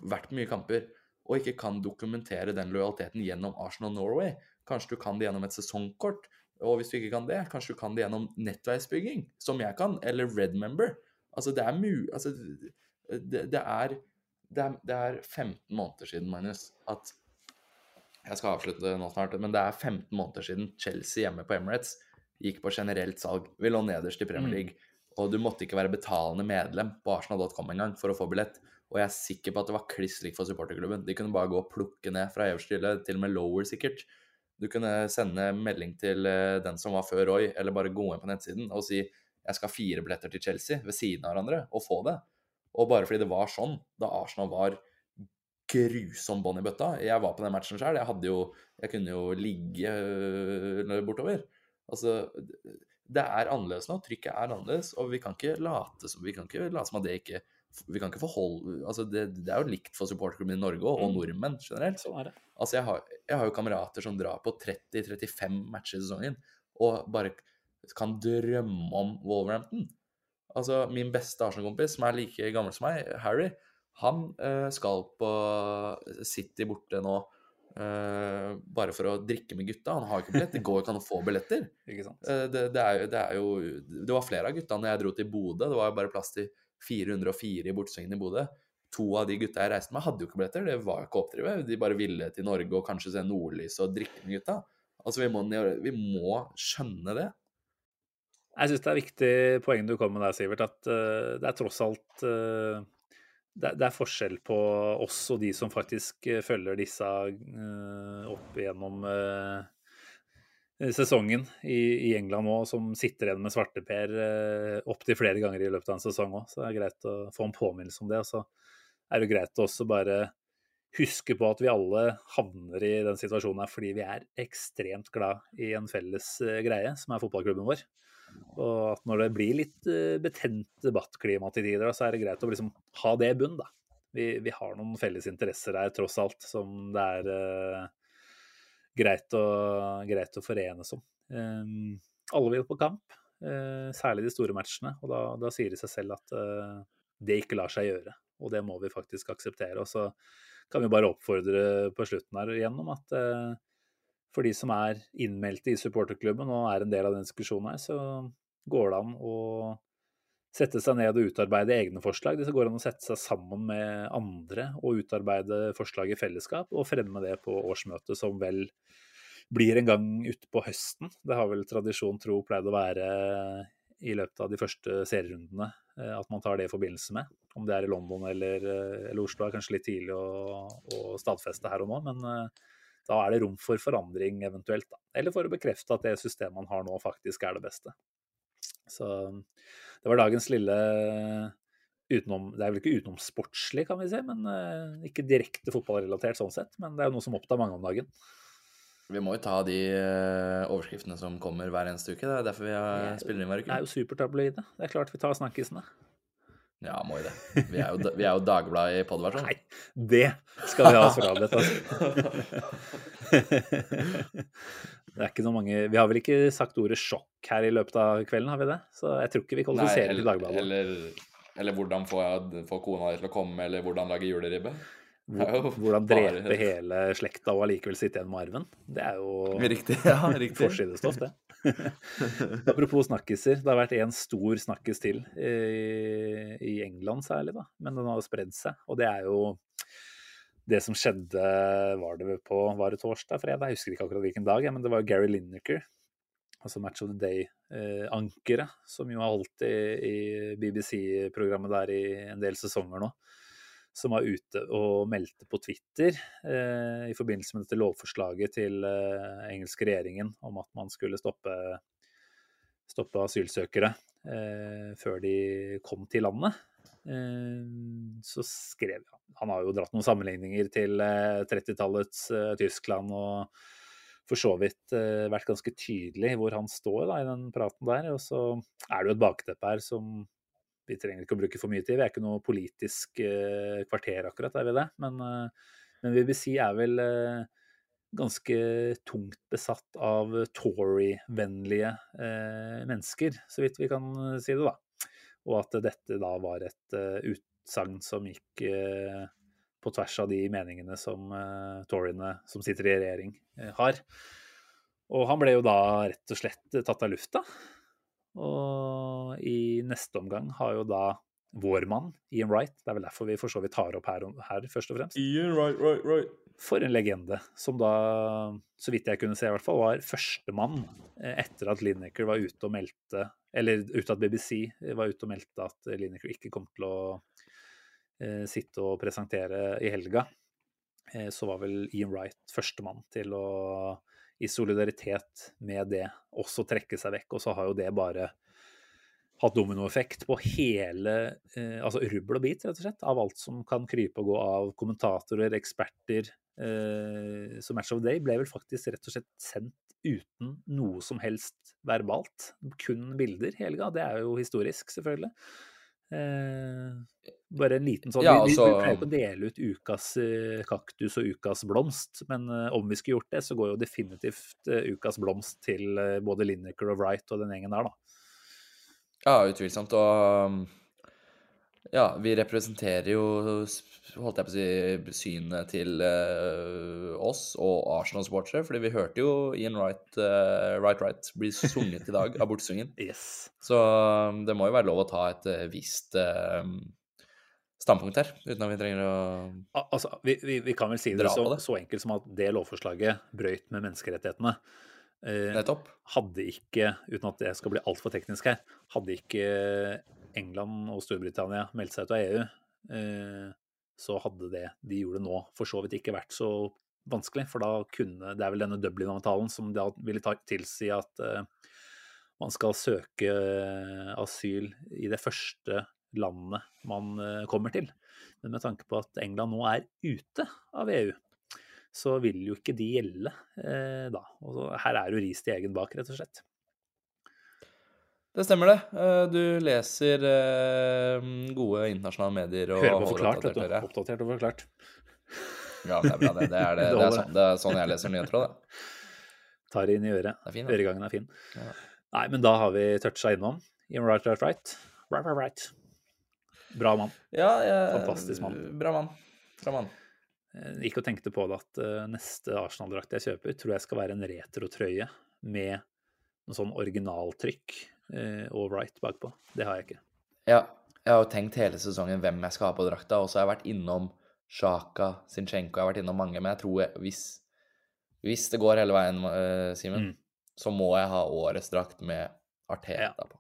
vært på mye kamper og ikke kan dokumentere den lojaliteten gjennom Arsenal Norway, kanskje du kan det gjennom et sesongkort. Og hvis du ikke kan det, kanskje du kan det gjennom nettveisbygging, som jeg kan, eller Red Member. Altså, det er mu... Altså, det, det, er, det, er, det er 15 måneder siden, Magnus, at Jeg skal avslutte nå snart, men det er 15 måneder siden Chelsea hjemme på Emirates gikk på generelt salg. Vi lå nederst i Premier mm. League. Mm. Og du måtte ikke være betalende medlem på arsenal.com engang for å få billett. Og jeg er sikker på at det var kliss likt for supporterklubben. De kunne bare gå og plukke ned fra øverste hylle, til og med lower sikkert. Du kunne sende melding til eh, den som var før Roy, eller bare gå inn på nettsiden og si jeg skal ha fire billetter til Chelsea ved siden av hverandre, og få det. Og bare fordi det var sånn, da Arsenal var grusom bånd i bøtta Jeg var på den matchen sjøl. Jeg hadde jo Jeg kunne jo ligge øh, bortover. Altså det er annerledes nå. Trykket er annerledes, og vi kan ikke late som, vi kan ikke late som at det ikke Vi kan ikke forholde Altså, det, det er jo likt for supporterklubben i Norge og, og Mm. nordmenn generelt. Sånn er det. Altså, jeg har, jeg har jo kamerater som drar på 30-35 matcher i sesongen, og bare kan drømme om Wolverhampton. Altså, min beste Arsenal-kompis, som er like gammel som meg, Harry, han eh, skal på City borte nå eh, bare for å drikke med gutta. Han har ikke billett. Det går ikke an å få billetter. <laughs> Eh, det, det, er, jo- det er jo Det var flere av gutta når jeg dro til Bodø. Det var jo bare plass til 404 i bortesvingen i Bodø. To av de gutta jeg reiste med, hadde jo ikke billetter. Det var jo ikke oppdrive. De bare ville til Norge og kanskje se nordlys og drikke med gutta. Altså, vi må, vi må skjønne det. Jeg syns det er viktig poeng du kom med der, Sivert, at uh, det er tross alt det, er- forskjell på oss og de som faktisk eh, følger disse eh, opp gjennom eh, sesongen i, England òg, som sitter igjen med svarteper uh, opptil flere ganger i løpet av en sesong òg. Så det er greit å få en påminnelse om det. Og så er det greit å også bare huske på at vi alle havner i den situasjonen her fordi vi er ekstremt glad i en felles eh, greie, som er fotballklubben vår. Og at når det blir litt eh, betent debattklima til tider, så er det greit å liksom ha det i bunn, da. Vi, vi har noen felles interesser her, tross alt, som det er eh, greit, å, greit å forenes om. Eh, alle vil på kamp, eh, særlig de store matchene. Og da, da sier det seg selv at eh, det ikke lar seg gjøre. Og det må vi faktisk akseptere. Og så kan vi bare oppfordre på slutten her igjennom at eh, for de som er innmeldte i supporterklubben og er en del av den diskusjonen her, så går det an å sette seg ned og utarbeide egne forslag. Det går an å sette seg sammen med andre og utarbeide forslag i fellesskap, og fremme det på årsmøtet, som vel blir en gang utpå høsten. Det har vel tradisjon tro pleid å være i løpet av de første serierundene eh, at man tar det i forbindelse med. Om det er i London eller, eh, eller Oslo er kanskje litt tidlig å, å stadfeste her og nå, men eh, da er det rom for forandring eventuelt. Da. Eller for å bekrefte at det systemet man har nå faktisk er det beste. Så det var dagens lille utenom Det er vel ikke utenomsportslig, kan vi si, men eh, ikke direkte fotballrelatert sånn sett. Men det er jo noe som opptar mange om dagen. Vi må jo ta de eh, overskriftene som kommer hver eneste uke. Det er derfor vi spiller inn hver Det er jo supertabloide. Det er klart vi tar snakkisene. Ja, må jo det. Vi er jo, vi er jo Dagbladet i podversjon. Nei, det skal vi ha oss frabedt, altså. Det er ikke så mange Vi har vel ikke sagt ordet sjokk her i løpet av kvelden, har vi det? Så jeg tror ikke vi kvalifiserer til Dagbladet. eller, eller hvordan få, få kona di til å komme, eller hvordan lage juleribbe. Er Hvordan bare- drepe hele slekta og allikevel sitte igjen med arven. Det er jo Riktig. Ja, riktig. forsidestoff, det. <laughs> Apropos snakkiser. Det har vært en stor snakkis til i, i England særlig, da. Men den har jo spredd seg. Og det er jo det som skjedde Var det på var det torsdag, fredag? Jeg husker ikke akkurat hvilken dag, men det var Gary Lineker. Altså Match of the Day-ankeret, som jo har holdt i, i BBC-programmet der i en del sesonger nå som var ute og meldte på Twitter eh, i forbindelse med dette lovforslaget til eh, engelske regjeringen om at man skulle stoppe, stoppe asylsøkere eh, før de kom til landet. Eh, så skrev han Han har jo dratt noen sammenligninger til eh, 30-tallets eh, Tyskland og for så vidt eh, vært ganske tydelig hvor han står da, i den praten der. Og så er det jo et bakteppe her som vi trenger ikke å bruke for mye tid. Vi er ikke noe politisk eh, kvarter akkurat, er vi det? Men, eh, men BBC er vel eh, ganske tungt besatt av Tory-vennlige mennesker, så vidt vi kan si det, da. Og at dette da var et utsagn som gikk på tvers av de meningene som Toryene som sitter i regjering, har. Og han ble jo da rett og slett tatt av lufta. Og i neste omgang har jo da vår mann, Ian Wright, det er vel derfor vi for så vidt tar opp her, her først og fremst, Ian, Wright, Wright, Wright. for en legende, som da, så vidt jeg kunne se i hvert fall, var førstemann eh, etter at Lineker var ute og meldte, eller ute at BBC var ute og meldte at Lineker ikke kom til å eh, sitte og presentere i helga. Eh, så var vel Ian Wright førstemann til å i solidaritet med det også trekke seg vekk. Og så har jo det bare hatt dominoeffekt på hele eh, Altså rubbel og bit, rett og slett, av alt som kan krype og gå av kommentatorer, eksperter. Eh, så Match of Day ble vel faktisk rett og slett sendt uten noe som helst verbalt. Kun bilder, helga. Det er jo historisk, selvfølgelig. Eh, bare en liten sånn Ja, altså- vi pleier ikke å dele ut ukas eh, kaktus og ukas blomst, men eh, om vi skulle gjort det, så går jo definitivt eh, ukas blomst til både Lineker og Wright og den gjengen der, da. Ja, utvilsomt. Og um, ja, vi representerer jo, holdt jeg på å si, synet til oss og Arsenal-sportere. Fordi vi hørte jo Ian Wright, uh, Wright, Wright bli sunget i dag av bortsvingen. <laughs> Yes. Så um, det må jo være lov å ta et visst eh, standpunkt her, uten at vi trenger å Altså, vi, vi, vi kan vel si det så, det. så enkelt som at det lovforslaget brøyt med menneskerettighetene. Eh, hadde ikke, uten at jeg skal bli altfor teknisk her, hadde ikke England og Storbritannia meldt seg ut av EU, eh, så hadde det de gjorde nå, for så vidt ikke vært så vanskelig. For da kunne Det er vel denne Dublin-avtalen som da ville tilsi at eh, man skal søke eh, asyl i det første landet man eh, kommer til. Men med tanke på at England nå er ute av EU, så vil jo ikke de gjelde eh, da. Og så, her er jo ris til egen bak, rett og slett. Det stemmer, det. Eh, Du leser eh, gode internasjonale medier og Hører på forklart, vet du. Oppdatert og forklart. Ja, det er bra, det. Det er, det. <laughs> Det Det er, sånn, det er sånn jeg leser nyheter òg, det. Tar inn i øret. Det fin. Øregangen er fin. Ja. Nei, men da har vi toucha innom. Right, right, right. Right, right, right. Bra mann. Ja, jeg, Fantastisk mann. Bra mann. Bra mann. Jeg Gikk og tenkte på det at eh, neste Arsenal-drakt jeg kjøper, tror jeg skal være en retrotrøye med noe sånn originaltrykk eh, og right bakpå. Det har jeg ikke. Ja, jeg har jo tenkt hele sesongen hvem jeg skal ha på drakta, og så har jeg vært innom Sjaka, Zinchenko, jeg har vært innom mange, men jeg tror jeg, hvis, hvis det går hele veien, eh, Simen, Mm. så må jeg ha årets drakt med Arteta Ja. på.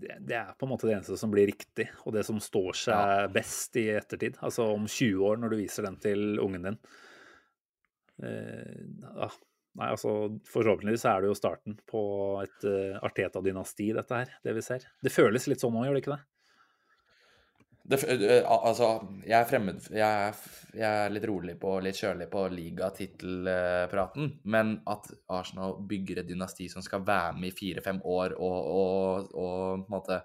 Det, det er på en måte det eneste som blir riktig, og det som står seg best i ettertid. Altså om 20 år, når du viser den til ungen din. Uh, ja. Nei, altså Forhåpentligvis er det jo starten på et uh, Arteta-dynasti, dette her, det vi ser. Det føles litt sånn nå, gjør det ikke det? Det, al- altså, jeg er fremmed jeg er, jeg er litt rolig på, litt kjølig på ligatittelpraten, men at Arsenal bygger et dynasti som skal være med i fire-fem år og, og, og måte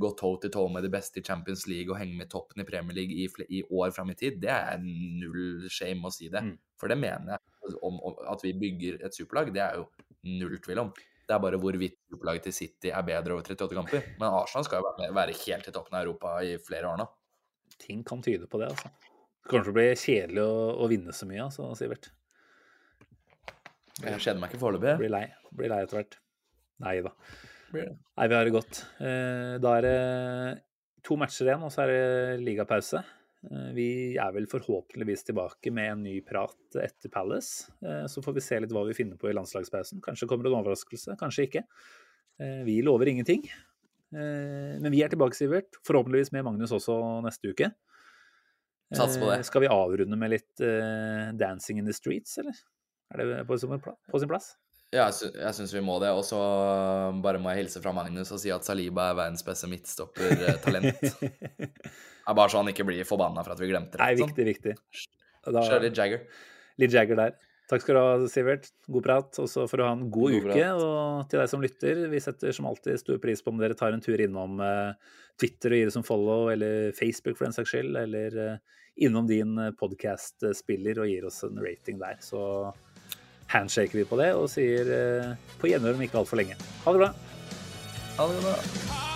gå toe til toe med de beste i Champions League og henge med toppen i Premier League i, i år fram i tid, det er null shame å si det. Mm. For det mener jeg. Om, om at vi bygger et superlag, det er jo null tvil om. Det er bare hvorvidt opplaget til City er bedre over 38 kamper. Men Arsenal skal jo være, være helt i toppen av Europa i flere år nå. Ting kan tyde på det, altså. Det kommer til å bli kjedelig å, å vinne så mye, altså, Sivert. Jeg kjeder meg ikke foreløpig. Blir lei. Blir lei etter hvert. Nei da. Nei, vi har det godt. Eh, Da er det to matcher igjen, og så er det ligapause. Eh, Vi er vel forhåpentligvis tilbake med en ny prat etter Palace. Eh, Så får vi se litt hva vi finner på i landslagspausen. Kanskje kommer det en overraskelse, kanskje ikke. Eh, Vi lover ingenting. Men vi er tilbake, Sivert. Forhåpentligvis med Magnus også neste uke. Sats på det. Skal vi avrunde med litt 'Dancing in the Streets', eller? Er det på sin pla- på sin plass? Ja, jeg, sy syns vi må det. Og så um, bare må jeg hilse fra Magnus og si at Saliba er verdens beste midtstoppertalent. <laughs> Det er bare så han ikke blir forbanna for at vi glemte det. Nei, sånn. viktig, viktig. Da- litt Jagger. Litt Jagger der. Takk skal du ha, Sivert. God prat. Og så får du ha en god, God uke. prat. Og til deg som lytter, vi setter som alltid stor pris på om dere tar en tur innom eh, Twitter og gir oss en follow, eller Facebook for den saks skyld, eller eh, innom din podkast-spiller og gir oss en rating der. Så handshaker vi på det og sier eh, på gjenhør om ikke altfor lenge. Ha det bra. Ha det bra.